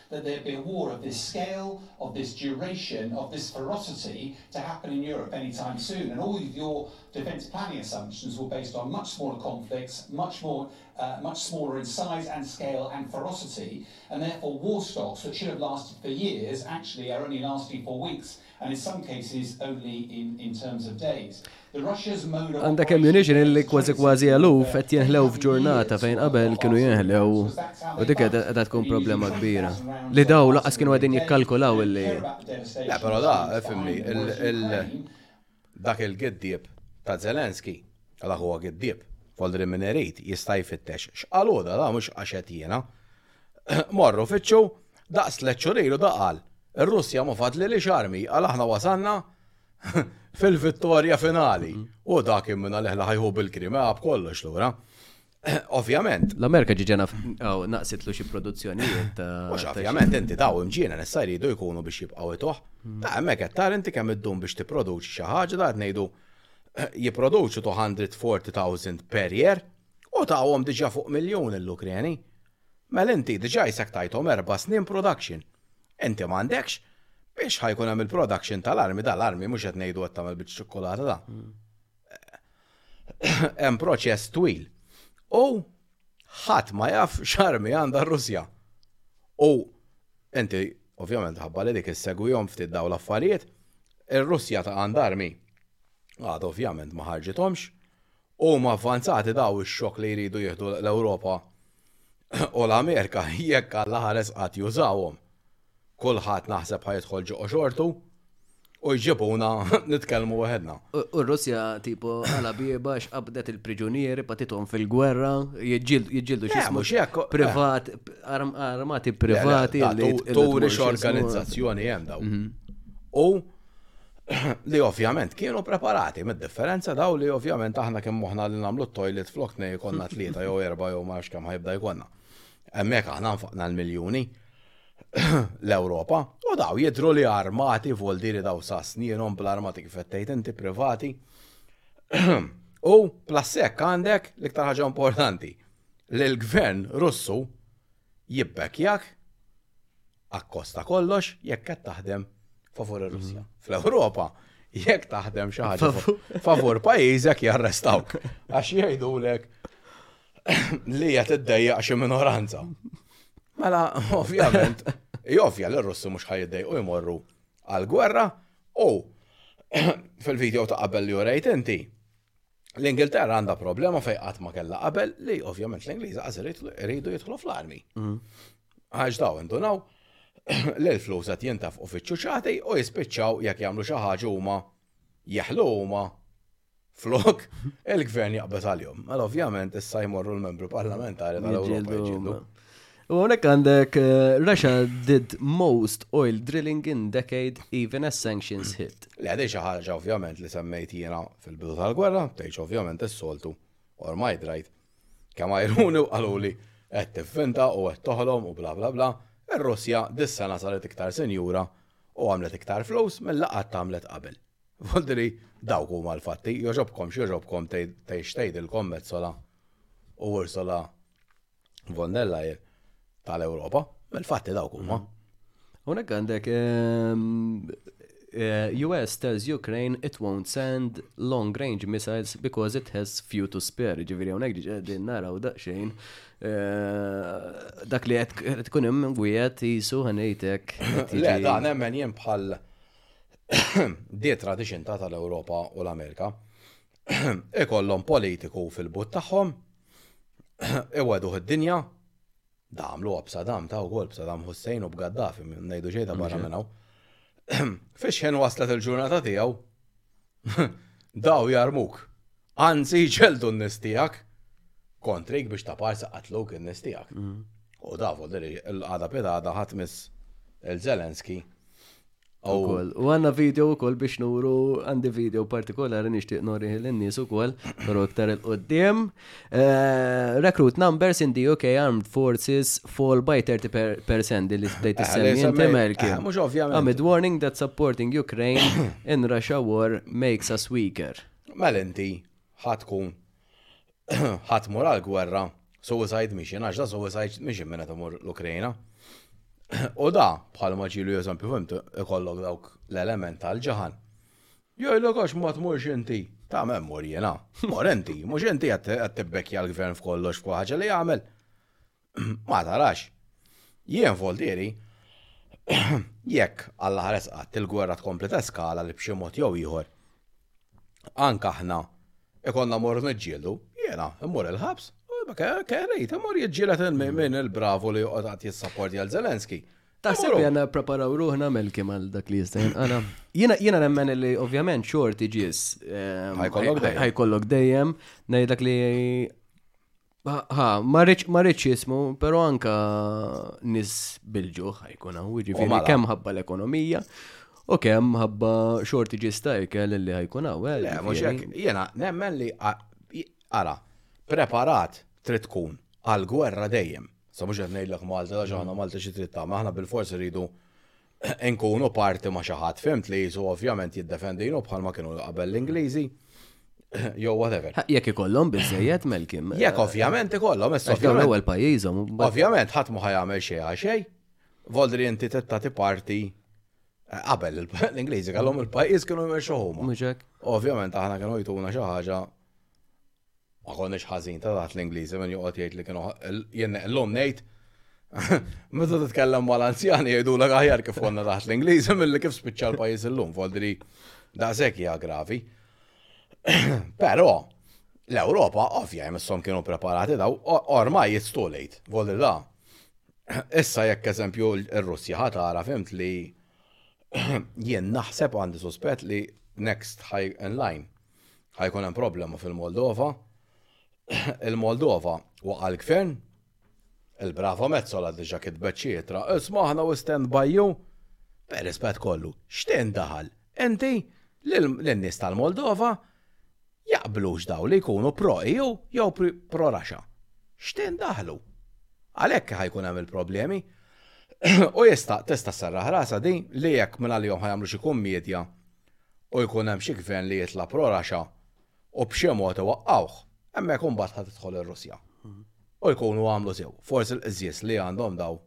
that there'd be a war of this scale, of this duration, of this ferocity to happen in Europe anytime soon. And all of your defence planning assumptions were based on much smaller conflicts, much more, uh, much smaller in size and scale and ferocity, and therefore war stocks that should have lasted for years actually are only lasting for weeks and in some cases only in in terms of days. The Russia's mode of Għandek ammunition illi kważi kważi eluf qed jinħlew f'ġurnata fejn qabel kienu jinħlew u dik qed qed tkun problema kbira. Li daw laqas kienu qegħdin jikkalkulaw illi Le, però da, fimni, il- il- dak il-giddieb ta' Zelensky, għala huwa giddieb, Voldemir Minerit, jista' jfittex x'qaluda da mhux għax qed jiena. Morru fittxu, daqs tliet xhur ilu da qal, ir-Russja ma fadlilhiex armi għal aħna wasalna fil-vittorja finali. U dak kien minn għalih li ħajħu bil-Krimea b'kollox lura. Ovvjament. L-Amerika ġiġena naqsitlu xi produzzjonijiet. Mhux ovvjament inti daw imġiena nissa jridu jkunu biex jibqgħu ituħ. Ta' hemmhekk qed tara inti kemm iddum biex tipproduċi xi ħaġa da qed ngħidu jipproduċu 240,000 per year. U tawhom diġà fuq miljun lill-Ukreni. Mela inti diġà jisek tajthom erba' snin production. Inti m'għandekx biex ħa jkun hemm il-production tal-armi, da l-armi mhux qed ngħidu qed tagħmel biċċ ċikkulata da. Hemm proċess twil. U ħadd ma jaf x'armi għandha r-Russja. U inti ovvjament ħabba li dik issegwihom ftit daw l-affarijiet, ir-Russja ta' għandha armi. Għad ovvjament ma ħarġithomx Huma avvanzati daw ix-xokk li jridu jieħdu l-Ewropa u l-Amerika jekk Alla ħares qatt jużawhom. Kulħadd naħseb ħa jidħol ġo qoxortu u jġibuna nitkellmu waħedna. U r-Russja tipo għala bieba x'qabdet il-priġunieri patithom fil-gwerra, jiġġieldu xi mhux hekk privat armati privati. Turi x'organizzazzjoni hemm daw. U li ovvjament kienu preparati mid-differenza daw li ovvjament aħna kemm moħna li nagħmlu t-toilet flok nej konna tlieta jew erba' jew ma kemm ħajbda jkollna. Hemmhekk aħna nfaqna l-miljuni l-Ewropa u daw jidru li armati voldiri daw sasnienhom bl-armati kif qed inti privati. U plassek għandek l-iktar ħaġa importanti li l-gvern Russu jibbekkjak akkost ta' kollox jekk qed taħdem favur ir-Russja. Mhm. Fl-Ewropa, jekk taħdem xi ħaġa favur pajjiżek jarrestawk. Għax jgħidulek li qed iddejjaq xi minoranza. Mela, ovvjament, jovja li r-Russu mhux ħajiddej u jmorru għal-gwerra u fil-video ta' qabel li urejt inti, L-Ingilterra għandha problema fejn qatt ma kellha qabel li ovvjament l-Ingliża għaż iridu jidħlu fl-armi. Mm. Għax daw indunaw li l-flus qed jintaf u fiċċu ċati u jispiċċaw jekk jagħmlu xi ħaġa huma jeħlu huma flok il-gvern jaqbeż għalihom. Mela ovvjament issa jmorru l-membru parlamentari tal-Ewropa jġildu. U hawnhekk għandek Russia did most oil drilling in decade even as sanctions hit. Le għadej xi ħaġa ovvjament li semmejt jiena fil-bidu tal-gwerra, tgħidx ovvjament is-soltu ormai drajt. Kemm għajruni u qaluli qed tivvinta u qed toħlom u bla bla bla, ir-Russja dis-sena saret iktar sinjura u għamlet iktar flus milli qatt għamlet qabel. Voldiri dawk huma l-fatti, jogħġobkom x'jogħġobkom tgħid x'tgħidilkom Metsola u Ursula von der Leyen tal-Ewropa, mill-fatti dawk huma. Unek għandek ehm, eh, US tells Ukraine it won't send long range missiles because it has few to spare. Ġifieri hawnhekk diġà din naraw daqsxejn eh, dak li qed tkun hemm wieħed jisu ħanejtek. Le, da, nemmen jien bħal di tradixin ta' tal-Ewropa u l-Amerika. ikollhom politiku fil-but tagħhom, iweduh id-dinja, da għamlu b'Sadam ta' ukoll b'Sadam Hussein u b'Gaddafi, ngħidu xejn ta' barra minn hawn. Fiex ħin waslet il-ġurnata tiegħu, daw jarmuk. Anzi ġeldu n-nies tiegħek kontrik biex ta' parsa qatluk in-nies tiegħek. Mm. U dafu, l-għada pedada ħatmis il-Zelenski Ukoll. U għanna video ukoll biex nuru għandi video partikolari nixtieq noriħ l-nies ukoll, pero iktar il-qoddim. Eh, recruit numbers in the UK Armed Forces fall by 30% li li bdejt ah, semmi inti Melki. Ah, mhux ovvjament. Amid warning that supporting Ukraine in Russia war makes us weaker. Mal inti ħatkun ħadd mur għal gwerra suicide mission, għax da suicide mission minna tamur l-Ukrajna. U da, bħal maġilu jeżempju, fimt, ikollok dawk l-element tal-ġahan. Jojlu għax ma tmurx inti. Ta' me mur jena. Mur inti, mux inti għat tibbekja l-gvern f'kollox f'ħagġa li għamel. Ma tarax. Jien voltieri, jekk għalla ħares qatt il-gwerra tkompli teskala li b'xi mod jew ieħor anke aħna ikonna morru niġġieldu, jiena mmur il-ħabs Kerrit, imur jġilet minn il-bravu li joqgħod għat jissapport għal Zelenski. Taħseb li għanna preparaw ruħna melki mal dak li jista' jinqala. Jiena nemmen li ovvjament xorti ġis. Ehm, ħajkollok dejjem. Ħajkollok dejjem. Ngħidlek li Ha, ma rridx jismu, pero anka nis bil-ġuħ ħajkun hawn, jiġifieri kemm ħabba l-ekonomija u kemm ħabba xorti ġista ikel li ħajkun hawn. Eh, Le, mhux hekk, jiena nemmen li ara, preparat trid tkun għal gwerra dejjem. Sa mhux qed ngħidlek Malta għax aħna Malta xi trid tagħmel, aħna bil-forsi rridu inkunu parti ma' xi ħadd, fimt li jisu ovvjament jiddefendinu bħalma kienu qabel l-Ingliżi, jew whatever. Jekk ikollhom biżejjed melkim. Jekk ovvjament ikollhom, issa ovvjament. L-ewwel pajjiżhom. Ovvjament ħadd ma ħajamel xejn għal xejn. Voldi li inti tagħti parti eh, qabel l-Ingliżi kellhom il-pajjiż kienu jmexxu huma. Ovvjament aħna kienu jtuna xi ħaġa Ma konniex ħażin ta' taħt l-Ingliżi minn joqgħod jgħid li kienu jien illum ngħid Meta titkellem mal anzjani jgħidulek aħjar kif konna taħt l-Ingliżi milli kif spiċċa l-pajjiż illum, fodri daqshekk hija gravi. Però l-Ewropa ovvja jmissom kienu preparati daw ormai it's too late, voli la. Issa jekk eżempju r-Russja ħatara fimt li jien naħseb għandi suspett li next high in line Ħa jkun hemm problema fil-Moldova. Il-Moldova waqa' l-gvern, il-brava Mezzola diġa kitbet ċietra, isma' aħna u stand by you. Per rispett kollu, x'tin daħal? Inti lin-nies tal-Moldova jaqblux daw li jkunu pro EU jew pro Russia. X'tin daħlu? Għalhekk ħa jkun hemm il-problemi. U jista' tista' serraħ rasa din li jekk minn għalihom ħajamlu xi kummedja u jkun hemm xi gvern li jitla' pro Russia u b'xi mod iwaqqgħuh, hemmhekk imbagħad ħa tidħol ir-Russja. U jkunu għamlu sew. Forsi l-qżież li għandhom daw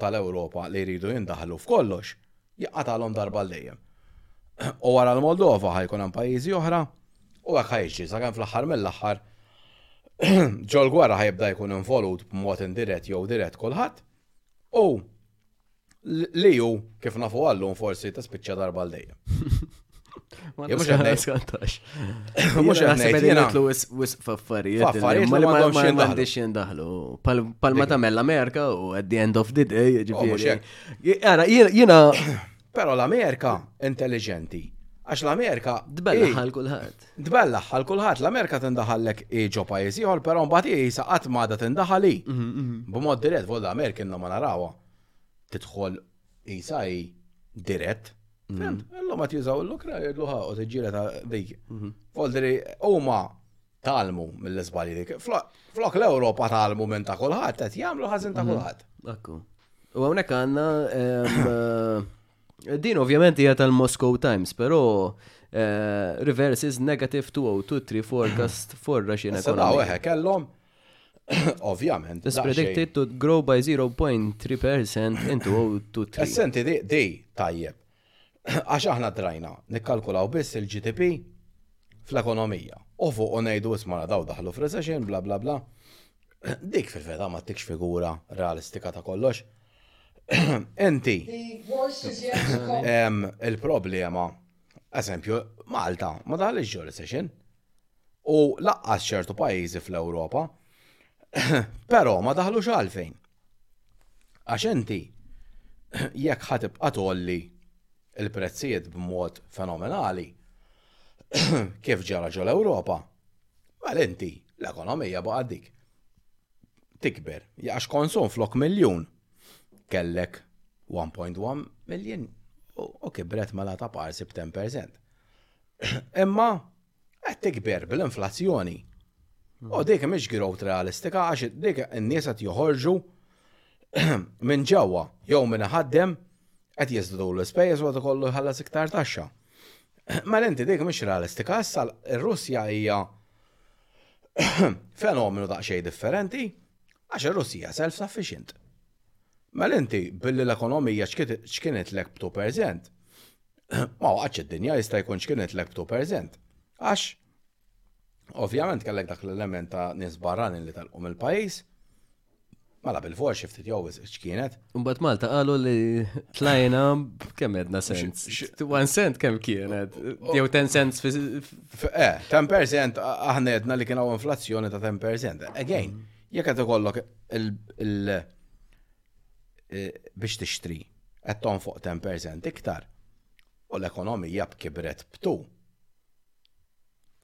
tal-Ewropa li jridu jindaħlu f'kollox jinqatagħlhom darba għal dejjem. U wara l-Moldova ħa jkun hemm pajjiżi oħra u hekk ħa jiġri sakemm fl-aħħar mill-aħħar ġol-gwerra ħa jibda jkun involut b'mod indirett jew dirett kulħadd u Li ju, kif nafu għallum forsi ta' spiċċa darba l-dejjem. Mux għantax. Mux għantax. Jgħatlu wis faffarijiet. Faffarijiet ma għandix jindaħlu. Pal ma tamel l-Amerika u at the end of the day. Oh, Għara, jina. Pero l-Amerika intelligenti. Għax l-Amerika. Dbella ħal kullħat. Tbellaħ għal kulħadd, l-Amerika tindaħal lek i ġo pajjiż ieħor, però mbagħad hi sa qatt m'għadha tindaħal hi. B'mod dirett, vol l-Amerika inna ma narawha. Tidħol isa hi dirett. Fimt, illum qed jużaw l-Ukra jgħidlu ħa u tiġġiela ta' dik. Vol diri huma talmu mill-iżbalji dik. Flo- Flok l-Ewropa talmu minn ta' kulħadd qed jagħmlu ħażin ta' kulħadd. Akku. U hawnhekk għandna ehm, eh, Din ovvjament hija tal-Moscow Times, però eh, reverse is negative 2023 forecast for Russian Sa daw economy. eħe kellhom ovvjament. Is daqsxejn. predicted to grow by 0.3% in 2023. Essenti di, di tajjeb. Għax aħna drajna, nikkalkulaw biss il-GDP fl-ekonomija. U fuq u nejdu ismana daw daħlu f'recession, bla bla bla. Dik fil-feda ma tikx figura realistika ta' kollox. Enti, il-problema, eżempju, Malta, ma daħal iġġu recession. U laqqas ċertu pajizi fl-Europa, pero ma daħlu xalfejn. Għax enti, jekk ħatib għatolli il-prezzijiet b'mod fenomenali, kif ġara ġol Ewropa, mal enti, l-ekonomija baqaddik. tikber. Għax konsum flok miljun kellek 1.1 miljon u kibret mela ta' parsi b'10%. Imma qed tikber bil-inflazzjoni. U dik mhix growth realistika għax dik in-nies qed joħorġu minn ġewwa jew minn iħaddem qed jiżdiedu l-ispejjeż u qed ikollu jħallas iktar taxxa. Mela inti dik mhix realistika, issa r-Russja hija Fenomenu daqsxejn differenti għax ir-Russija self-sufficient. Mel inti billi l-ekonomija x'kienet lek b'tu perżent. Ma waqgħetx id-dinja jista' jkun x'kienet lek b'tu perżent. Għax ovvjament kellek dak l-element ta' nies barranin li telqu mill-pajjiż Mala bil-for xi ftit jew wisq kienet. Mbagħad Malta qalu li tlajna kemm edna sens. One cent kemm kienet? Jew 10 cents fi. Eh, 10% aħna edna li kien hawn inflazzjoni ta' 10%. Again, jekk qed ikollok il eh, biex tixtri qed tonfoq 10% iktar u l-ekonomija b'kibret btu.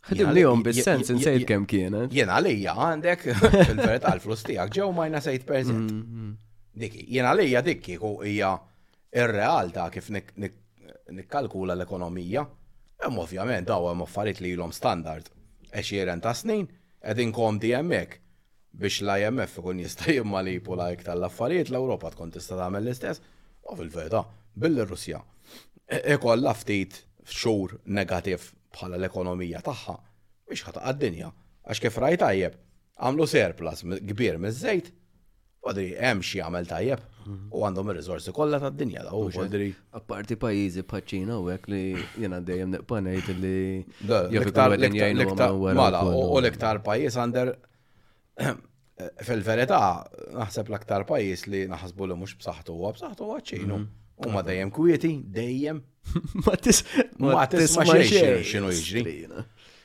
Ħdim li jom bis-sens insejt kem kienet. Jien għalija għandek fil-verità l-flus tijak ġew majna sejt perzent. Mm, mm. Dik, jien għalija dik kieku hija ir-realtà kif nikkalkula l-ekonomija. Hemm ovvjament daw hemm affarijiet li ilhom standard. Ex jiren ta' snin, qegħdin komdi hemmhekk. Biex l-IMF ikun jista' jimmanipula iktar l-affarijiet, l-Ewropa tkun tista' tagħmel l-istess, u fil-verità, billi r-Russja jkollha ftit xhur negattiv bħala l-ekonomija tagħha, mhix ħa taqa' d-dinja, għax kif rajt tajjeb, għamlu surplus kbir miż-żejt, u hemm x'jagħmel tajjeb. U għandhom ir-riżorsi kollha tad-dinja daw ukoll diri. Apparti pajjiżi bħaċ-Ċina u hekk li jiena dejjem neqpa' ngħid li l-iktar l-iktar mala u l-iktar pajjiż għander fil-verità naħseb l-aktar pajjiż li naħsbu li mhux b'saħħtu huwa b'saħħtu huwa ċinu. Mhm. Huma dejjem kwieti, dejjem. Ma tisma' xejn x'inhu jiġri.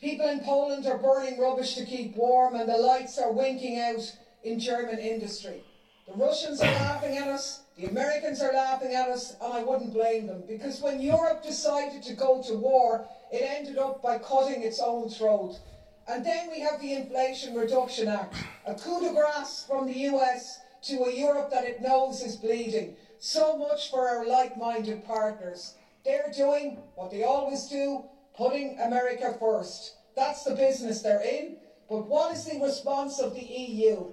People in Poland are burning rubbish to keep warm, and the lights are winking out in German industry. The Russians are laughing at us, the Americans are laughing at us, and I wouldn't blame them because when Europe decided to go to war, it ended up by cutting its own throat. And then we have the Inflation Reduction Act, a coup de grace from the US to a Europe that it knows is bleeding so much for our like minded partners. They're doing what they always do, putting America first. That's the business they're in. But what is the response of the EU?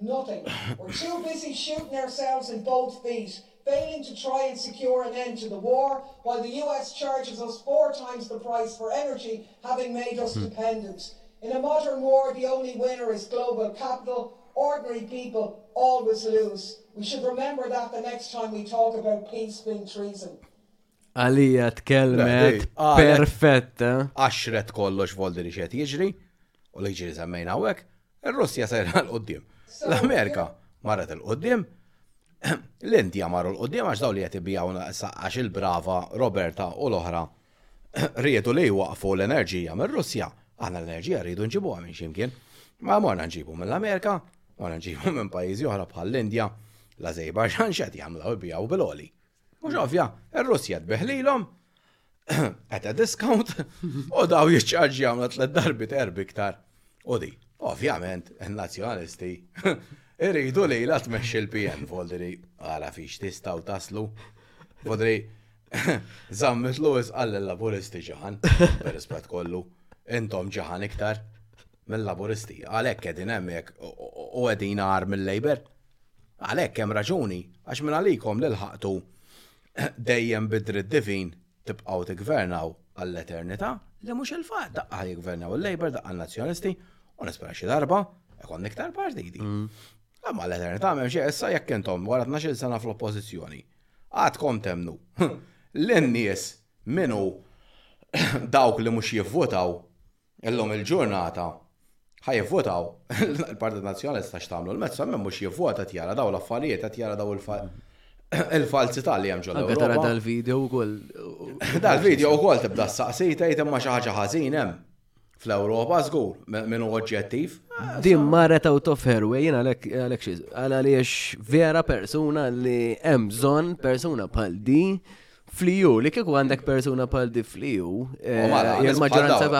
Nothing. We're too busy shooting ourselves in both feet, failing to try and secure an end to the war, while the US charges us four times the price for energy, having made us hmm. dependent. In a modern war, the only winner is global capital, Ordinary people always lose. We should remember that the next time we talk about peace being treason. Għalija tkellmet perfetta. Għaxret kollox voldi li xed jiġri, u li ġiri semmejna għawek, il-Russja sajra l-qoddim. L-Amerika marret l-qoddim, l-Indja marru l-qoddim għax daw li jtibijaw għax il-brava Roberta u l-oħra riedu li jwaqqfu l-enerġija mir-Russja, aħna l-enerġija rridu nġibuha minn xi mkien. Ma morna nġibu mill-Amerika, morna nġibu minn pajjiżi oħra bħall-Indja, l-Azerbajġan x'qed jagħmlu jbigħu bil-għoli. Mhux ovvja, ir-Russja tbih lilhom at a discount u daw jiċċarġi għamla tlet darbi terb iktar. U di, ovvjament, il-nazjonalisti irridu li la tmexxi l-PN, Voldri, għara fiex tistaw taslu. Voldri, Zammet Lewis għall laburisti ġaħan, per rispett kollu, intom ġaħan iktar mill-laburisti. Għalhekk qegħdin hemmhekk u qegħdin għar mill-Labor. Għalhekk hemm raġuni għax minn għalikom li lħaqtu dejjem bidri divin tibqgħu tigvernaw għall-eternità li mhux il-fatt daqqa jigvernaw il-Labor daqqa l-Nazzjonisti u nispera xi darba ikon iktar partiti. Mm. Imma l-eternità m'hemm xi issa jekk intom wara 12 sena fl-oppożizzjoni Għadkom temmnu li n-nies min hu dawk li mhux jivvutaw illum il-ġurnata ħa jivvutaw il-Partit Nazzjonalista x'tagħmlu l-mezz ta' min mhux jivvota qed jara dawn l-affarijiet qed jara dawn il-falzità li hemm ġol Anke tara dal-video wkoll. Dal-video wkoll tibda ssaqsi tgħid imma xi ħaġa ħażin hemm. Fl-Ewropa żgur, minn hu oġġettiv. Din marret out of her way, jiena għalhekk xi għala li vera persuna li hemm bżonn persuna bħal di fliju, li kieku għandek persuna bħal di fliju, eh, mela, il-maġġoranza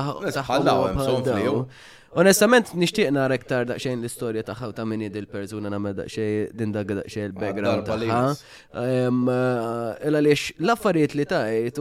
bħal dawn. Onestament, nishtiq nara iktar daqxejn l-istorja tagħha ta' min id il-persuna nagħmel daqxejn din dak daqxejn il-background tagħha. Illa eh, lix l-affarijiet li tajt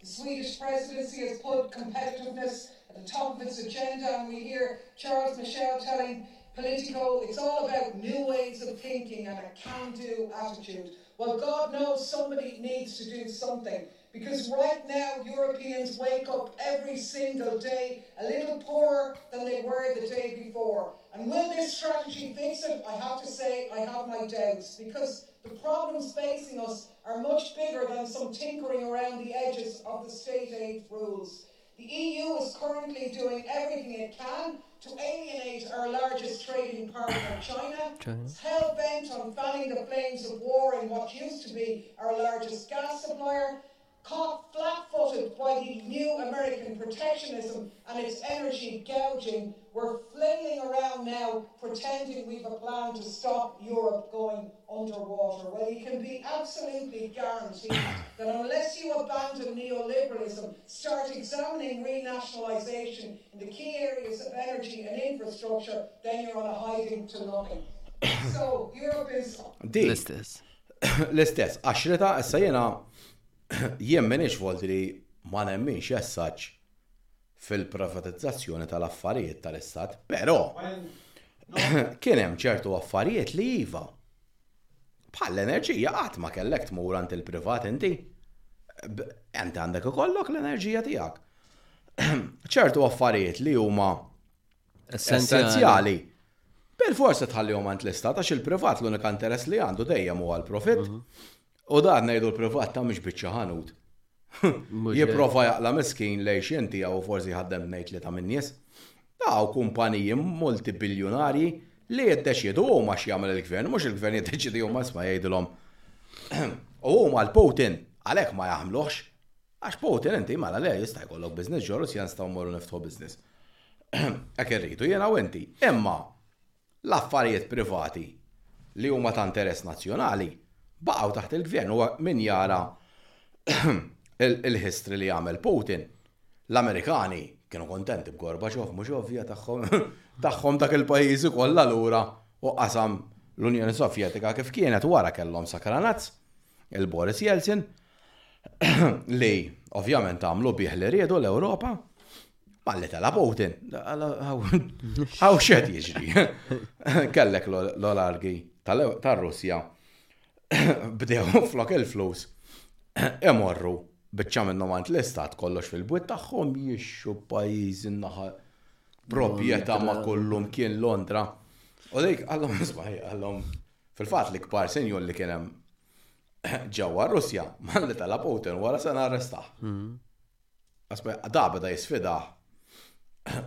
The Swedish presidency has put competitiveness at the top of its agenda, and we hear Charles Michel telling Politico it's all about new ways of thinking and a can do attitude. Well, God knows somebody needs to do something because right now Europeans wake up every single day a little poorer than they were the day before. And will this strategy fix it? I have to say I have my doubts because the problems facing us are much bigger than some tinkering around the edges of the state aid rules. The EU is currently doing everything it can to alienate our largest trading partner, China. China. Hell bent on fanning the flames of war in what used to be our largest gas supplier, caught flat footed by the new American protectionism and its energy gouging we're flailing around now pretending we've a plan to stop Europe going underwater. Well, you can be absolutely guaranteed that unless you abandon neoliberalism, start examining renationalisation in the key areas of energy and infrastructure, then you're on a hiding to nothing. so, Europe is. L-istess. L-istess għaxrita, issa jiena jien m'iniex volti li ma nemminx jessaġġ fil-privatizzazzjoni tal-affarijiet tal-Istat, però kien hemm ċertu affarijiet li iva. Bħall-enerġija qatt ma kellek tmur għand il-privat inti. Enti għandek ikollok l-enerġija tiegħek. ċertu affarijiet li huma essenzjali. Per forsa tħallihom għand l-istat għax il-privat l-unika interess li għandu dejjem huwa l-profit. Mhm. U dan ngħidu l-privat ta' mhux biċċa ħanut. Jipprova jaqla miskin lej xinti għaw forsi ħaddem ngħid li ta' minnies. Daw kumpaniji multibiljonarji li jiddeċidu huma x'jagħmel il-gvern, mhux il-gvern jiddeċidu huma sma jgħidilhom. U huma l-Putin għalhekk ma jaħmluħx. Għax Putin inti mela le jista' jkollok business ġo Russja nistgħu mmorru niftħu business. Hekk irridu jiena u inti. Imma l-affarijiet privati li huma ta' interess nazzjonali baqgħu taħt il-gvern u min jara il-history li għamel Putin, l-Amerikani kienu kuntenti b'Gorbachev mhux ovvja tagħhom tagħhom dak il-pajjiżi kollha lura u qasam l-Unjoni Sovjetika kif kienet wara kellhom sakranazz. il-Boris Jeltsin, li ovvjament għamlu bih li riedu l-Ewropa, Malli tela Putin, għaw xed jiġri. Kellek l-olargi tal-Russja bdew flok il-flus imorru bieċa minnu għand l-istat kollox fil-bwit tagħhom jixxu pajjiż naħa proprjetà ma kollum kien Londra. U dik għallhom isbaħi għallhom Fil-fatt l-ikbar sinjur li kien hemm ġewwa Russja malli tala' Putin wara sena arrestah. Mm. Aspe, da beda jisfida.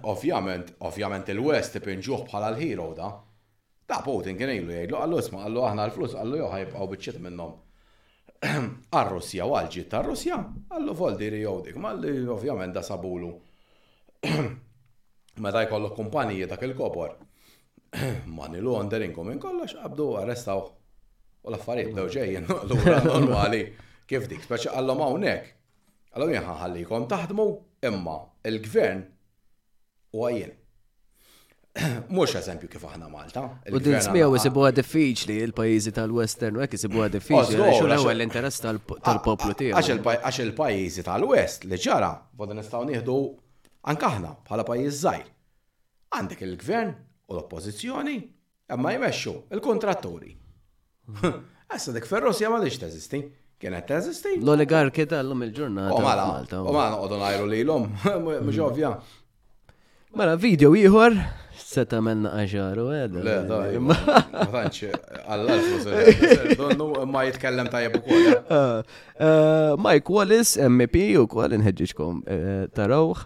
Ovvjament, ovvjament il-West ipinġuh bħala l-hero da. Da Putin kien ilu jgħidlu għallu isma' għallu aħna l-flus għallu jew ħajbqgħu biċċiet minnhom. Għar-Russja u għal-ġid tar-Russja, għallu voldiri jew dik, malli ovvjament da sabulu. Meta jkollok kumpaniji dak il-kobor, Money laundering u minn kollox qabdu arrestawh. U l-affarijiet bdew ġejjin lura normali kif dik. Speċi għallhom hawnhekk. Għallhom jien ħallikom taħdmu imma il-gvern u għajjen. Mux eżempju kif aħna Malta. U din smijaw jisibuha diffiċli il-pajizi tal-Western, u għek jisibuha diffiċli. Għax l l-interess tal-poplu tiegħu. Għax il-pajizi tal-West li ġara, bodu nistaw nieħdu ankaħna bħala pajiz zaħir. Għandek il-Gvern u l-Oppożizzjoni, imma jmexxu il-kuntratturi. Issa dik Ferrosja ma dix teżisti. Kienet teżisti. L-oligarki tal-lum il-ġurnata. U mala, u mala noqogħdu ngħidu lilhom, mhux mm. ovvja. Mela video ieħor se tagħmelna għaxaru għed. Eh, le, da, ma tantx għall-alf donnu ma jitkellem tajjeb ukoll. Eh. Ah, eh, Mike Wallace, MP ukoll inħeġġiġkom tarawh.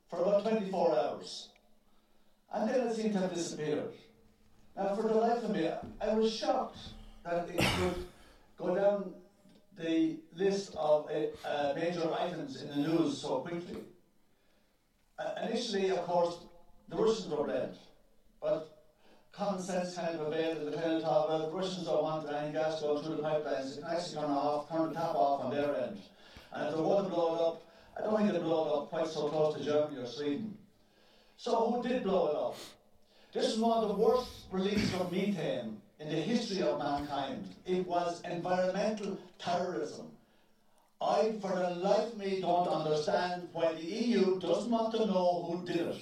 for about 24 hours. And then it seemed to have disappeared. Now, for the life of me, I was shocked that it could go down the list of uh, uh major items in the news so quickly. Uh, initially, of course, the Russians were blamed, but common sense kind of availed. the planet of, well, the Russians don't want any gas going through the pipelines, they can actually turn, off, turn the tap off on their end. And if the water blowed up, I don't think it blow it up quite so close to Germany or Sweden. So who did blow it up? This is one of the worst releases of methane in the history of mankind. It was environmental terrorism. I, for the life of me, don't understand why the EU doesn't want to know who did it.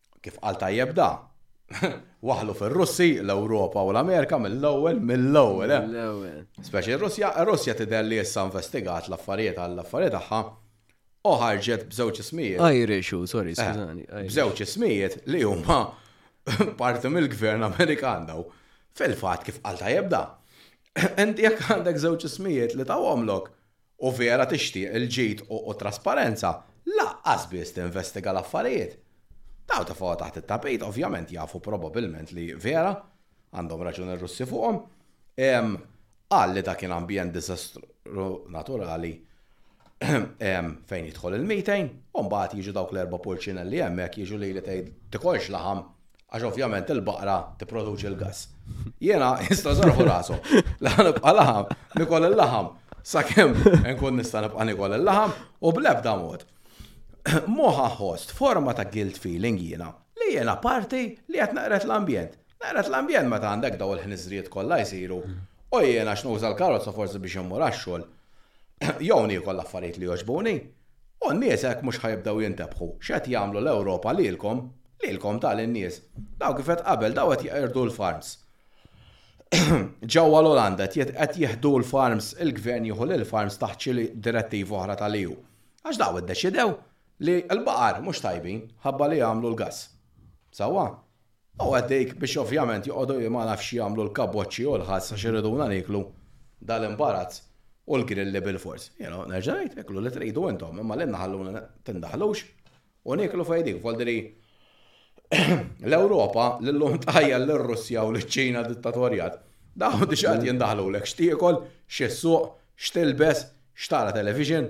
Kif qal tajjeb da, waħlu fir-Russi, l-Ewropa u l-Amerika mill-ewwel, mill-ewwel, eh! Mill-ewwel. Speċi r-Russja, r-Russja tidher li issa investigat l-affarijiet għall-affarijiet tagħha u ħarġet b'żewġ ismijiet. Irish u, sorry, eh, skużani. B'żewġ ismijiet li huma parti mill-gvern Amerikan daw. Fil-fatt kif qal tajjeb da, inti jekk għandek żewġ ismijiet li tawhomlok, u vera tixtieq il-ġid u t-trasparenza, lanqas biss tinvestiga l-affarijiet. Dawk ta' fuqha taħt it-tapit ovvjament jafu probabilment li vera, għandhom raġun ir-Russi fuqhom, qal li dak kien ambjent diżastru naturali fejn jidħol il-methane u mbagħad jiġu dawk l-erba' pulċinelli hemmhekk jiġu lili tgħid tikolx laħam Għax ovvjament il-baqra tipproduċi l-gass. Jiena jista' żarfu rashom. Laħa nibqa' laħam, nikol il-laħam, sakemm nkun nista' nibqa' nikol il-laħam u bl-ebda mod. Moħa ħost forma ta' guilt feeling jiena li jiena parti li qed naqret l-ambjent. Naqret l-ambjent meta għandek daw il-ħniżrijiet kollha jsiru. U jiena x'nuża l-karozza forsi biex immur għax-xogħol. Jew niekol l-affarijiet li jogħġbuni, U n-nies hekk mhux ħa jibdew jintebħu, x'qed jagħmlu l-Ewropa lilkom, lilkom ta' lin-nies. Dawn kif għedt qabel, dawn qed jeqirdu l-farms. Ġewwa l-Olanda qed qed jieħdu l-farms, il-gvern jieħu lill-farms taħt xi direttiva oħra tal-EU. Għax dawn iddeċidew li l-baqar mhux tajbin ħabba li jagħmlu l-gass. Sewwa? U qed dik biex ovvjament joqogħdu ma nafx jagħmlu l-kaboċċi u l-ħass għax irriduna nieklu dal-imbarazz u l-grilli bilfors. You know, nerġa' ngħid, iklu li tridu intom, imma lilna ħalluna tindaħlux u nieklu fejn dik. Voldiri l-Ewropa l-lum tajja l-Russja u l-Ċina dittatorjat. Daħu diġa qed jindaħlulek x'tiekol, x'issuq, x'tilbes, x'tara television.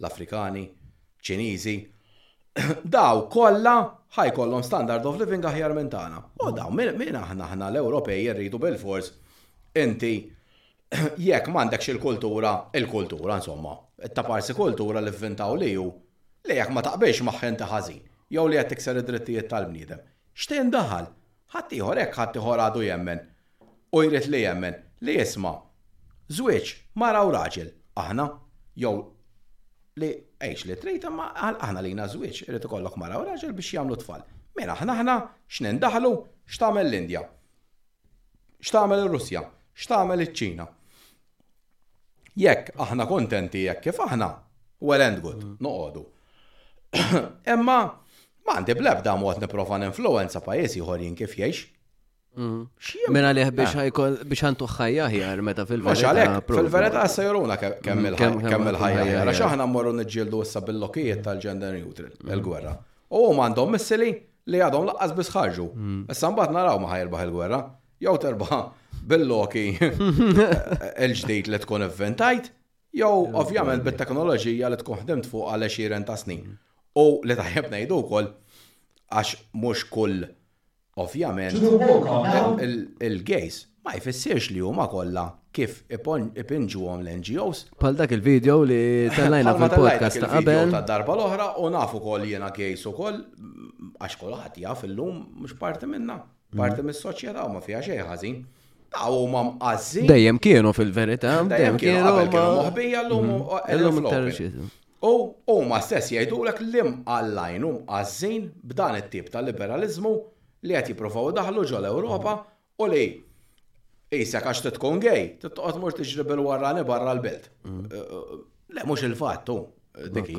l-Afrikani, Ċiniżi, dawn kollha ħa jkollhom standard of living aħjar minn tagħna. U dawn min aħna aħna l-Ewropej irridu bilfors inti jekk m'għandekx il-kultura, il-kultura insomma, ta' parsi kultura li vvintaw li hu li jekk ma taqbilx magħha inti ħażin jew li qed tikser id-drittijiet tal-bniedem. X'tindaħal? Ħaddieħor, hekk ħaddieħor għadu jemmen, u jrid li jemmen, li jisma'. Żwieġ, mara u raġel, aħna, jew li għix li trid, imma aħna lina żwieġ, irid ikollok mara u raġel biex jagħmlu tfal. Min aħna aħna, x'nindaħlu, x'tagħmel l-Indja? X'tagħmel ir-Russja? X'tagħmel iċ-Ċina? Jekk aħna kuntenti hekk kif aħna, well and good, noqogħdu. Imma ma għandi bl-ebda mod nipprova ninfluwenza pajjiż ieħor jien kif jgħix. Mm-hmm. Mela liħ biex ħajkol biex għantu ħajja ħjar meta fil-verita. Għaxalek, fil-verita għassa joruna kemm mm-hmm. il-ħajja ħjar. Għax aħna mmorru nġildu issa bil-lokijiet tal-gender neutral, mm-hmm. il-gwerra. U għom għandhom missili li għadhom laqqas bisħarġu. Issa mbagħad naraw ma ħajrbaħ il-gwerra. jew terba bil-loki il-ġdejt li tkun evventajt, jew ovvjament bit-teknoloġija li tkun ħdimt fuq għal 20 ta' snin. U li taħjeb ngħidu wkoll għax mhux kull ovvjament il-gays ma jfissirx li huma kollha kif ipinġuhom l-NGOs. Pal dak il-video li tellajna fil-podcast ta' qabel. Ta' darba l-oħra u nafu kol jiena gays ukoll għax kulħadd jaf illum mhux parti minna. Parti mis-soċjetà u ma fiha xejn ħażin. Daw huma mqażżin. Dejjem kienu fil-verità, dejjem kienu qabel kienu moħbija llum llum terrorism. U huma stess jgħidulek li mqallajn u mqażżin b'dan it-tip ta' liberalizmu li qed jippruvaw daħlu ġol Ewropa u li jisek għax tkun gej, titqgħod mur tiġri bil-warrani barra l-belt. Mm. Eh, eh, le mhux il-fattu, diki.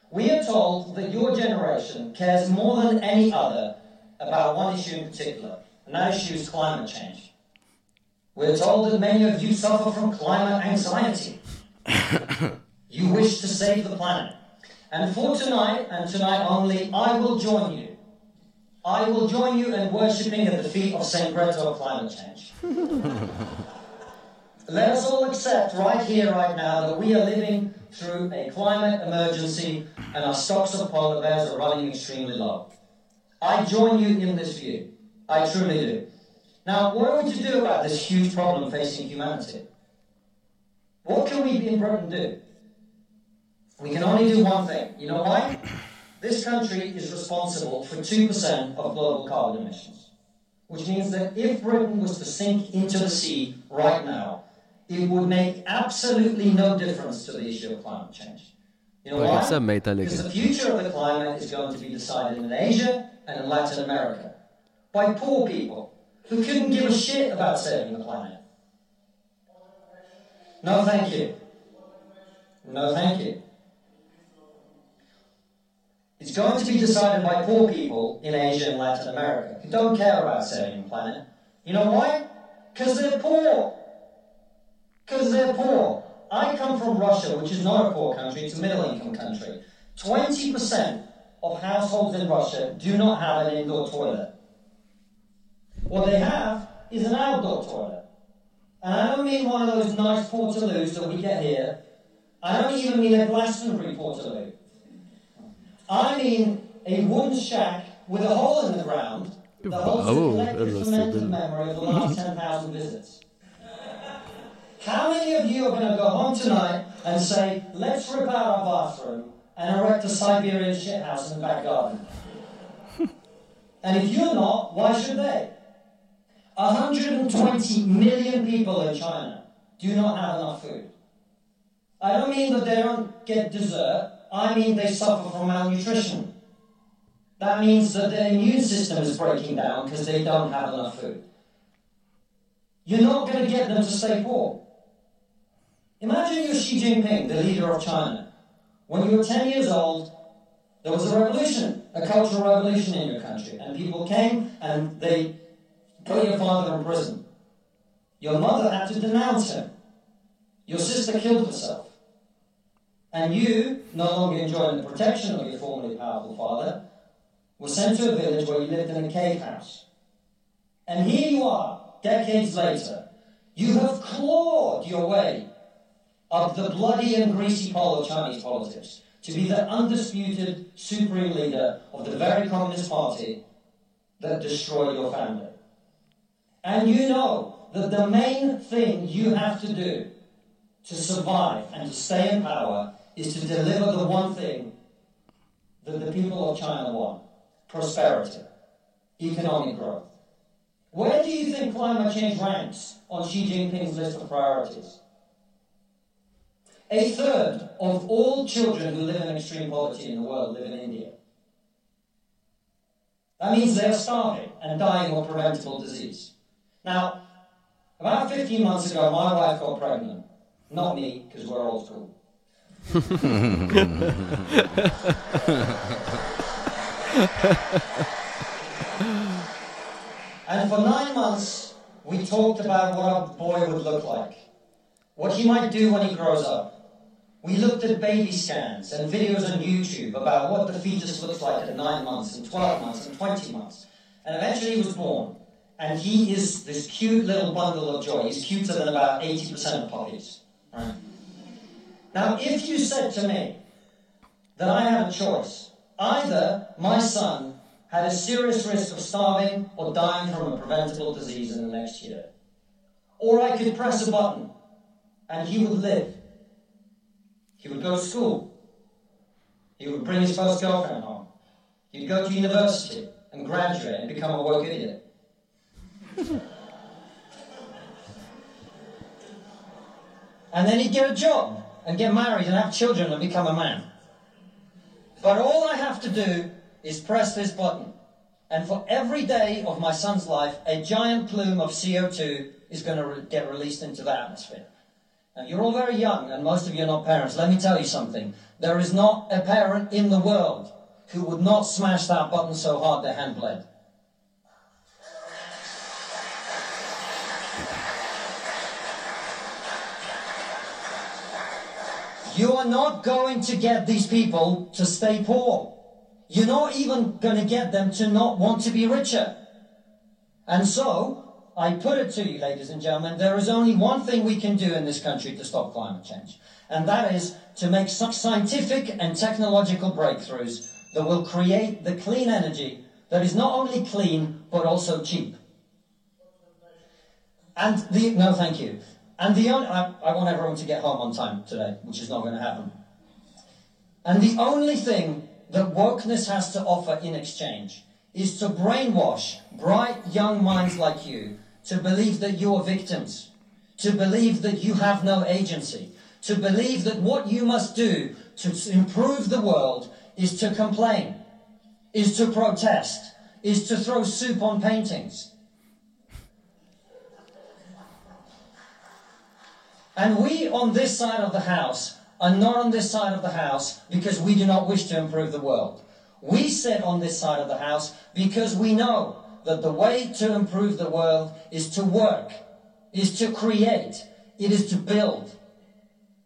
We are told that your generation cares more than any other about one issue in particular, and that issue is climate change. We're told that many of you suffer from climate anxiety. you wish to save the planet. And for tonight, and tonight only, I will join you. I will join you in worshipping at the feet of St. Breto of climate change. Let us all accept right here, right now, that we are living through a climate emergency and our stocks of polar bears are running extremely low. I join you in this view. I truly do. Now, what are we to do about this huge problem facing humanity? What can we in Britain do? We can only do one thing. You know why? This country is responsible for 2% of global carbon emissions, which means that if Britain was to sink into the sea right now, it would make absolutely no difference to the issue of climate change. You know why? Because the future of the climate is going to be decided in Asia and in Latin America by poor people who couldn't give a shit about saving the planet. No, thank you. No, thank you. It's going to be decided by poor people in Asia and Latin America who don't care about saving the planet. You know why? Because they're poor. Because they're poor. I come from Russia, which is not a poor country, it's a middle income country. 20% of households in Russia do not have an indoor toilet. What they have is an outdoor toilet. And I don't mean one of those nice Portaloos that we get here. I don't even mean a Glastonbury Portaloo. I mean a wooden shack with a hole in the ground that holds oh, the collective memory of the last 10,000 visits. How many of you are going to go home tonight and say, let's rip out our bathroom and erect a Siberian shithouse in the back garden? and if you're not, why should they? 120 million people in China do not have enough food. I don't mean that they don't get dessert, I mean they suffer from malnutrition. That means that their immune system is breaking down because they don't have enough food. You're not going to get them to stay poor. Imagine you're Xi Jinping, the leader of China. When you were 10 years old, there was a revolution, a cultural revolution in your country, and people came and they put your father in prison. Your mother had to denounce him. Your sister killed herself and you, no longer enjoying the protection of your formerly powerful father, were sent to a village where you lived in a cave house. And here you are, decades later. You have clawed your way up the bloody and greasy pole of Chinese politics to be the undisputed supreme leader of the very Communist Party that destroyed your family. And you know that the main thing you have to do to survive and to stay in power is to deliver the one thing that the people of China want prosperity, economic growth. Where do you think climate change ranks on Xi Jinping's list of priorities? A third of all children who live in extreme poverty in the world live in India. That means they're starving and dying of preventable disease. Now, about 15 months ago, my wife got pregnant. Not me, because we're old school. and for nine months, we talked about what our boy would look like, what he might do when he grows up. We looked at baby scans and videos on YouTube about what the fetus looks like at 9 months and 12 months and 20 months. And eventually he was born. And he is this cute little bundle of joy. He's cuter than about 80% of puppies. Right? Now, if you said to me that I had a choice, either my son had a serious risk of starving or dying from a preventable disease in the next year, or I could press a button and he would live, he would go to school, he would bring his first girlfriend home, he'd go to university and graduate and become a woke idiot. and then he'd get a job and get married and have children and become a man. But all I have to do is press this button. And for every day of my son's life, a giant plume of CO2 is going to re- get released into the atmosphere. Now, you're all very young, and most of you are not parents. Let me tell you something. There is not a parent in the world who would not smash that button so hard their hand bled. You are not going to get these people to stay poor. You're not even going to get them to not want to be richer. And so, I put it to you, ladies and gentlemen, there is only one thing we can do in this country to stop climate change, and that is to make such scientific and technological breakthroughs that will create the clean energy that is not only clean but also cheap. And the, no, thank you. And the only, I, I want everyone to get home on time today, which is not going to happen. And the only thing that wokeness has to offer in exchange is to brainwash bright young minds like you to believe that you are victims, to believe that you have no agency, to believe that what you must do to improve the world is to complain, is to protest, is to throw soup on paintings. And we on this side of the house are not on this side of the house because we do not wish to improve the world. We sit on this side of the house because we know that the way to improve the world is to work, is to create, it is to build.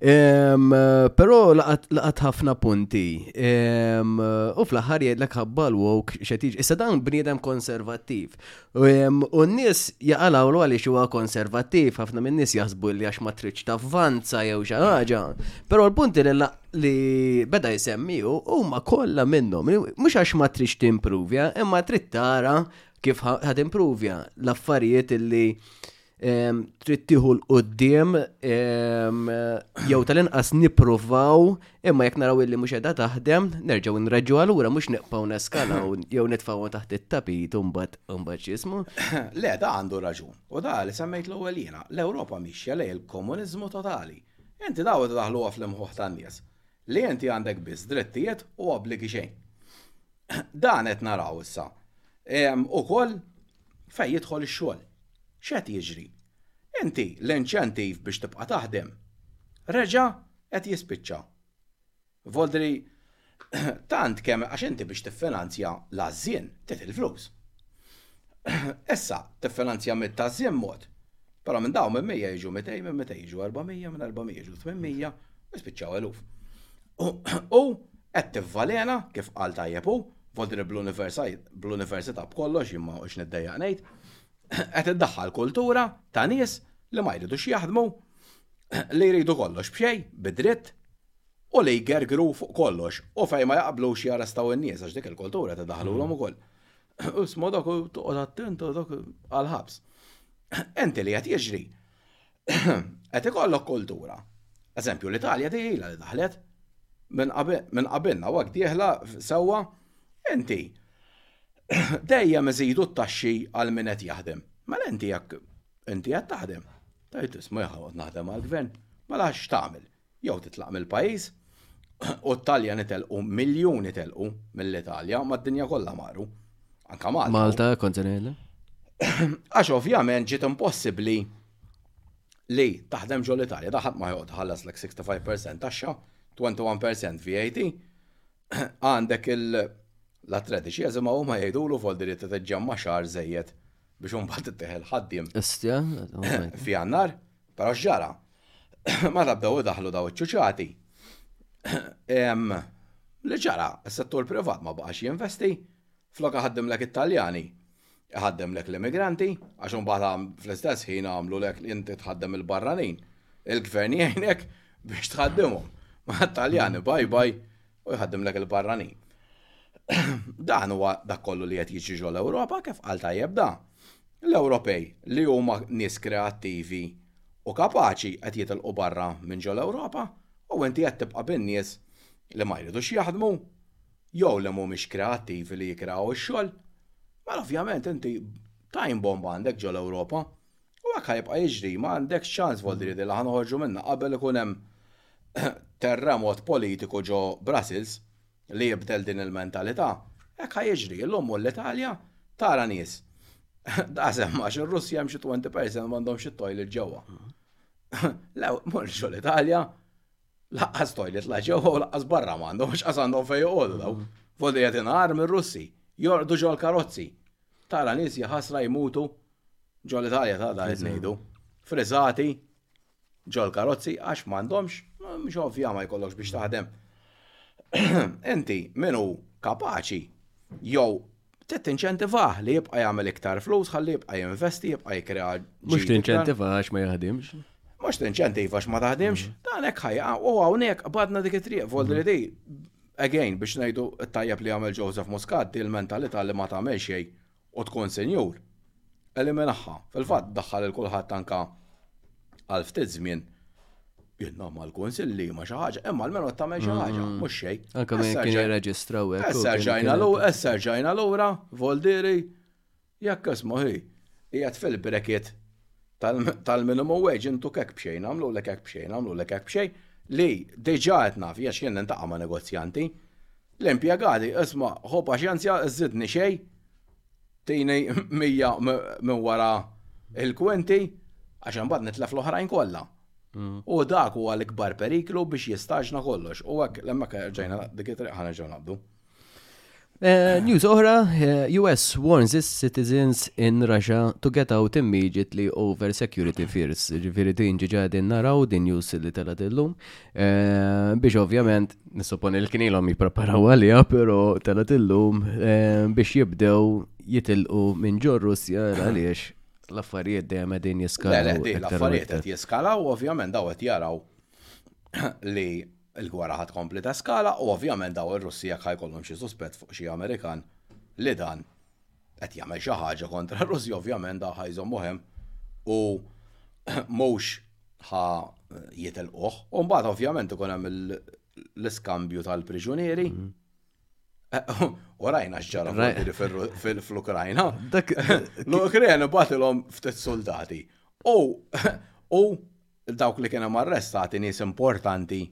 Però laqat ħafna punti. U fl-aħħar jgħidlek ħabba l-woke xetiġ. Issa dan bniedem konservattiv. U n-nies jaqalawlu għaliex huwa konservattiv, ħafna minn nies jaħsbu li għax ma tridx tavvanza jew xi ħaġa. Però l-punti li li beda jsemmiju huma kollha minnhom. Mhux għax ma tridx timpruvja, imma trid tara kif ħad improvja l-affarijiet li trid tieħu l-qoddim jew tal-inqas nippruvaw imma jekk naraw illi mhux qiegħda taħdem, nerġgħu nreġġu allura mhux neqpaw neskanaw jew nitfgħu taħt it-tapit u mbagħad imbagħad x'ismu. Le da għandu raġun. U da li semmejt l-ewwel jiena, l-Ewropa mixja lej il-komuniżmu totali. Inti daw daħlu għaf l-imħuħ tan-nies li inti għandek biss drittijiet u obbligi xejn. Dan qed naraw issa. Ukoll fejn jidħol ix-xogħol. X'qed jiġri? Inti l-inċentiv biex tibqa' taħdem reġa' qed jispiċċa. Voldri tant kemm għax inti biex tiffinanzja l-għażżien trid il-flus. Issa tiffinanzja mitt għażżien mod, però minn dawn minn mija jiġu 200, minn 200 jiġu 400, minn 400 jiġu 800, jispiċċaw eluf. U Qed tivvalena, kif qal tajjeb hu, Vodri bl-Università b'kollox, jien ma noqgħodx niddejjaq ngħid, qed iddaħħal kultura ta' nies li ma jridux jaħdmu, li jridu kollox b'xejn, bi dritt, u li jgergru fuq kollox, u fejn ma jaqblux jarrestaw in-nies għax dik il-kultura tidaħħlulhom ukoll. U sma dak toqgħod attent dak għall-ħabs. Inti li qed jiġri Qed ikollok kultura. Eżempju, l-Italja di ilha li daħlet minn qabilna u dieħla sewwa inti dejjem iżidu t-taxxi għal min qed jaħdem. Mela inti jekk inti qed taħdem. Tajt isma' jaħdem naħdem għall-gvern. Mela x'tagħmel? jew titlaq mill-pajjiż u t-talja nitelqu miljun itelqu mill-Italja mad-dinja kollha marru. Anka Malta. Malta kontinent. Għax ovvjament ġiet impossibbli li taħdem ġol Italja daħat ma joqgħod ħallas lek 65% taxxa, 21% VAT, għandek il- la tradiċi jazima u ma jgħidulu voldi li t-tġemma xar zejjed biex un bat t-teħel ħaddim. Istja? Fi għannar? Però x'ġara? Meta bdew idaħħlu dawn iċ-ċuċati, li ġara? Is-settur privat ma baqax jinvesti, flok iħaddimlek it-Taljani, iħaddimlek l-immigranti, għax imbagħad fl-istess ħin għamlulek li inti tħaddem il-barranin. Il-gvern jgħinek biex tħaddimhom. Ma t-Taljani bye bye, u jħaddimlek il-barranin. Dan huwa dak kollu li qed jiġi ġol Ewropa kif qal tajjeb da. L-Ewropej li huma nies kreattivi u kapaċi qed jitilqu barra minn ġol Ewropa u inti qed tibqa' bin-nies li ma jridux jaħdmu jew li mhumiex kreattivi li jikkreaw ix-xogħol. Mela ovvjament inti time bomb għandek ġol Ewropa. U hekk ħa jibqa' jiġri, ma għandekx ċans vot li jidhirli ħa noħorġu minnha qabel ikun hemm terremot politiku ġo Brussels li jibdel din il-mentalità. Hekk ħa jiġri, illum hu l-Italja tara nies daqshekk għax ir-Russja hemm xi 20 percent m'għandhomx it-toilet ġewwa. Le, mhux ġo l-Italja, laqqas toilet la ġewwa u laqqas barra m'għandhom għax qas għandhom fejn joqogħdu daw. Vot li qed inqar mir-Russi, jorqdu ġo l-karozzi. Tara nies jaħasra jmutu Ġol Italja ta' da' ngħidu. Frizzati ġol karozzi għax m'għandhomx, mhux ovvja ma jkollokx biex taħdem. Inti minu kapaċi jew Tett inċentivah li jibqa' jagħmel iktar flus, ħalli jibqa' jinvesti, jibqa' jikrea. Mhux tinċentiva għax ma jaħdimx. Mhux tinċentiva għax ma taħdimx, mm. dan hekk ħajja u hawnhekk badna dik it-triq voldi li mm. again biex ngħidu t-tajjeb li jagħmel Joseph Muscat il-mentalità li ma tagħmel xejn U tkun sinjur. Eliminaħha. Fil-fatt daħħal lil kulħadd anke għal ftit żmien jien nagħma l-kunsill li ma xi ħaġa, imma almenu tagħmel xi ħaġa, mm. mhux xejn. Anke minn kien jirreġistraw hekk. Issa ġajna l issa ġajna lura, Voldiri, jekk isma' hi, qiegħed fil-breket tal-minimum wage intu kek bxejn, għamlu l kek bxejn, għamlu l kek bxejn, li deġa qed naf, jax jien nintaqa' ma' negozjanti, L-impjegati, isma', ħu paċenzja, żidni xejn, tini mija minn wara il-kwinti, għax imbagħad nitlef l-oħrajn kollha. U dak huwa l-ikbar periklu biex jistaġna kollox. U hekk l-hemmhekk ġejna dik it-triq ħana ġew naqbdu. Eh, news oħra, eh, US warns its citizens in Russia to get out immediately over security fears. Ġifiri din ġiġa din naraw din news li tela dillum. Eh, biex ovvjament, nissupponi li kienilhom jippreparaw għalija, pero telet illum eh, biex jibdew jitilqu minn ġor Russja għaliex l-affarijiet dejjem qegħdin jiskalaw. L-affarijiet qed jiskalaw, ovvjament daw qed jaraw li l-gwara ħad kompli ta' skala u ovvjament daw ir-Russi jekk ħajkollhom xi suspett fuq xi Amerikan li dan qed jagħmel xi ħaġa kontra r-Russi ovvjament daw ħajżhom moħem u mhux ħa jitelquh. U mbagħad ovvjament ikun hemm l-iskambju tal-priġunieri. Mhm. U rajna xġara fil-Ukrajna. L-Ukrajna batilhom ftit soldati. U dawk li kienu arrestati nies importanti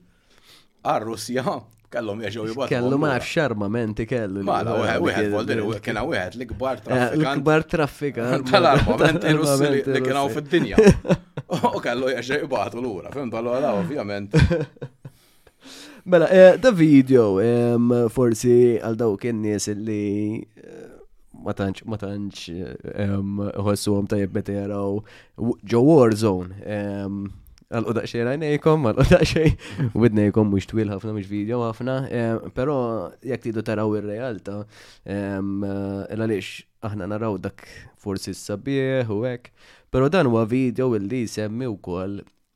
Għar-Russja kellhom jeġgħu jibgħatu. Kellu ma nafx armamenti kellu. Mala, wieħed Volder kien wieħed l-ikbar eh, traffikant. L-ikbar traffikant. Tal-armamenti Russi li kien hawn fid-dinja. U kellu jeġgħu jibgħatu lura, fim tal-għala ovvjament. Mela, eh, da video forsi għal dawk in-nies li eh, ma tantx ma tantx ħossuhom tajjeb meta jaraw ġo war zone. Għal qodaq xejn għajnejkom, għal qodaq xejn widnejkom mhux twil ħafna mhux video ħafna, però jekk tridu taraw ir-realtà, għaliex aħna naraw dak forsi s-sabiħ u hekk, però dan huwa video illi jsemmi wkoll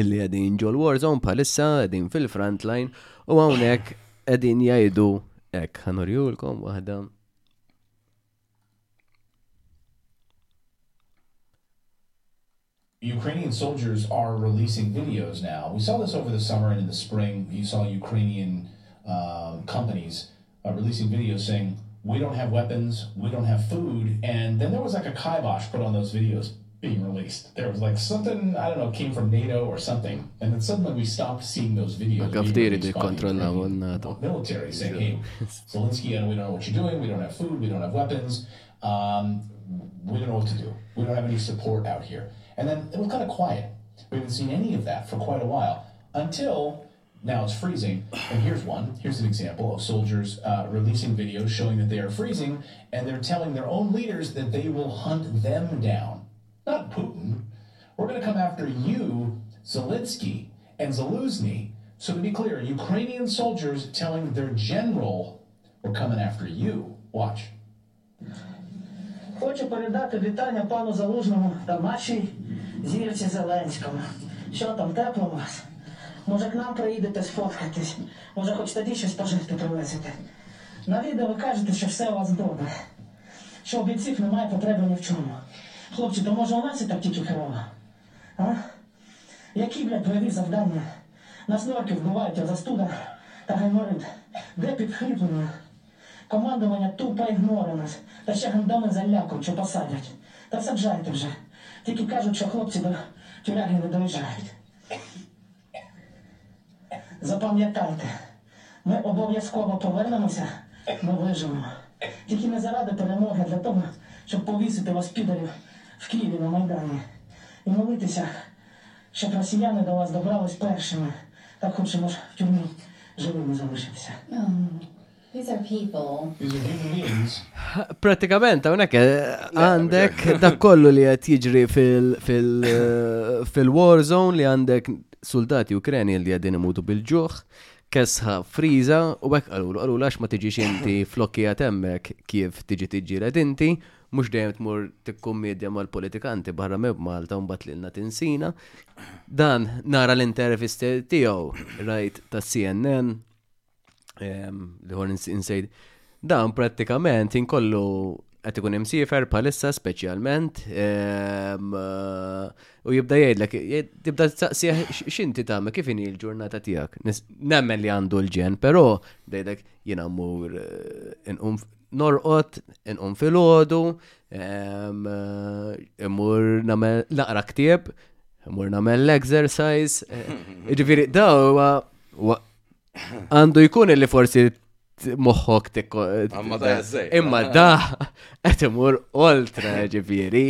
illi għedin ġol Warzone palissa għedin fil-frontline u għawnek għedin jajdu ek ħanurjulkom wahda. Ukrainian soldiers are releasing videos now. We saw this over the summer and in the spring. You saw Ukrainian um, companies uh, releasing videos saying, we don't have weapons, we don't have food. And then there was like a kibosh put on those videos being released. There was like something, I don't know, came from NATO or something. And then suddenly we stopped seeing those videos. Like Military saying, hey, Zelensky, and we don't know what you're doing, we don't have food, we don't have weapons, um, we don't know what to do. We don't have any support out here. And then it was kind of quiet. We haven't seen any of that for quite a while until now it's freezing. And here's one. Here's an example of soldiers uh, releasing videos showing that they are freezing, and they're telling their own leaders that they will hunt them down. Not Putin. We're going to come after you, Zelensky and Zeluzny. So to be clear, Ukrainian soldiers telling their general, we're coming after you. Watch. Хочу передати вітання пану Залужному та нашій зірці Зеленському. Що там тепло у вас? Може, к нам приїдете сфоткатись, може хоч тоді щось пожити привезете. На відео ви кажете, що все у вас добре, що у бійців немає потреби ні в чому. Хлопці, то може у нас і так тільки херова? А? Які, блядь, бойові завдання? Нас норки вбивають, а застуда та гайморит. Де підхріплення? Командування тупо ігноре нас. Та ще гандони залякують, що посадять. Та саджайте вже. Тільки кажуть, що хлопці до тюряги не доїжджають. Запам'ятайте, ми обов'язково повернемося, ми виживемо. Тільки не заради перемоги для того, щоб повісити вас підарів в Києві на Майдані. І молитися, Xi Brasiliani bdew għażdubraw is-Spurs dak forsi mhux ħġuni ġew huma żewġ xifsa. These are people. These are human beings. Pratikament hawnhekk għandek dak kollu li qed jiġri fil-war zone li għandek soldati Ukreni li għadin imutu bil-ġuħ kesħa friza u għek għalulu, għalulu għax ma tiġix inti flokki għatemmek kif tiġi tiġi inti mhux dejjem tmur tikkummedja mal-politikanti barra me Malta u mbagħad lilna tinsina. Dan nara l-intervisti tiegħu rajt ta' CNN ehm, li ħor insejt. Dan prattikament inkollu qed ikun imsiefer bħalissa speċjalment ehm, u jibda jgħidlek jibda taqsih x'inti tagħmel kif inhi l-ġurnata tiegħek. Nemmen li għandu l-ġen, però dejlek jiena mmur eh, inqum Norqod, inqum fil-ħodu, ehm, imur namel naqra ktieb, imur namel l-exercise. Eh, ġifiri, daw għandu jkun li forsi moħħok tikko. Imma da jazzej. Imma da, għet imur oltre ġifiri.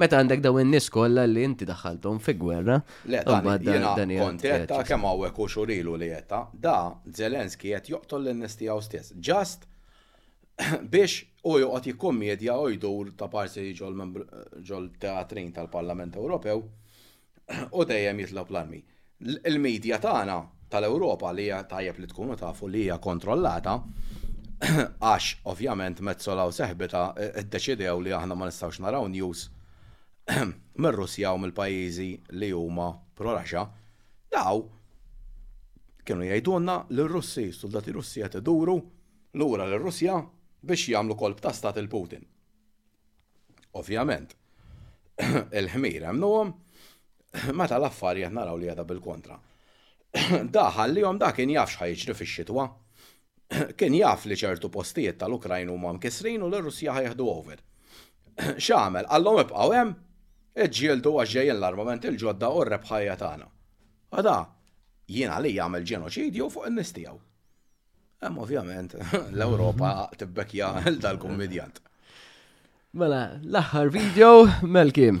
Meta għandek daw n-nis kolla li inti daħħaltom fi gwerra, Le, dan kont jetta kemm hawnhekk u xurilu li jetta, da Zelensky qed joqtol lin-nies tiegħu stess. Ġast biex u joqgħod jikkummedja u jdur ta' parsi ġol teatrin tal-Parlament Ewropew u dejjem jitlob l-armi. Il-medja tagħna tal-Ewropa li hija tajjeb li tkunu tafu li hija kontrollata għax ovvjament Mezzola u seħbita ddeċidew li aħna ma nistgħux naraw news mir-Russja u mill-pajjiżi li huma pro-Russia, daw kienu jgħidulna li r-Russi, soldati Russi qed iduru lura lir-Russja biex jagħmlu kolp ta' stat il Putin. Ovvjament, il-ħmir għamnuhom, meta l-affarijiet naraw li għada bil-kontra. Da ħallihom da kien jafx ħajġri fix-xitwa. Kien jaf li ċertu postijiet tal-Ukrajn huma mkissrin u li r-Russja ħa jieħdu over. X'għamel? Qallhom ibqgħu hemm, iġġieldu għax ġejjin l-armamenti l-ġodda u r-rebħa hija tagħna. Għada, jien għalija għamel ġenoċidju fuq in-nies tiegħu. Hemm ovvjament l-Ewropa tibbekja l dal-kummedjant. Mela, l-aħħar video Melkim.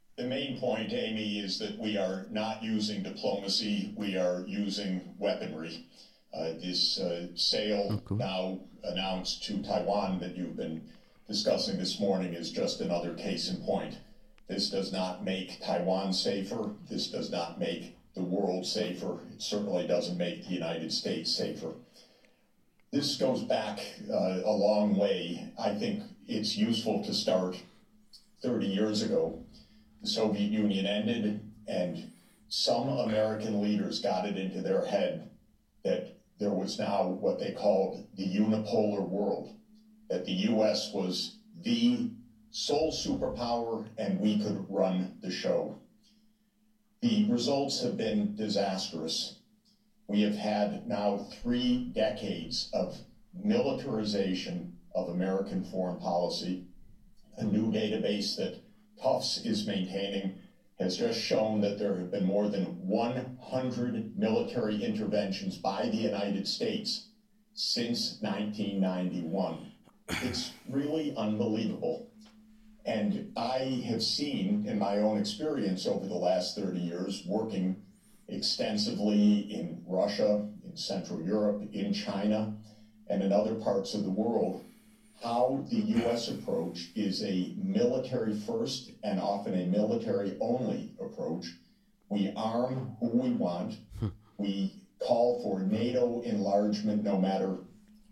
The main point, Amy, is that we are not using diplomacy, we are using weaponry. Uh, this uh, sale oh, now announced to Taiwan that you've been discussing this morning is just another case in point. This does not make Taiwan safer. This does not make the world safer. It certainly doesn't make the United States safer. This goes back uh, a long way. I think it's useful to start 30 years ago the Soviet Union ended and some American leaders got it into their head that there was now what they called the unipolar world, that the U.S. was the sole superpower and we could run the show. The results have been disastrous. We have had now three decades of militarization of American foreign policy, a new database that Tufts is maintaining has just shown that there have been more than 100 military interventions by the United States since 1991. It's really unbelievable. And I have seen in my own experience over the last 30 years working extensively in Russia, in Central Europe, in China, and in other parts of the world how the U.S. approach is a military first and often a military only approach. We arm who we want. Hmm. We call for NATO enlargement no matter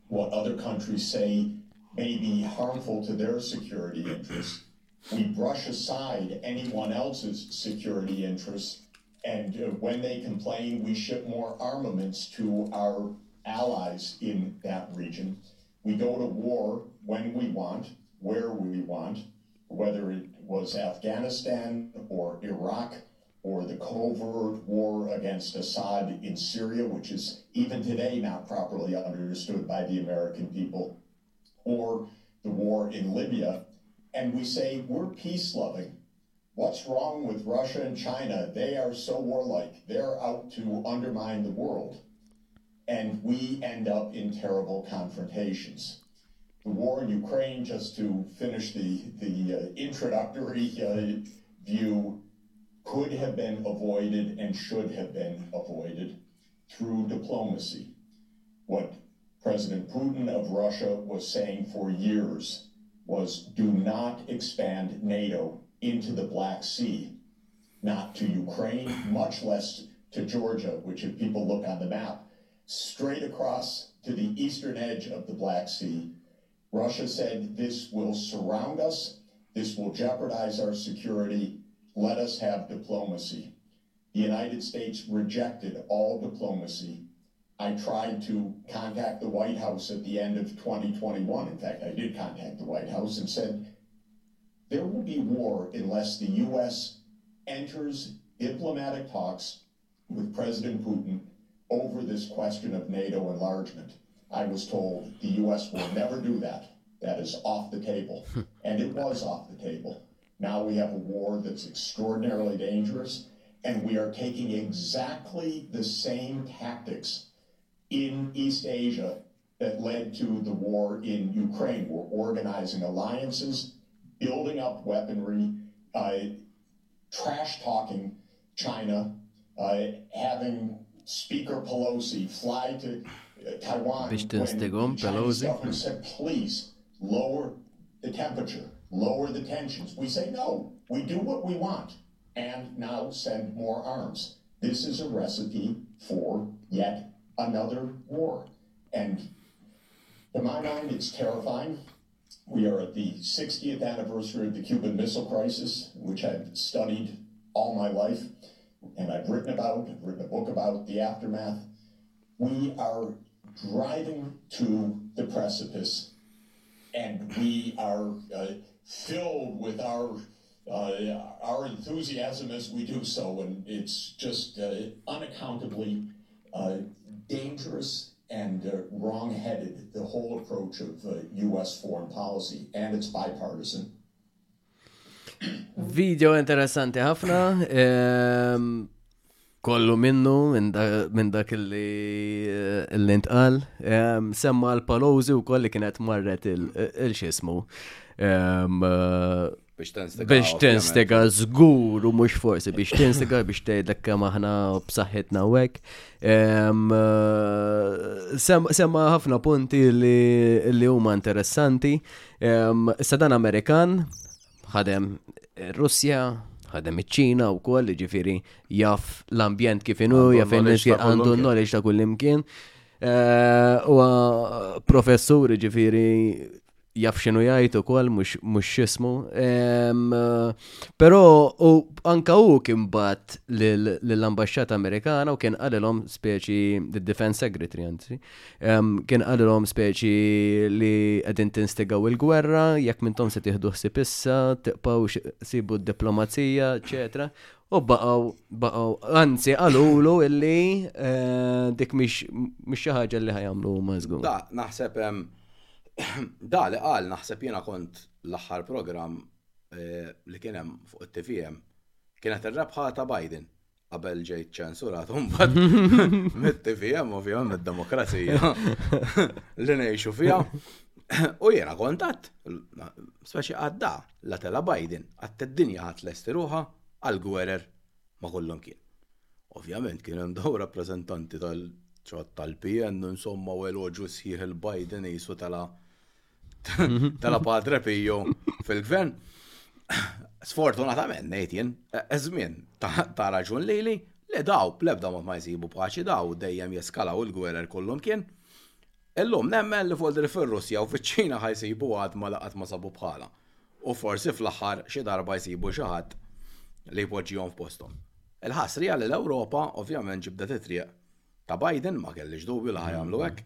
what other countries say may be harmful to their security interests. We brush aside anyone else's security interests. And uh, when they complain, we ship more armaments to our allies in that region. We go to war when we want, where we want, whether it was Afghanistan or Iraq or the covert war against Assad in Syria, which is even today not properly understood by the American people, or the war in Libya. And we say, we're peace loving. What's wrong with Russia and China? They are so warlike. They're out to undermine the world and we end up in terrible confrontations. The war in Ukraine, just to finish the, the uh, introductory uh, view, could have been avoided and should have been avoided through diplomacy. What President Putin of Russia was saying for years was do not expand NATO into the Black Sea, not to Ukraine, much less to Georgia, which, if people look on the map, straight across to the eastern edge of the Black Sea. Russia said, This will surround us, this will jeopardize our security, let us have diplomacy. The United States rejected all diplomacy. I tried to contact the White House at the end of 2021. In fact, I did contact the White House and said, There will be war unless the U.S. enters diplomatic talks with President Putin over this question of NATO enlargement. I was told the U.S. will never do that. That is off the table. Hmm. And it was off the table. Now we have a war that's extraordinarily dangerous, and we are taking exactly the same tactics in East Asia that led to the war in Ukraine. We're organizing alliances, building up weaponry, uh, trash talking China, uh, having Speaker Pelosi fly to uh, Taiwan "Please lower the temperature, lower the tensions. We say, no, we do what we want, and now send more arms. This is a recipe for yet another war. And to my mind, it's terrifying. We are at the 60th anniversary of the Cuban Missile Crisis, which I've studied all my life and I've written about, I've written a book about the aftermath. We are driving to the precipice, and we are uh, filled with our uh, our enthusiasm as we do so, and it's just uh, unaccountably uh, dangerous and uh, wrong-headed the whole approach of U.S. Uh, foreign policy, and it's bipartisan. Video interessanti ħafna. Ehm, kollu minnu minn dak li eh, l-intqal. Semma l-Palozi u kolli kienet marret il-xismu. Eh, biex tinstiga zgur u mux forsi biex tinstiga biex tgħidlek kemm aħna b'saħħitna u hekk. Eh, semma ħafna punti li huma interessanti. Sadan Amerikan ħadem Russja, ħadem iċ-Ċina u koll, ġifiri jaf l-ambjent kif inu, jaf il-nis għandu knowledge ta' kullimkien. Eh, u professur ġifiri jaf xinu jajt u koll, mux xismu. Pero, u anka u kien bat l-ambasċata Amerikana u kien għalilom speċi the Defense Secretary, għanzi. Kien qalilhom speċi li qegħdin tinstigaw il-gwerra, jekk mintom se tieħdu ħsieb issa, tiqpaw sibu d-diplomazija, eċetera. U baqgħu baqgħu anzi qalulu illi eh, dik mhix xi ħaġa li ħajamlu huma żgur. Da, naħseb da li qal naħseb jiena kont l-aħħar programm eh, li kien hemm fuq it-TVM kienet ir-rebħa ta' Biden. qabel ġejt ċensurat, mbagħad mit-TVM ovvjament mid-demokrazija li ngħixu fiha. U jiena kontat, speċi għadda, la tela Biden, għatta d-dinja għat l-esti ruħa għal-gwerer ma kollon kien. Ovvjament kien hemm daw rappreżentanti tal-ċot tal-PN, insomma, u eloġu sħiħ il-Biden jisu tala tela Padre Pio fil-gvern. Sfortunatament, ngħid jien, eżmin ta' raġun li li li daw plebda mod ma jsibu paċi daw dejjem jeskalaw il-gwerer kollum kien. Illum nemmen li foldri fir-Russja u fiċ-Ċina ħajsibu għad ma laqat ma sabu bħala. U forsi fl-aħħar xi darba jsibu xi ħadd li jpoġġihom f'postom. Il-ħasrija li l-Ewropa ovvjament ġibdet it-triq ta' Biden ma kellix dubju li ħajamlu hekk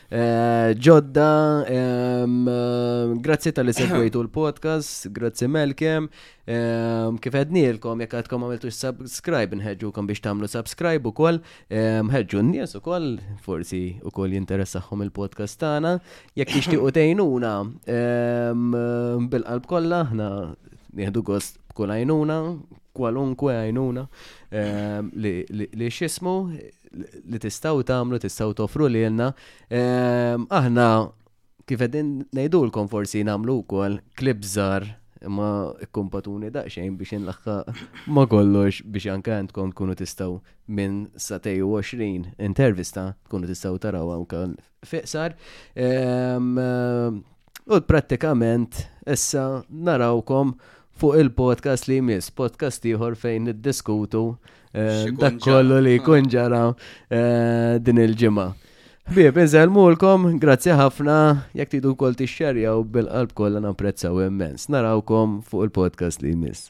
Eh, ġodda, ehm, eh, grazzi tal-li segwejtu l-podcast, grazzi Melkem. Ehm, kif għednilkom, jek għadkom għamiltu subscribe, nħedġukom biex tamlu subscribe u koll, ehm, nħedġu n-nies u koll, forsi u koll jinteressaħħom il-podcast tana. Jek tixtiqu tejnuna, bil-qalb kollha ħna nieħdu gost b'kull għajnuna, kwalunkwe għajnuna li xismu li tistgħu tagħmlu, tistgħu toffru lilna. Ehm, aħna kif qegħdin ngħidulkom forsi nagħmlu wkoll klib żgħar ma kkumpatuni daqsxejn biex inlaħħa ma kollox biex anke għandkom tkunu tistgħu minn satej u 20 intervista tkunu tistgħu taraw anke Fiqsar. U prattikament issa narawkom fuq il-podcast li jmiss, podcast ieħor fejn niddiskutu eh, dak kollu li jkun ġara eh, din il-ġimgħa. Bib, inżelmulkom, grazzi ħafna, jekk tidu kol tixxerjaw bil-qalb kollha napprezzaw immens. Narawkom fuq il-podcast li jmiss.